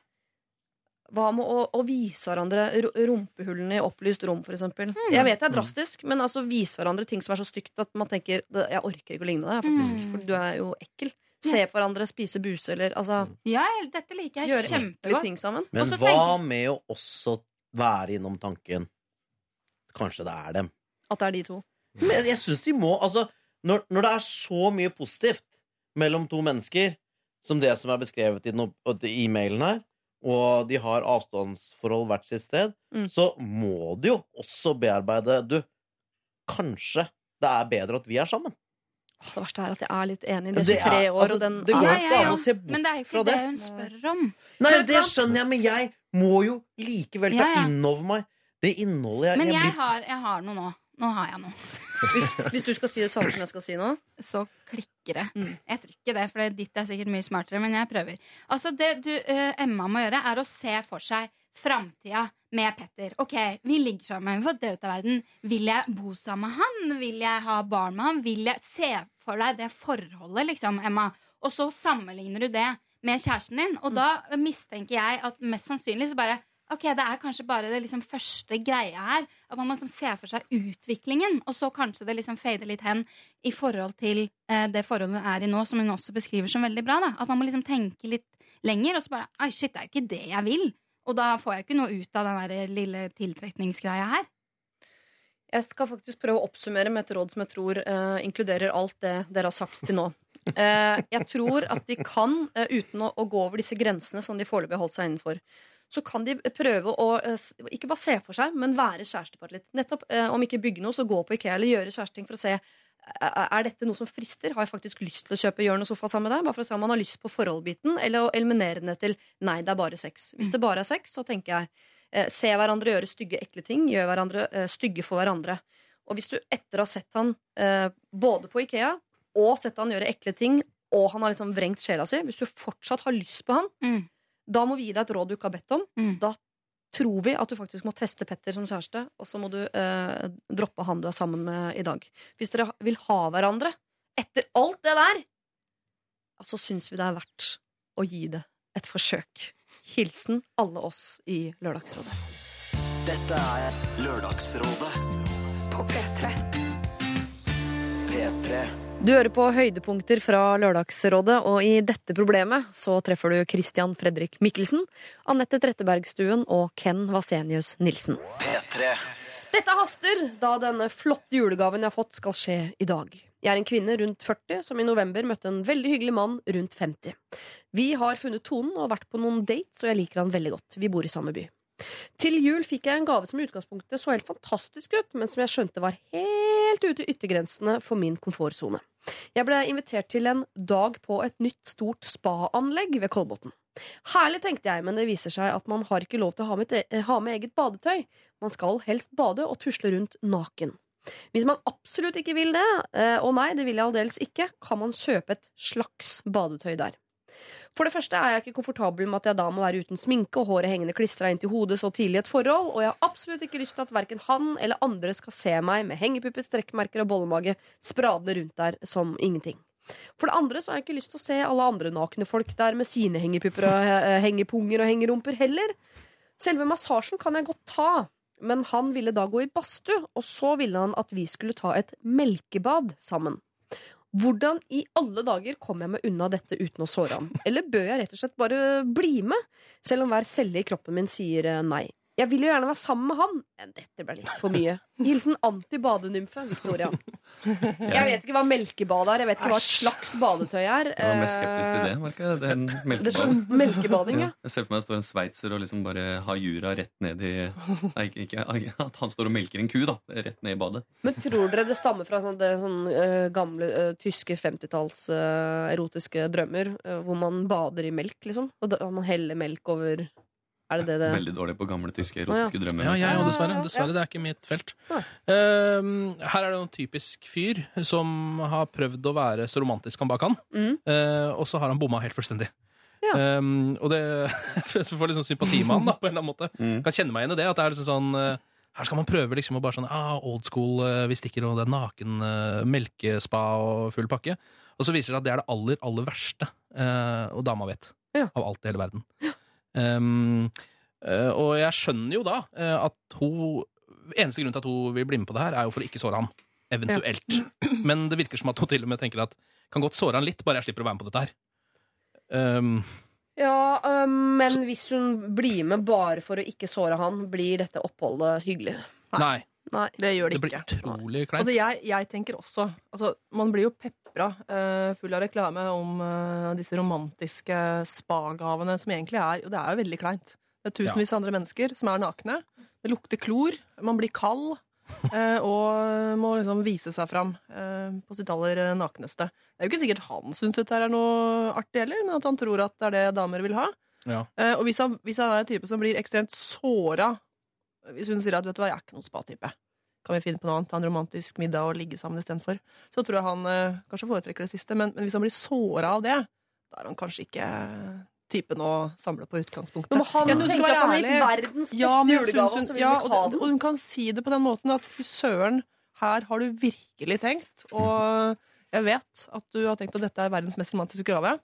hva med å, å vise hverandre rumpehullene i opplyst rom, for eksempel? Mm. Jeg vet det er drastisk, men altså vise hverandre ting som er så stygt at man tenker Jeg orker ikke å ligne deg, faktisk, Mm. for du er jo ekkel. Se på hverandre, spise buse, eller altså Ja, dette liker jeg Gjøre kjempegodt. ting sammen. Men hva med å også være innom tanken Kanskje det er dem. At det er de to. Men jeg syns de må Altså, når, når det er så mye positivt mellom to mennesker som det som er beskrevet i, den i e-mailen her, og de har avstandsforhold hvert sitt sted, Mm. så må de jo også bearbeide Du, kanskje det er bedre at vi er sammen. Det verste er at jeg er litt enig. Det Det er 23 er- år, altså, og den det går Ja, ikke ja, an å se bort Men det er jo ikke det. det hun spør om. Nei, det skjønner jeg, men jeg må jo likevel ta Ja, ja. inn over meg det innholdet jeg, Men jeg jeg blir har, jeg har noe nå. Nå har jeg noe. Hvis, hvis du skal si det samme som jeg skal si nå Så klikker det. Mm. Jeg tror ikke det, for ditt er sikkert mye smartere, men jeg prøver. Altså, det du, uh, Emma må gjøre, er å se for seg framtida med Petter. Ok, vi ligger sammen, vi får det ut av verden. Vil jeg bo sammen med han? Vil jeg ha barn med han? Vil jeg Se for deg det forholdet, liksom, Emma. Og så sammenligner du det med kjæresten din, og da mistenker jeg at mest sannsynlig så bare Ok, det er kanskje bare det liksom første greia her. At man må liksom se for seg utviklingen, og så kanskje det liksom fader litt hen i forhold til eh, det forholdet hun er i nå, som hun også beskriver som veldig bra. da At man må liksom tenke litt lenger, og så bare Ai, shit, det er jo ikke det jeg vil. Og da får jeg ikke noe ut av den der lille tiltrekningsgreia her. Jeg skal faktisk prøve å oppsummere med et råd som jeg tror eh, inkluderer alt det dere har sagt til nå. [laughs] Eh, jeg tror at de kan, eh, uten å, å gå over disse grensene som de foreløpig har holdt seg innenfor, så kan de prøve å eh, ikke bare se for seg, men være kjærestepar litt. Nettopp, eh, Om ikke bygge noe, så gå på Ikea eller gjøre kjæresteting for å se er dette noe som frister. Har jeg faktisk lyst til å kjøpe hjørne og sofa sammen med deg? Bare for å se om man har lyst på forholdbiten, eller å eliminere den til nei, det er bare sex. Hvis det bare er sex, så tenker jeg eh, se hverandre gjøre stygge, ekle ting. Gjør hverandre stygge for hverandre. Og hvis du etter å ha sett han både på Ikea og sett han gjøre ekle ting, og han har liksom vrengt sjela si, hvis du fortsatt har lyst på han, Mm. Da må vi gi deg et råd du ikke har bedt om. Da tror vi at du faktisk må teste Petter som kjæreste, og så må du eh, droppe han du er sammen med i dag. Hvis dere vil ha hverandre etter alt det der, så syns vi det er verdt å gi det et forsøk. Hilsen alle oss i Lørdagsrådet. Dette er Lørdagsrådet på P3. P3. Du hører på høydepunkter fra Lørdagsrådet, og i dette problemet så treffer du Christian Fredrik Mikkelsen, Anette Trettebergstuen og Ken Vasenius Nilsen. P3. Dette haster, da denne flotte julegaven jeg har fått, skal skje i dag. Jeg er en kvinne rundt 40 som i november møtte en veldig hyggelig mann rundt 50. Vi har funnet tonen og vært på noen dates, og jeg liker han veldig godt. Vi bor i samme by. Til jul fikk jeg en gave som i utgangspunktet så helt fantastisk ut, men som jeg skjønte var helt ute i yttergrensene for min komfortsone. Jeg ble invitert til en dag på et nytt, stort spa-anlegg ved Kolbotn. Herlig, tenkte jeg, men det viser seg at man har ikke lov til å ha med, ha med eget badetøy. Man skal helst bade og tusle rundt naken. Hvis man absolutt ikke vil det, eh, og nei, det vil jeg aldeles ikke, kan man kjøpe et slags badetøy der. For det første er jeg ikke komfortabel med at jeg da må være uten sminke og håret hengende klistra inn til hodet så tidlig i et forhold, og jeg har absolutt ikke lyst til at verken han eller andre skal se meg med hengepupper, strekkmerker og bollemage spradende rundt der som ingenting. For det andre så har jeg ikke lyst til å se alle andre nakne folk der med sine hengepupper og eh, hengepunger og hengerumper heller. Selve massasjen kan jeg godt ta, men han ville da gå i badstue, og så ville han at vi skulle ta et melkebad sammen. Hvordan i alle dager kom jeg meg unna dette uten å såre ham? Eller bør jeg rett og slett bare bli med, selv om hver celle i kroppen min sier eh, nei? Jeg vil jo gjerne være sammen med han, men dette ble litt for mye. Hilsen antibadenymfe Victoria. Jeg vet ikke hva melkebad er, jeg vet ikke hva et slags badetøy er. Jeg var mest skeptisk til det. Eh, merker jeg. Det er en Det er melkebad. sånn melkebading, ja. Jeg ser for meg det står en sveitser og liksom bare har jura rett ned i Nei, ikke, ikke At han står og melker en ku, da. Rett ned i badet. Men tror dere det stammer fra sånn, det, sånn eh, gamle eh, tyske 50-talls eh, erotiske drømmer, hvor man bader i melk, liksom? Og da, man heller melk over Er det det det Veldig dårlig på gamle tyske erotiske erotiske ja. drømmer. Ja, jeg òg, dessverre. Ja, ja. Dessverre, Det er ikke mitt felt. Ehm, her er det en typisk fyr som har prøvd å være så romantisk han bare kan, Mm. uh, og så har han bomma helt fullstendig. Ehm, og det [laughs] jeg får litt sånn sympati med han, da, på en eller annen måte. Kan kjenne meg igjen i det. At det er liksom sånn uh, Her skal man prøve liksom å bare sånn ah, Old school, uh, vi stikker, og det er naken uh, melkespa og full pakke. Og så viser det at det er det aller, aller verste. eh, og dama vet. Av alt i hele verden. Um, og jeg skjønner jo da eh, at hun Eneste grunn til at hun vil bli med på det her, er jo for å ikke såre han. Eventuelt. [clears throat] Men det virker som at hun til og med tenker at kan godt såre han litt, bare jeg slipper å være med på dette her. Um, Ja, um, men hvis hun blir med bare for å ikke såre han, blir dette oppholdet hyggelig? nei. Nei. Det gjør det, Det blir utrolig kleint. Altså, jeg, jeg tenker også altså, Man blir jo pepra uh, full av reklame om uh, disse romantiske spagavene som egentlig er Og det er jo veldig kleint. Det er tusenvis av andre mennesker som er nakne. Det lukter klor. Man blir kald. Uh, [laughs] og må liksom vise seg fram eh, på sitt aller eh, nakneste. Det er jo ikke sikkert han syns dette er noe artig heller, men at han tror at det er det damer vil ha. Ja. Eh, og hvis han, hvis han er en type som blir ekstremt såra Hvis hun sier at vet du hva, jeg er ikke noen spa-type, kan vi finne på noe annet, ta en romantisk middag og ligge sammen istedenfor, så tror jeg han eh, kanskje foretrekker det siste. Men, men hvis han blir såra av det, da er han kanskje ikke typen å samle på utgangspunktet. Men han Jeg tenker at han har gitt verdens beste Ja, julegave, og så vil ja, ha den. og hun kan si det på den måten at fy søren, her har du virkelig tenkt. Og jeg vet at du har tenkt at dette er verdens mest romantiske gave,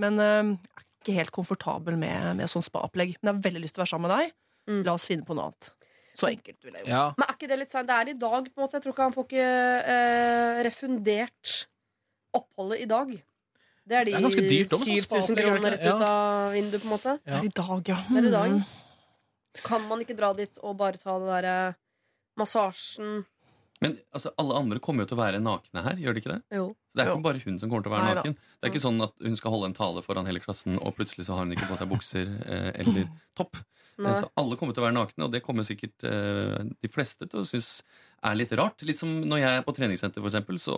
men eh, jeg er ikke helt komfortabel med, med sånn spa-opplegg. Men jeg har veldig lyst til å være sammen med deg. Mm. La oss finne på noe annet. Så enkelt vil jeg jo. Men er ikke det litt seint? Det er i dag, på en måte. Jeg tror ikke han får ikke eh, refundert oppholdet i dag. Det er de Det er ganske dyrt også, 7000 spa-opplegg, kronene er det rett ut av vinduet, på en måte. Det er i dag, ja. Det er i dag. Mm. Kan man ikke dra dit og bare ta det derre massasjen Men altså, alle andre kommer jo til å være nakne her, gjør de ikke det? Jo. Så det er Jo. ikke bare hun som kommer til å være Nei, naken. Det er ikke sånn at hun skal holde en tale foran hele klassen, og plutselig så har hun ikke på seg bukser eh, eller [laughs] topp. Nei. Så alle kommer til å være nakne, og det kommer sikkert eh, de fleste til å synes er litt rart. Litt som når jeg er på treningssenter, for eksempel, så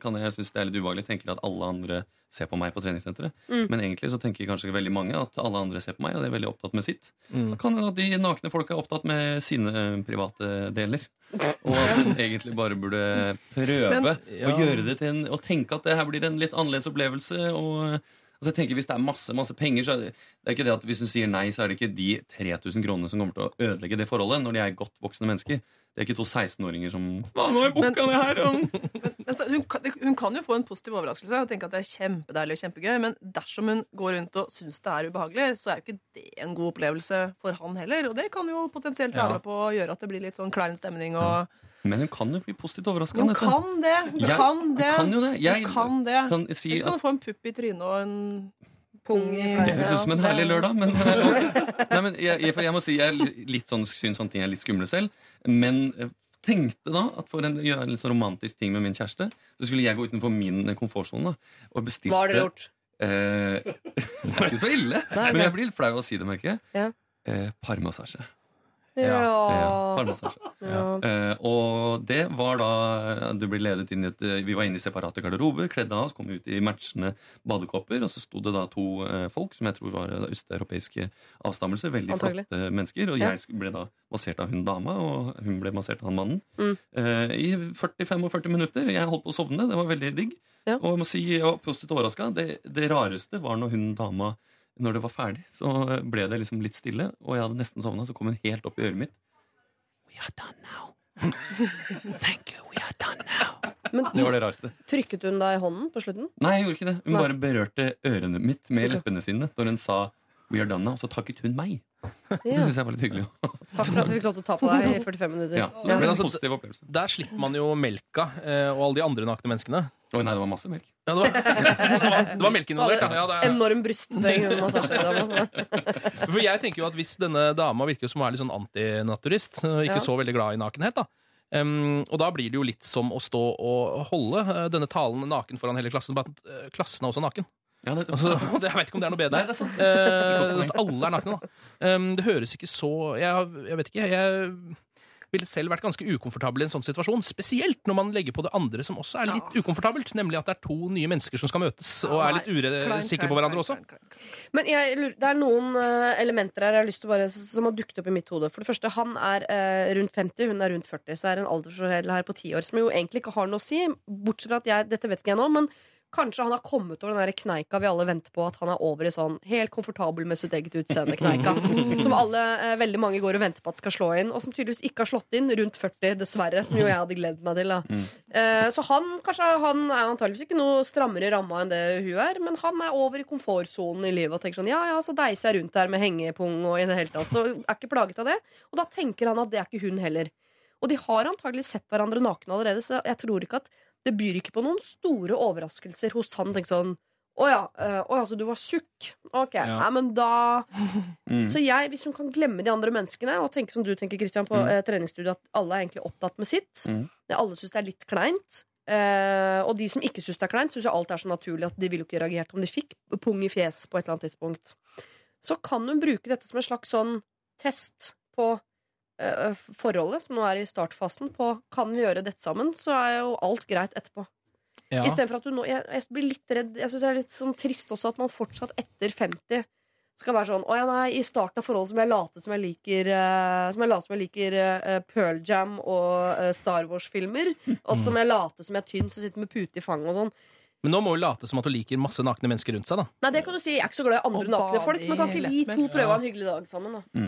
kan jeg synes det er litt ubehagelig. Tenker at alle andre ser på meg på treningssenteret. Mm. Men egentlig så tenker kanskje veldig mange at alle andre ser på meg, og de er veldig opptatt med sitt. Mm. Da kan hende at de nakne folka er opptatt med sine eh, private deler. Og at hun [laughs] egentlig bare burde prøve Men- å gjøre det til en Og tenke at det her blir en litt annerledes opplevelse. Og altså jeg tenker Hvis det er masse masse penger, så er det, det er ikke det at hvis hun sier nei, så er det ikke de 3000 kronene som kommer til å ødelegge det forholdet, når de er godt voksne mennesker. Det er ikke to 16-åringer som Hva, nå har jeg booka det her! og- [laughs] Men så, hun, kan, hun kan jo få en positiv overraskelse og tenke at det er kjempedeilig og kjempegøy, men dersom hun går rundt og syns det er ubehagelig, så er jo ikke det en god opplevelse for han heller. Og det kan jo potensielt være med på å gjøre at det blir litt sånn klein stemning. Og Men hun kan jo bli positivt overraska. Hun kan det! Hun Jeg kan det! kan jo det. Jeg Hun kan det. kan si Ellers kan du få en pupp i trynet og en pung i Det høres ut som en herlig lørdag, men, eh, nei, men jeg, jeg, jeg må si jeg litt sånn, syns sånne ting er litt skumle selv. Men eh, tenkte da at for å gjøre en litt sånn romantisk ting med min kjæreste, så skulle jeg gå utenfor min komfortsone og bestilte Hva har dere gjort? Eh, [laughs] det er ikke så ille, men jeg blir litt flau av å si det, merker jeg. Ja. Eh, parmassasje. Ja. Parmassasje. Ja. Eh, og det var da Du ble ledet inn i et Vi var inne i separate garderober, kledde av oss, kom ut i matchende badekåper, og så sto det da to eh, folk som jeg tror var eh, østeuropeiske avstammelser. Veldig Antagelig. flotte mennesker. Og Ja. jeg ble da massert av hun dama, og hun ble massert av han mannen. Mm. Eh, I 40-45 minutter. Jeg holdt på å sovne. Det var veldig digg. Og jeg må si, jeg var positivt overraska. Det, det rareste var når hun dama når det var ferdig, så ble det liksom litt stille, og jeg hadde nesten sovna. Så kom hun helt opp i øret mitt. We are done now [laughs] Thank you, we are done Men Det var det rareste. trykket hun deg i hånden på slutten? Nei, jeg gjorde ikke det. Hun Nei. bare berørte ørene mitt med okay. leppene sine når hun sa We are done now. Og så takket hun meg. Det Ja. syns jeg var litt hyggelig. Takk for at vi fikk lov til å ta på deg i 45 minutter. Ja, så det ble en positiv opplevelse. Der slipper man jo melka eh, og alle de andre nakne menneskene. Oi, nei, det var masse melk. Ja, det, var, [laughs] det, var, det var melk involvert. Ja, det er- Enorm brystbøying under massasjedama. [laughs] For jeg tenker jo at Hvis denne dama virker som å være litt sånn antinaturist, ikke Ja. så veldig glad i nakenhet, da Um, og da blir det jo litt som å stå og holde eh, denne talen naken foran hele klassen, bare at eh, klassen er også naken. altså, og [laughs] det, jeg vet ikke om det er noe bedre. Nei, det er sant. Eh, alle er nakne, da. Um, det høres ikke så jeg, jeg vet ikke. Jeg ville selv vært ganske ukomfortabel i en sånn situasjon. Spesielt når man legger på det andre som også er litt ukomfortabelt. Nemlig at det er to nye mennesker som skal møtes og er litt usikre på hverandre også. Men jeg, det er noen eh, elementer her jeg har lyst til bare, som har dukket opp i mitt hode. For det første, Han er eh, rundt 50, hun er rundt 40, så er det en aldersforskjell her på 10 år som jo egentlig ikke har noe å si. Bortsett fra at jeg, dette vet ikke jeg nå, men kanskje han har kommet over den der kneika vi alle venter på at han er over i sånn helt komfortabel med sitt eget utseende-kneika. [laughs] Som alle, eh, veldig mange går og venter på at skal slå inn, og som tydeligvis ikke har slått inn rundt 40, dessverre. Som jo jeg hadde gledet meg til. da Eh, Så han, kanskje, han er antageligvis ikke noe strammere ramma enn det hun er, men han er over i komfortsonen i livet og tenker sånn ja, ja, så deiser jeg rundt der med hengepung og i det hele tatt. Og er ikke plaget av det. Og da tenker han at det er ikke hun heller. Og de har antagelig sett hverandre nakne allerede, så jeg tror ikke at det byr ikke på noen store overraskelser hos han. Tenker sånn å ja, ja, så du var tjukk? Ok, Ja. nei, men da [laughs] Mm. Så jeg, hvis hun kan glemme de andre menneskene og tenke som du tenker, Christian, på Mm. eh, treningsstudiet, at alle er egentlig opptatt med sitt. Mm. Alle syns det er litt kleint. Uh, og de som ikke syns det er kleint, syns alt er så naturlig at de ville jo ikke reagert om de fikk pung i fjes på et eller annet tidspunkt. Så kan hun bruke dette som en slags sånn test på forholdet, som nå er i startfasen, på kan vi gjøre dette sammen, så er jo alt greit etterpå. Ja. Istedenfor at du nå Jeg, jeg blir litt redd Jeg syns det er litt sånn trist også at man fortsatt etter 50 skal være sånn Å ja, nei, i starten av forholdet som jeg late som jeg liker uh, Som jeg late som jeg liker uh, Pearl Jam og uh, Star Wars-filmer. [laughs] Og som jeg late som jeg er tynn, som sitter med pute i fanget og sånn. Men nå må hun late som at hun liker masse nakne mennesker rundt seg. da Nei, det kan du si. Jeg er ikke så glad i andre nakne folk, men kan ikke vi to prøve å ha en hyggelig dag sammen, da?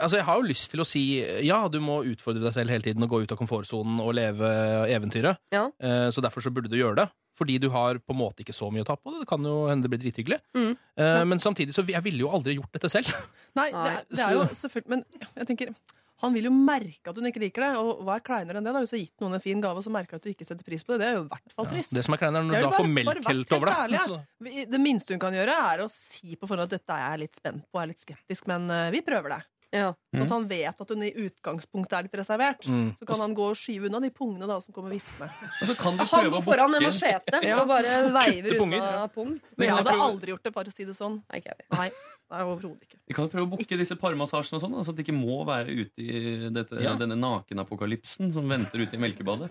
Altså, Jeg har jo lyst til å si ja, du må utfordre deg selv hele tiden og gå ut av komfortsonen og leve eventyret. Ja. Eh, Så derfor så burde du gjøre det. Fordi du har på en måte ikke så mye å ta på. Det kan jo hende det blir drithyggelig. Mm. Eh, Men samtidig så jeg ville jo aldri gjort dette selv. [laughs] Nei, det er, det er jo selvfølgelig Men jeg tenker han vil jo merke at hun ikke liker det. Og hva er kleinere enn det? da? Hvis du har gitt noen en fin gave, og så merker at du ikke setter pris på det. Det er jo i hvert fall trist. Det som er kleinere, er når du da får bare- melk bare helt over deg. ærlig, [laughs] ja. Det minste hun kan gjøre, er å si på forhånd at dette er jeg litt spent på, jeg er litt skeptisk, men eh, vi prøver det. Ja. Mm. at han vet at hun i utgangspunktet er litt reservert. Mm. Så kan han gå og skyve unna de pungene da som kommer viftende. Og kan du Han går foran med machete Ja. og bare veiver unna ja. pung. Men jeg hadde aldri gjort det, bare å si det sånn. Jeg. Nei, nei overhodet ikke. Vi kan jo prøve å booke disse parmassasjene og sånn, så at de ikke må være ute i dette, Ja. denne nakenapokalypsen som venter ute i melkebadet.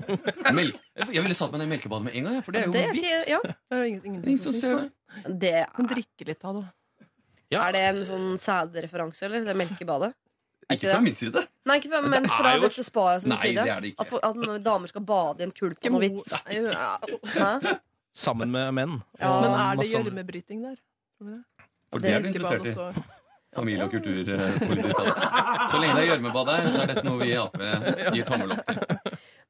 Melk. Jeg ville satt meg ned i melkebadet med en gang, for det er jo Det hvitt. ikke- ja. Det er ingen, ingen, Ingen som som ser det. noe. Det Kan drikke litt av det. Er det en sånn sædreferanse, eller? Det melkebadet? Ikke fra min side. Nei, ikke fra, Men men det fra jo- dette spaet sin Nei, side. det er det ikke. At, for, at damer skal bade i en kult og noe hvitt. Sammen med menn. Ja. Men er det gjørmebryting der? Tror vi det? For det er du interessert i. også. [laughs] Familie- og kulturpolitisk. Så lenge det er gjørmebad der, så er dette noe vi i Ap gir tommel opp til.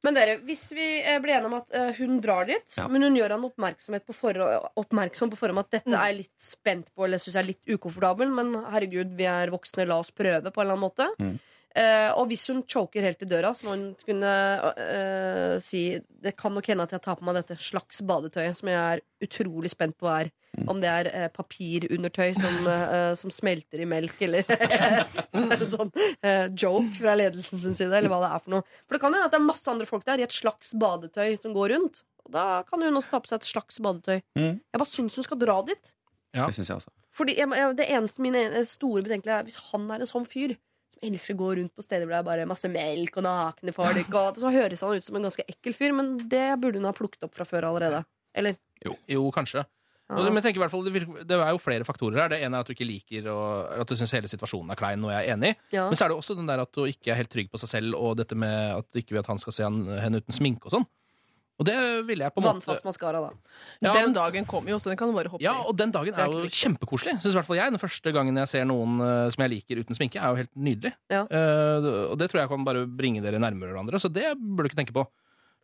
Men dere, hvis vi eh, blir enige om at eh, hun drar dit, Ja. men hun gjør han oppmerksomhet på forhånd, oppmerksom på forhånd at dette Mm. er litt spent på eller syns er litt ukomfortabel, men herregud, vi er voksne, la oss prøve på en eller annen måte. Mm. Eh, og hvis hun choker helt i døra, så må hun kunne uh, si Det kan nok hende at jeg tar på meg dette slags badetøyet, som jeg er utrolig spent på er. Mm. Om det er uh, papirundertøy som, [laughs] som smelter i melk, eller [laughs] en sånn eh, joke fra ledelsen sin side, eller hva det er for noe. For det kan hende at det er masse andre folk der i et slags badetøy som går rundt. Og da kan hun også ta på seg et slags badetøy. Mm. Jeg bare syns hun skal dra dit. Det syns jeg også. Fordi jeg, jeg, Det eneste mine store betenkelige er hvis han er en sånn fyr elsker å gå rundt på steder hvor det er bare masse melk og nakne folk. Og så høres han ut som en ganske ekkel fyr, men det burde hun ha plukket opp fra før allerede. Eller? Jo, jo kanskje. Ja. Men jeg tenker i hvert fall, det, virker, det er jo flere faktorer her. Det ene er at du ikke liker og at du syns hele situasjonen er klein, noe jeg er enig. Ja. Men så er det også den der at du ikke er helt trygg på seg selv, og dette med at du ikke vil at han skal se henne uten sminke og sånn. Og det ville jeg på en måte Vannfast maskara, da. Ja, Den dagen kommer jo, så den kan du bare hoppe Ja, i. og den dagen er jo kjempekoselig. Synes i hvert fall jeg. Den første gangen jeg ser noen eh, som jeg liker uten sminke, er jo helt nydelig. Ja. Uh, og det tror jeg kan bare bringe dere nærmere hverandre, så det burde du ikke tenke på.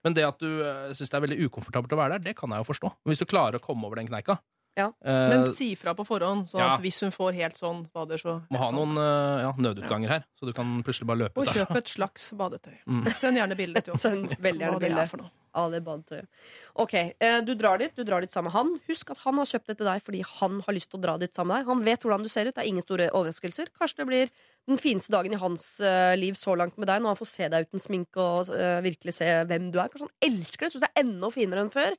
Men det at du uh, syns det er veldig ukomfortabelt å være der, det kan jeg jo forstå. Hvis du klarer å komme over den kneika. Ja. Eh, Men si fra på forhånd, sånn ja. at hvis hun får helt sånn bader, så må ha noen eh, ja, nødutganger her, så du kan plutselig bare løpe Og ut der. kjøp et slags badetøy. [laughs] Mm. Send gjerne bilde til [laughs] oss. Send veldig gjerne bilde. av det badetøyet. Ok, eh, Du drar dit du drar dit sammen med han. Husk at han har kjøpt det til deg fordi han har lyst til å dra dit sammen med deg. Han vet hvordan du ser ut. Det er ingen store overraskelser. Kanskje det blir den fineste dagen i hans eh, liv så langt med deg, når han får se deg uten sminke og eh, virkelig se hvem du er. Kanskje han elsker det. Syns det er enda finere enn før.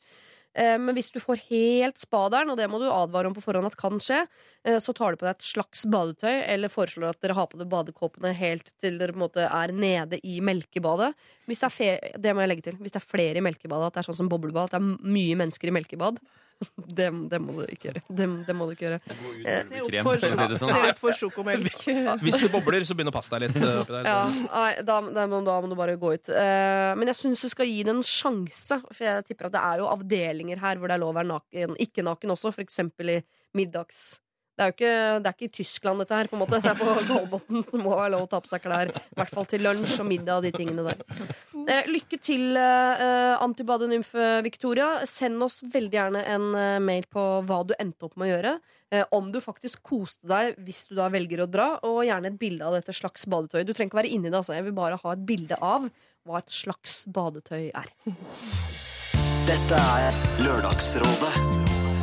Eh, men hvis du får helt spaderen, og det må du advare om på forhånd at kan skje, eh, så tar du på deg et slags badetøy, eller foreslår at dere har på dere badekåpene helt til dere på en måte er nede i melkebadet. Hvis det, er det må jeg legge til. Hvis det er flere i melkebadet, at det er sånn som boblebad, at det er mye mennesker i melkebad, [laughs] det, det må du ikke gjøre. Det, det må du ikke gjøre. Eh, Se opp for- sånn. Opp for sjokomelk. [laughs] Hvis det bobler, så begynner å passe deg litt. eh, oppi der. Ja, nei, da, da, må, da må du bare gå ut. Eh, men jeg syns du skal gi det en sjanse. For jeg tipper at det er jo avdelinger her hvor det er lov å være naken, ikke naken også. Eksempel i middags. Det er jo ikke, det er ikke i Tyskland, dette her. på en måte Det er på Kolbotn. som må være lov å ta på seg klær. I hvert fall til lunsj og middag og de tingene der. Eh, lykke til, eh, antibadenymfe Victoria. Send oss veldig gjerne en eh, mail på hva du endte opp med å gjøre. Eh, om du faktisk koste deg hvis du da velger å dra, og gjerne et bilde av dette slags badetøyet. Du trenger ikke være inni det, altså. Jeg vil bare ha et bilde av hva et slags badetøy er. Dette er Lørdagsrådet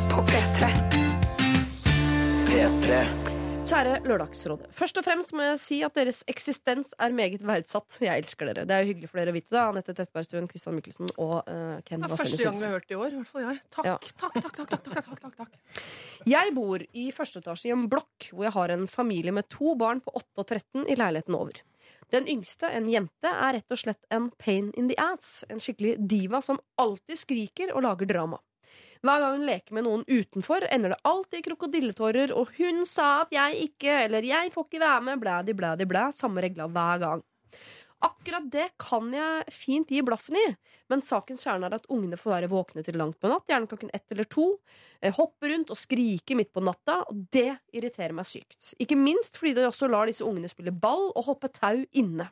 på P3. P3. Kjære Lørdagsrådet. Først og fremst må jeg si at deres eksistens er meget verdsatt. Jeg elsker dere. Det er jo hyggelig for dere å vite det. Anette Trettebergstuen, Christian Michelsen og uh, Ken Det er første gang vi har hørt det i år. I hvert fall jeg. Takk, Ja. takk, takk, takk, takk, takk, takk, takk, takk. Jeg bor i første etasje i en blokk hvor jeg har en familie med to barn på 8 og 13 i leiligheten over. Den yngste, en jente, er rett og slett en pain in the ass. En skikkelig diva som alltid skriker og lager drama. Hver gang hun leker med noen utenfor, ender det alltid i krokodilletårer, og hun sa at jeg ikke, eller jeg får ikke være med, blædi, blædi, blæ. Samme regla hver gang. Akkurat det kan jeg fint gi blaffen i, men sakens kjerne er at ungene får være våkne til langt på natt, gjerne klokken ett eller to, eh, hoppe rundt og skrike midt på natta, og det irriterer meg sykt. Ikke minst fordi de også lar disse ungene spille ball og hoppe tau inne.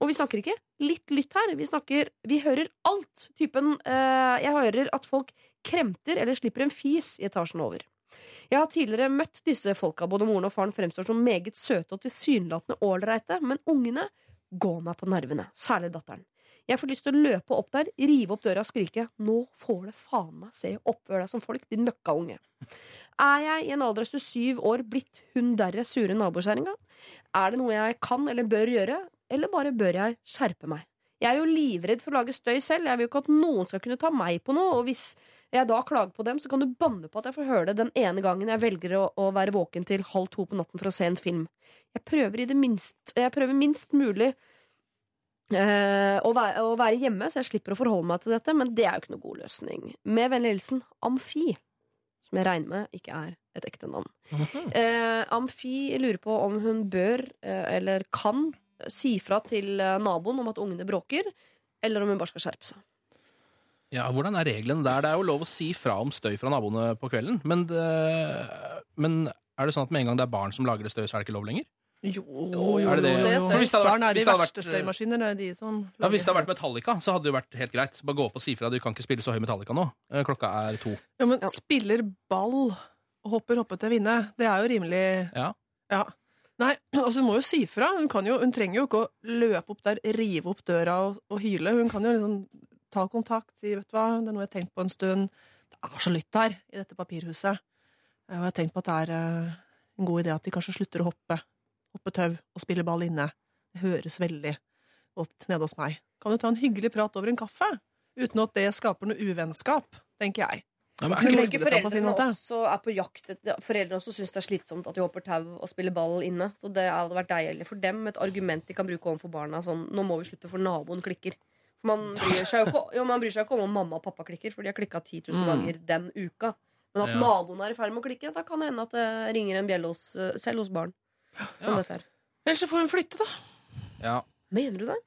Og vi snakker ikke litt lytt her, vi snakker Vi hører alt. Typen eh, Jeg hører at folk kremter eller slipper en fis i etasjen over. Jeg har tidligere møtt disse folka, både moren og faren fremstår som meget søte og tilsynelatende ålreite, men ungene går meg på nervene, særlig datteren. Jeg får lyst til å løpe opp der, rive opp døra og skrike 'Nå får det faen meg se oppfør deg som folk, din møkkaunge'. Er jeg i en alder av 27 år blitt hun derre sure nabokjerringa? Er det noe jeg kan eller bør gjøre, eller bare bør jeg skjerpe meg? Jeg er jo livredd for å lage støy selv. Jeg vil jo ikke at noen skal kunne ta meg på noe. Og hvis jeg da klager på dem, så kan du banne på at jeg får høre det den ene gangen jeg velger å, å være våken til halv to på natten for å se en film. Jeg prøver i det minst Jeg prøver minst mulig eh, å, være, å være hjemme, så jeg slipper å forholde meg til dette, men det er jo ikke noe god løsning. Med vennlig hilsen Amfi, som jeg regner med ikke er et ekte navn. Eh, Amfi lurer på om hun bør, eh, eller kan, si fra til eh, naboen om at ungene bråker, eller om hun bare skal skjerpe seg. Ja, Hvordan er reglene der? Det er jo lov å si fra om støy fra naboene på kvelden. Men, det, men er det sånn at med en gang det er barn som lager det støy, så er det ikke lov lenger? Jo, Er det det? Støy, For hvis det hadde vært- Barn er de verste vært- støymaskinene. Er de som Ja, Hvis det hadde vært Metallica, så hadde det jo vært helt greit. Bare gå opp og si fra. Du kan ikke spille så høy Metallica nå. Eh, Klokka er to. Ja, men spiller ball og hopper hoppe til å vinne, det er jo rimelig Ja. Ja. Nei, [clears throat] altså hun må jo si fra. Hun, jo, hun trenger jo ikke å løpe opp der, rive opp døra og, og hyle. Hun kan jo liksom ta kontakt, si vet du hva, det er noe jeg har tenkt på en stund. Det er så lytt her i dette papirhuset. Eh, Og jeg har tenkt på at det er eh, en god idé at de kanskje slutter å hoppe. Hoppe tau og spille ball inne. Det høres veldig godt nede hos meg. Kan du ta en hyggelig prat over en kaffe? Uten at det skaper noe uvennskap, tenker jeg. Men ikke ikke på foreldrene også er på jakt Foreldrene også syns det er slitsomt at de hopper tau og spiller ball inne. Så det hadde vært deilig for dem et argument de kan bruke overfor barna. Sånn, nå må vi slutte, for naboen klikker. For man [laughs] bryr seg jo ikke, jo, man bryr seg ikke om om mamma og pappa klikker, for de har klikka 10 000 Mm. ganger den uka. Men at Ja. naboen er i ferd med å klikke, da kan det hende at det ringer en bjelle hos, selv hos barn. [gasps] Som dette her. Ellers så får hun flytte, da. Ja. Mener du det?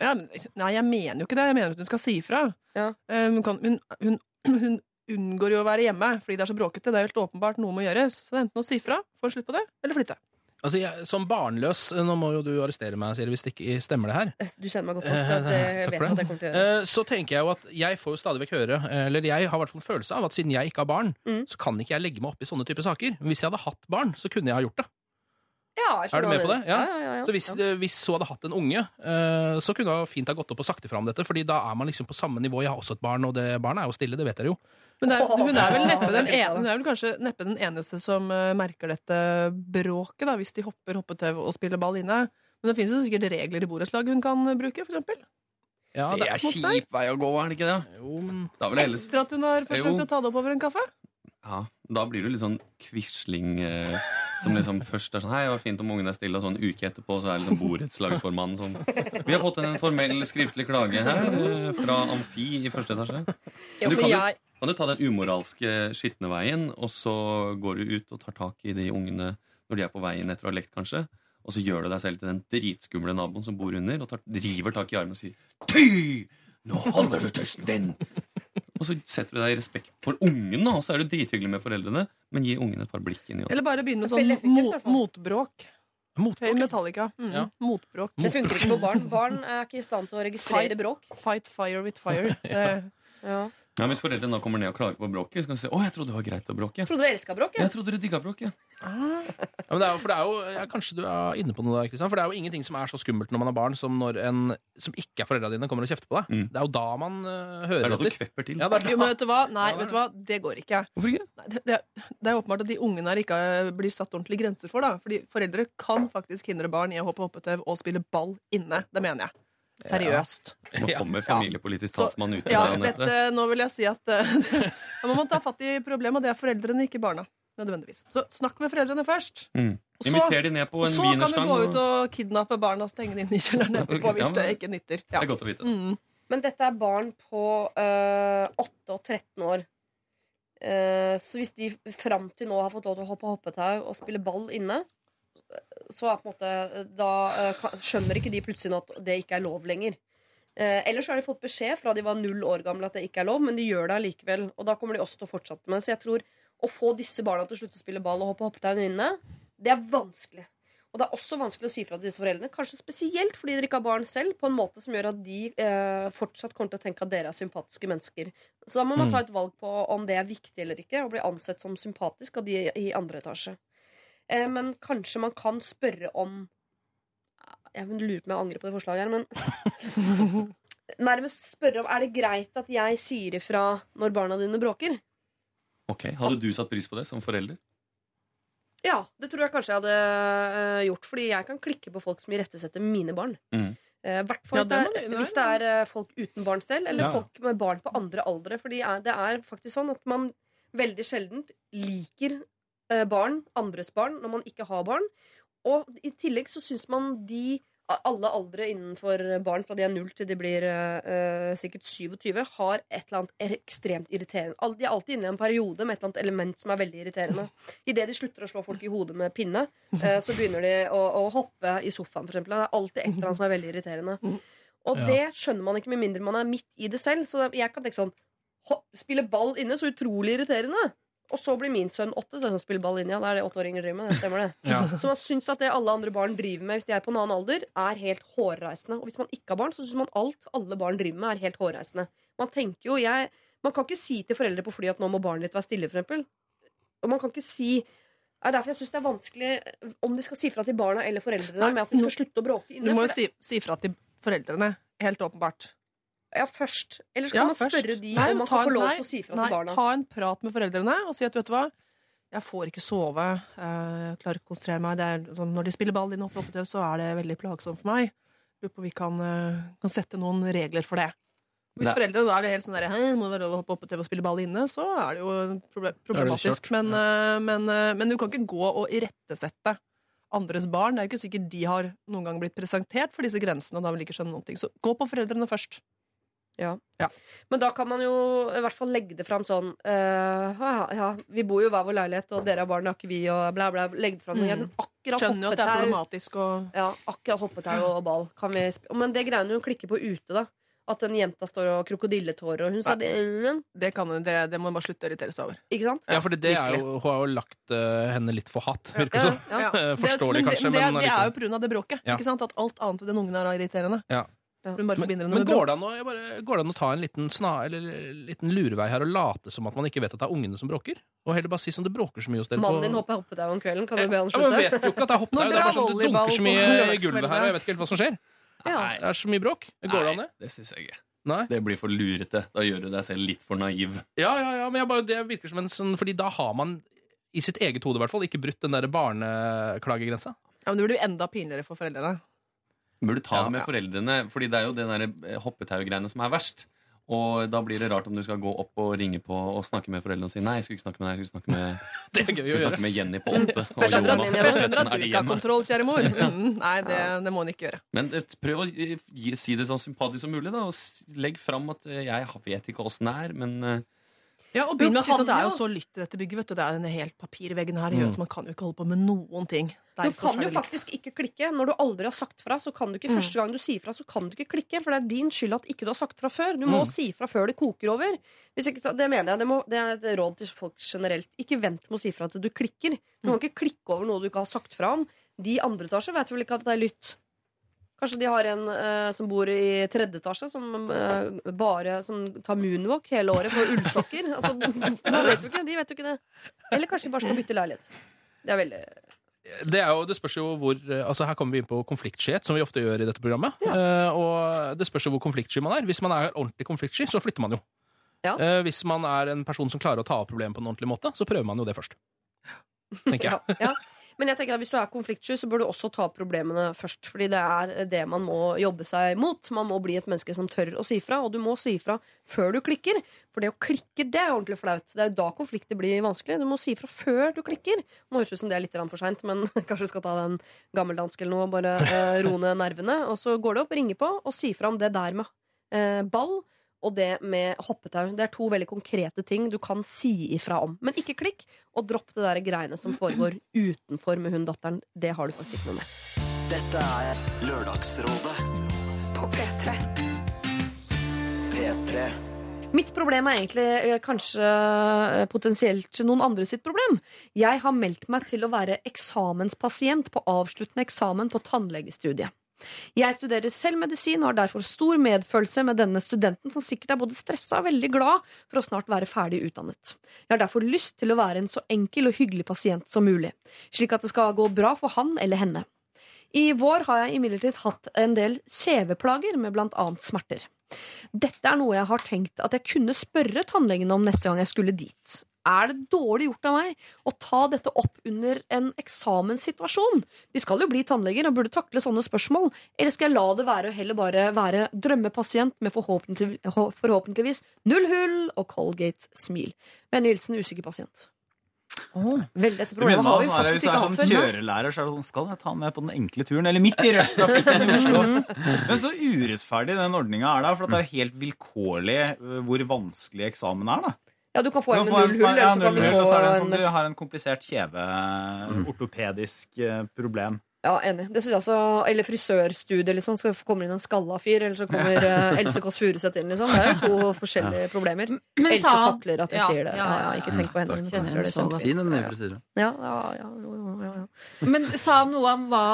Ja, nei, jeg mener jo ikke det. Jeg mener at hun skal si ifra. Eh, hun, kan, hun, hun, [clears throat] hun unngår jo å være hjemme fordi det er så bråkete. Det er helt åpenbart noe må gjøres. Så det er enten å si fra, få slutt på det, eller flytte. Altså, jeg, Som barnløs Nå må jo du arrestere meg, Siri, hvis det ikke stemmer det her. Du kjenner meg godt nok til at det, Eh, [laughs] takk vet for hva det. kommer til å gjøre. Eh, Så tenker jeg jo at jeg får jo stadig vekk høre, eh, eller jeg har i hvert fall en følelse av at siden jeg ikke har barn, Mm. så kan ikke jeg legge meg opp i sånne type saker. Men hvis jeg hadde hatt barn, så kunne jeg ha gjort det. Ja, Er du med på det? Ja, ja, ja, ja. Så hvis, eh, hvis hun hadde hatt en unge, eh, så kunne hun fint ha gått opp og sagt ifra om dette, Fordi da er man liksom på samme nivå. Jeg har også et barn, og det barnet er jo stille, det vet dere jo. Men det er, hun, er vel neppe den [laughs] ene, hun er vel kanskje neppe den eneste som eh, merker dette bråket, da, hvis de hopper hoppetau og spiller ball inne. Men det finnes jo sikkert regler i borettslag hun kan bruke, for eksempel. Ja, det er kjip vei å gå, er det ikke det? Jo, men Da vil jeg heller Etter at hun har forsøkt Jo. å ta det opp over en kaffe. Ja, Da blir du litt sånn quisling eh, som liksom [laughs] først er sånn Hei, det var fint om ungen er stille, og så en uke etterpå så er liksom borettslagsformannen sånn [laughs] Vi har fått en formell skriftlig klage her eh, fra Amfi i første etasje. Men du kan, jo, kan du ta den umoralske skitne veien, og så går du ut og tar tak i de ungene når de er på veien etter å ha lekt, kanskje. Og så gjør du deg selv til den dritskumle naboen som bor under, og tar, driver tak i armen og sier Ty! Nå holder du tørsten din! Og så setter du deg i respekt for ungen, da, og så er du drithyggelig med foreldrene, men gi ungen et par blikk inn i Eller bare begynne med sånn effektivt, i mo motbråk. Høy Metallica. Mm. Ja. Motbråk. Det funker ikke på barn. Barn er ikke i stand til å registrere bråk. Fight fire with fire. Det, [laughs] Ja. Ja, Hvis foreldrene da kommer ned og klager på bråket, så kan de si 'Å, jeg trodde det var greit å bråke'. Trodde du elska bråket? Jeg trodde dere digga bråket. Ja, men det er jo, for det er jo, ja, Kanskje du er inne på noe der, Kristian. For det er jo ingenting som er så skummelt når man har barn, som når en som ikke er foreldra dine, kommer og kjefter på deg. Det er jo da man uh, hører Det er da du kvepper til. Ja, det er Jo, men vet du hva? Nei, vet du hva? det går ikke. Hvorfor ikke? Nei, det, det, det er åpenbart at de ungene her ikke blir satt ordentlige grenser for. da Fordi foreldre kan faktisk hindre barn i å hoppe hoppetau og spille ball inne. Det mener jeg. Seriøst. Nå kommer familiepolitisk talsmann ut. Ja, dette, nå vil jeg si at eh, [laughs] man må ta fatt i problemet, og det er foreldrene, ikke barna. Nødvendigvis. Så snakk med foreldrene først. Mm. Og så- Inviter de ned på Og så kan du gå ut og- kidnappe barna og stenge dem inn i kjelleren etterpå hvis ja, det ikke nytter. Det er godt å vite. Mm. Men dette er barn på øh, 8 og 13 år. Uh, så hvis de fram til nå har fått lov til å hoppe hoppetau og spille ball inne, så er på en måte Da eh, skjønner ikke de plutselig at det ikke er lov lenger. Eh, ellers så har de fått beskjed fra de var null år gamle at det ikke er lov, men de gjør det allikevel. Og da kommer de også til å fortsette med. Så jeg tror å få disse barna til å slutte å spille ball og hoppe hoppetau inne, det er vanskelig. Og det er også vanskelig å si fra til disse foreldrene, kanskje spesielt fordi dere ikke har barn selv, på en måte som gjør at de eh, fortsatt kommer til å tenke at dere er sympatiske mennesker. Så da må man Mm. ta et valg på om det er viktig eller ikke, og bli ansett som sympatisk av de i andre etasje. Eh, men kanskje man kan spørre om Jeg lurer på om jeg angrer på det forslaget her, men [laughs] Nærmest spørre om er det greit at jeg sier ifra når barna dine bråker. Ok, Hadde du satt pris på det som forelder? Ja, det tror jeg kanskje jeg hadde øh, gjort, fordi jeg kan klikke på folk som irettesetter mine barn. Mm. Uh, hvert fall Ja, hvis, er, hvis det er uh, folk uten barn selv, eller Ja. folk med barn på andre aldre. Fordi er- det er faktisk sånn at man veldig sjelden liker barn, andres barn, når man ikke har barn. Og i tillegg så syns man de alle aldre innenfor barn, fra de er null til de blir eh, eh, sikkert 27, har et eller annet ekstremt irriterende. De er alltid inne i en periode med et eller annet element som er veldig irriterende. Idet de slutter å slå folk i hodet med pinne, uh, så begynner de å, å hoppe i sofaen, eksempel. Det er alltid et eller annet som er veldig irriterende. Og det skjønner man ikke med mindre man er midt i det selv. Så jeg kan tenke sånn Spille ball inne, så utrolig irriterende. Og så blir min sønn åtte, så han spiller ball inne. Ja, det er det åtteåringer driver med. Det stemmer det. Ja. Så man syns at det alle andre barn driver med hvis de er på en annen alder, er helt hårreisende. Og hvis man ikke har barn, så syns man alt alle barn driver med, er helt hårreisende. Man tenker jo, jeg Man kan ikke si til foreldre på fly at nå må barnet ditt være stille, for eksempel. Og man kan ikke si det er derfor jeg syns det er vanskelig om de skal si fra til barna eller foreldrene med at de skal slutte å bråke inne. Du må jo si, si fra til foreldrene. Helt åpenbart. Ja, først. Eller skal Ja, man først. spørre de Nei, om man kan få lov nei, til å si fra nei, til barna? Ta en prat med foreldrene og si at vet du hva, jeg får ikke sove, eh, jeg klarer ikke å konsentrere meg. Det er, sånn, når de spiller ball inne oppe TV, så er det veldig plagsomt for meg. Lurer på om vi kan, eh, kan sette noen regler for det. Hvis er- foreldrene da er det helt sånn der, Hei, må det være lov å hoppe opp på TV og spille ball inne, så er det jo problematisk. Det Men, ja. men, eh, men du kan ikke gå og irettesette andres barn. Det er jo ikke sikkert de har noen gang blitt presentert for disse grensene. da vil de ikke skjønne noen ting. Så gå på foreldrene først. Ja. Men da kan man jo i hvert fall legge det fram sånn uh, ja, ja, Vi bor jo i hver vår leilighet, og dere har barn, det har ikke vi, og bla, bla. Legge det fram Mm. Skjønner jo at det er problematisk og Ja, akkurat hoppetau og ball. Kan vi sp Men det greiene hun klikker på ute, da. At den jenta står og krokodilletårer, og hun sa det Det, kan, hun- det, det må hun bare slutte å irritere seg over. Ikke sant? Ja, for det er jo, hun har jo lagt uh, henne litt for hatt, virker ja, Ja, [laughs] ja. Det- Forståelig, kanskje, men det, men det er jo pga. det bråket. Ja. Ikke sant? At alt annet ved den ungen er irriterende. Ja. Hun bare forbinder Men med går det, an å, jeg bare, går det an å ta en liten, sna, eller, liten lurevei her og late som at man ikke vet at det er ungene som bråker? Og heller bare si som det bråker så mye hos dere Mannen på din hopper hoppetau om kvelden. Kan du be han ja, men slutte? vet jo ikke at det er hoppetau. Det er bare sånn, det dunker så mye i gulvet her, og jeg vet ikke helt hva som skjer. Ja. Det er så mye bråk. Går det an, det? Det syns jeg ikke. Nei? Det blir for lurete. Da gjør du deg selv litt for naiv. Ja, ja, ja, men jeg bare, det virker som en sånn Fordi da har man, i sitt eget hode i hvert fall, ikke brutt den der barneklagegrensa. Ja, men det blir jo enda pinligere for foreldrene. Burde ta det med foreldrene, Fordi det er jo det der eh, hoppetaugreiene som er verst. Og da blir det rart om du skal gå opp og ringe på og snakke med foreldrene og si nei, jeg skulle ikke snakke med deg, jeg skulle snakke med, [laughs] Det gøy skulle snakke med Jenny på åtte. [laughs] og Jeg skjønner Jonas jeg skjønner at [laughs] du ikke har kontroll, kjære mor. Mm, nei, det, det må hun ikke gjøre. Men eh, prøv å gi, si det så sympatisk som mulig, da, og legg fram at eh, jeg vet ikke åssen det er, men Ja, og begynn med at liksom, Det er jo så lytt i dette bygget. vet du Det er en helt papirveggen her. Mm. Man kan jo ikke holde på med noen ting. Du kan jo faktisk ikke klikke. Når du aldri har sagt fra, så kan du ikke Mm. første gang du sier fra, så kan du ikke klikke. For det er din skyld at ikke du har sagt fra før. Du må Mm. si fra før det koker over. Hvis ikke, så- det mener jeg. Det, må, det er et råd til folk generelt. Ikke vent med å si fra til du klikker. Du må ikke klikke over noe du ikke har sagt fra om. De andre etasje vet vel ikke at det er lytt. Kanskje de har en eh, som bor i tredje etasje, som eh, bare som tar moonwalk hele året på ullsokker. [laughs] Altså, man vet jo ikke, de vet jo ikke det. Eller kanskje de bare skal bytte leilighet. Det er veldig Det, er jo, det spørs jo hvor eh, altså Her kommer vi inn på konfliktskyhet, som vi ofte gjør i dette programmet. Eh, og det spørs jo hvor konfliktsky man er. Hvis man er ordentlig konfliktsky, så flytter man jo. Eh, hvis man er en person som klarer å ta opp problemet på en ordentlig måte, så prøver man jo det først. Tenker jeg. Ja, ja. Men jeg tenker at hvis du er konfliktsky, så bør du også ta problemene først. Fordi det er det man må jobbe seg mot. Man må bli et menneske som tør å si fra. Og du må si fra før du klikker. For det å klikke, det er ordentlig flaut. Det er jo da konflikter blir vanskelig. Du må si fra før du klikker. Nå høres det ut som det er litt for seint, men [laughs] kanskje du skal ta den gammeldansk eller noe og bare eh, roe ned nervene. Og så går det opp, ringer på og sier fra om det der med eh, ball. Og det med hoppetau. Det er to veldig konkrete ting du kan si ifra om. Men ikke klikk, og dropp det der greiene som foregår utenfor med hun datteren. Det har du faktisk ikke noe med. Dette er Lørdagsrådet på P3. P3. Mitt problem er egentlig eh, kanskje eh, potensielt noen andre sitt problem. Jeg har meldt meg til å være eksamenspasient på avsluttende eksamen på tannlegestudiet. Jeg studerer selv medisin og har derfor stor medfølelse med denne studenten, som sikkert er både stressa og veldig glad for å snart være ferdig utdannet. Jeg har derfor lyst til å være en så enkel og hyggelig pasient som mulig, slik at det skal gå bra for han eller henne. I vår har jeg imidlertid hatt en del kjeveplager med blant annet smerter. Dette er noe jeg har tenkt at jeg kunne spørre tannlegen om neste gang jeg skulle dit. Er det dårlig gjort av meg å ta dette opp under en eksamenssituasjon? De skal jo bli tannleger og burde takle sånne spørsmål. Eller skal jeg la det være og heller bare være drømmepasient med forhåpentlig, forhåpentligvis null hull og Colgate-smil? Men hilsen usikker pasient. Vel, dette problemet har vi faktisk Hvis du er sånn kjørelærer, så er det sånn Skal jeg ta den med på den enkle turen? Eller midt i rushtrafikken i [laughs] Oslo? Men så urettferdig den ordninga er da. For det er jo helt vilkårlig øh, hvor vanskelig eksamen er, da. Ja, du kan få en med null hull, ja, eller så kan null du hull, og så er det en sånn, en du har en komplisert kjeve, ortopedisk eh, problem. Ja, enig. Det synes jeg altså, eller frisørstudie, liksom. Så kommer inn en skalla fyr, eller så kommer uh, [laughs] Else Kåss Furuseth inn, liksom. Det er jo to forskjellige problemer. Men Else takler at jeg Ja, sier det. ja, Ja, ikke ja. tenk på henne. Hun takler det så Fin, den frisyren. Ja, ja, ja, jo, jo, ja, ja. Men sa han noe om hva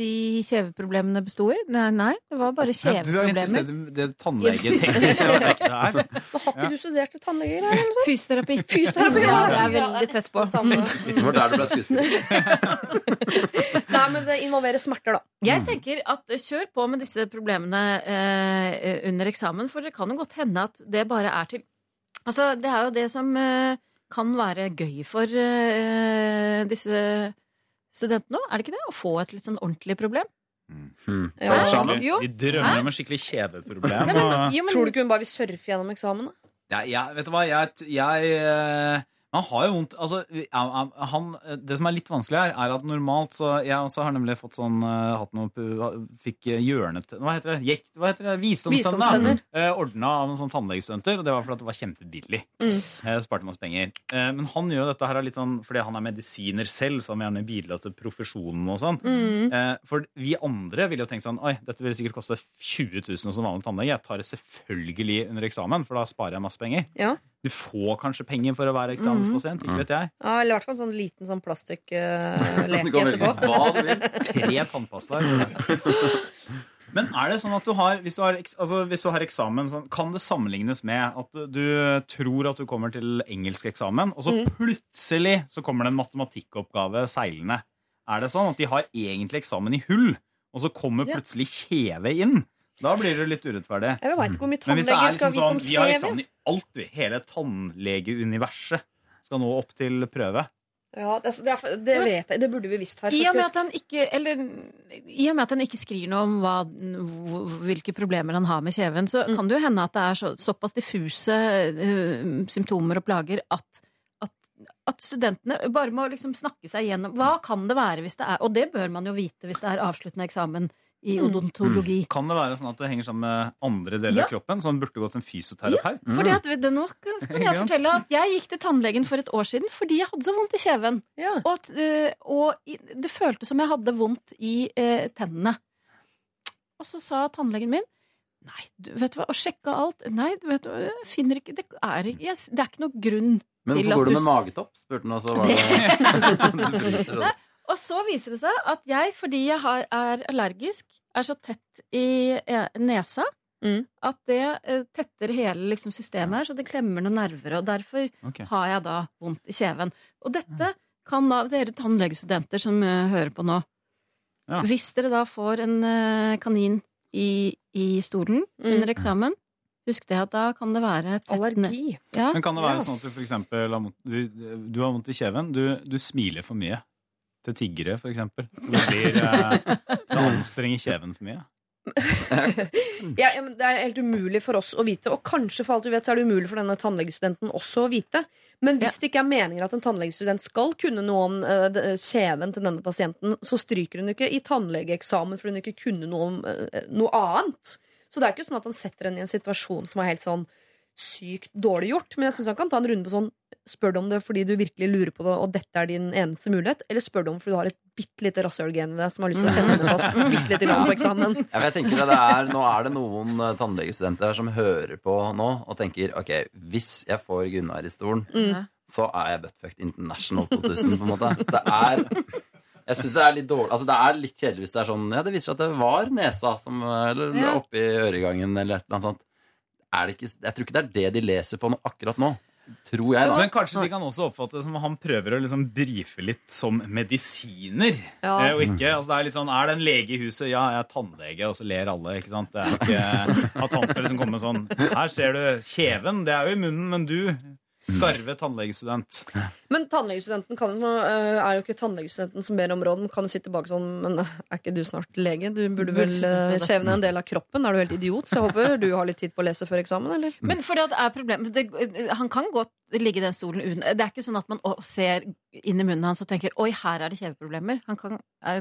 de kjeveproblemene besto i? Nei, nei, det var bare Ja, du er interessert i det tannlegetekniske [laughs] aspektet her. Har ikke du studert til tannleger? her, eller noe sånt? Fysioterapi. Fysioterapi, ja. det er veldig tett på. Det var der du ble skuespiller. [laughs] Nei, men det involverer smerter, da. Jeg tenker at eh, Kjør på med disse problemene eh, under eksamen, for det kan jo godt hende at det bare er til Altså, det er jo det som eh, kan være gøy for eh, disse studentene òg, er det ikke det? Å få et litt sånn ordentlig problem. Ja. Skikkelig- Jo. Vi drømmer om en skikkelig kjeveproblem. Nei, men- og- Tror du ikke hun bare vil surfe gjennom eksamen? da? Ja, jeg, vet du hva, jeg, jeg eh, Han har jo vondt altså, han, Det som er litt vanskelig her, er at normalt så Jeg også har nemlig fått sånn eh, hatt noe Fikk hjørnet... Hva heter det? Jekt, hva heter det? Visdomstenner. Eh, Ordna av noen sånne tannlegestudenter, og det var fordi det var kjempebillig. Mm. Eh, sparte masse penger. Eh, men han gjør dette her litt sånn fordi han er medisiner selv, så han vil gjerne bidra til profesjonen og sånn. Mm. Eh, for vi andre ville jo tenkt sånn Oi, dette vil sikkert koste 20 000 som vanlig tannlege. Jeg tar det selvfølgelig under eksamen, for da sparer jeg masse penger. Ja. Du får kanskje penger for å være eksamenspasient, ikke vet jeg. Ja, eller i hvert fall en sånn liten sånn plastikkleke [laughs] velge etterpå. hva du vil. [laughs] Tre tannpastaer. Men er det sånn at du har, hvis du har, altså, hvis du har eksamen, sånn, kan det sammenlignes med at du tror at du kommer til engelskeksamen, og så Mm. plutselig så kommer det en matematikkoppgave seilende? Er det sånn at de har egentlig eksamen i hull, og så kommer plutselig kjeve inn? Da blir det litt urettferdig. Jeg vet ikke hvor mye Men hvis det er tannleger skal liksom vite om sånn, vi har eksamen i alt, vi. Hele tannlegeuniverset skal nå opp til prøve. Ja, det, det, er- det vet jeg. Det burde vi visst her, I og med at faktisk. han ikke Eller i og med at han ikke skriver noe om hva, hvilke problemer han har med kjeven, så Mm. kan det jo hende at det er så, såpass diffuse eh, symptomer og plager at, at, at studentene bare må liksom snakke seg gjennom Hva kan det være hvis det er Og det bør man jo vite hvis det er avsluttende eksamen i Mm. odontologi. Kan det være sånn at det henger sammen med andre deler Ja. av kroppen, Som burde gått en fysioterapeut? Ja, Fordi at, det, nå kan, kan [laughs] jeg fortelle at jeg gikk til tannlegen for et år siden fordi jeg hadde så vondt i kjeven. Og, at, eh, og det føltes som jeg hadde vondt i eh, tennene. Og så sa tannlegen min Nei, du vet hva, og sjekka alt. Nei, du vet hva, jeg finner ikke Det er, ikke- jeg, det er ikke noe grunn Men hvorfor går du med magetopp? spurte han, og så var det Du fryser, Og så viser det seg at jeg, fordi jeg har, er allergisk, er så tett i nesa nesa at det eh, tetter hele liksom, systemet her, så det klemmer noen nerver. Og derfor okay. har jeg da vondt i kjeven. Og dette kan da dere tannlegestudenter som uh, hører på nå Ja. Hvis dere da får en uh, kanin i, i stolen Mm. under eksamen, husk det at da kan det være tett Allergi. Ja. Men kan det være sånn at du for eksempel har vondt, du, du har vondt i kjeven, du, du smiler for mye til tiggere, for eksempel. Det blir eh, Det anstrenger kjeven for mye. [laughs] Ja, ja, men det er helt umulig for oss å vite, og kanskje for alt vi vet, så er det umulig for denne tannlegestudenten også å vite. Men hvis det ikke er meningen at en tannlegestudent skal kunne noe om eh, kjeven til denne pasienten, så stryker hun ikke i tannlegeeksamen fordi hun ikke kunne noe om eh, noe annet. Så det er ikke sånn at han setter henne i en situasjon som er helt sånn sykt dårlig gjort. Men jeg syns han kan ta en runde på sånn Spør du om det fordi du virkelig lurer på det, og dette er din eneste mulighet? Eller spør du om fordi du har et bitte lite rasshølgen i deg som har lyst til å sende det fast [laughs] bitte litt i på eksamen? Ja, jeg tenker det er, Nå er det noen eh, tannlegestudenter her som hører på nå og tenker ok, hvis jeg får Gunnar i stolen, Mm. så er jeg Buttfucked International 2000, på en måte. Så det er jeg synes det er litt dårlig Altså det er litt kjedelig hvis det er sånn Ja, det viser seg at det var nesa som Eller Ja. oppi øregangen eller et eller annet sånt. Er det ikke, jeg tror ikke det er det de leser på nå, akkurat nå. Tror jeg, da. Men kanskje de kan også oppfatte det som han prøver å liksom brife litt som medisiner. Ja. Eh, og ikke, altså det Er litt sånn, er det en lege i huset? Ja, jeg er tannlege, og så ler alle. ikke sant? Det er ikke At han skal liksom komme sånn Her ser du kjeven, det er jo i munnen, men du Skarve tannlegestudent. Men tannlegestudenten kan, jo- øh, er jo ikke tannlegestudenten som ber om råd. Kan jo sitte tilbake sånn Men er ikke du snart lege? Du burde vel skjevne Kjeven er en del av kroppen. Er du helt idiot? Så jeg håper du har litt tid på å lese før eksamen, eller? Men fordi at det er problem, det, Han kan godt ligge i den stolen uten Det er ikke sånn at man ser inn i munnen hans og tenker Oi, her er det kjeveproblemer. Han kan er,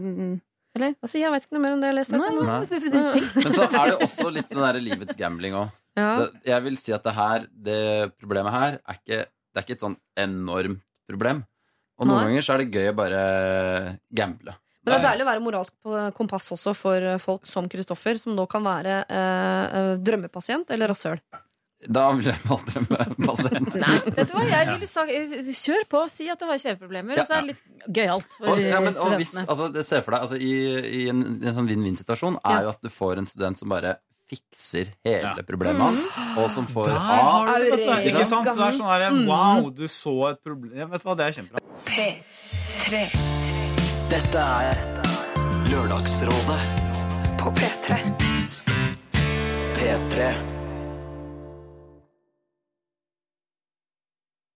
Eller? Altså, jeg vet ikke noe mer enn det jeg har lest. vet. Nei. [laughs] Men så er det også litt den derre livets gambling òg. Ja. Jeg vil si at det her, det problemet her er ikke, det er ikke et sånn enormt problem. Og noen Nei. ganger så er det gøy å bare gamble. Men det er deilig å være moralsk på kompass også for øh, folk som Kristoffer, som nå kan være øh, øh, drømmepasient eller rasshøl. Da vil jeg valgt drømmepasient. [laughs] Nei, vet du hva? Jeg ville sagt Kjør på, si at du har kjeveproblemer, Ja, og så er det litt gøyalt for Og, ja, men, og hvis, altså, se for deg, altså, i, i en, i en sånn vinn-vinn-situasjon er Ja. jo at du får en student som bare fikser hele problemet Mm. hans, og som får Der har du det, vet du. Ikke sant? Det er sånn der, Mm. Wow, du så et problem. Vet du hva, det er kjempebra. P3. Dette er Lørdagsrådet på P3. P3.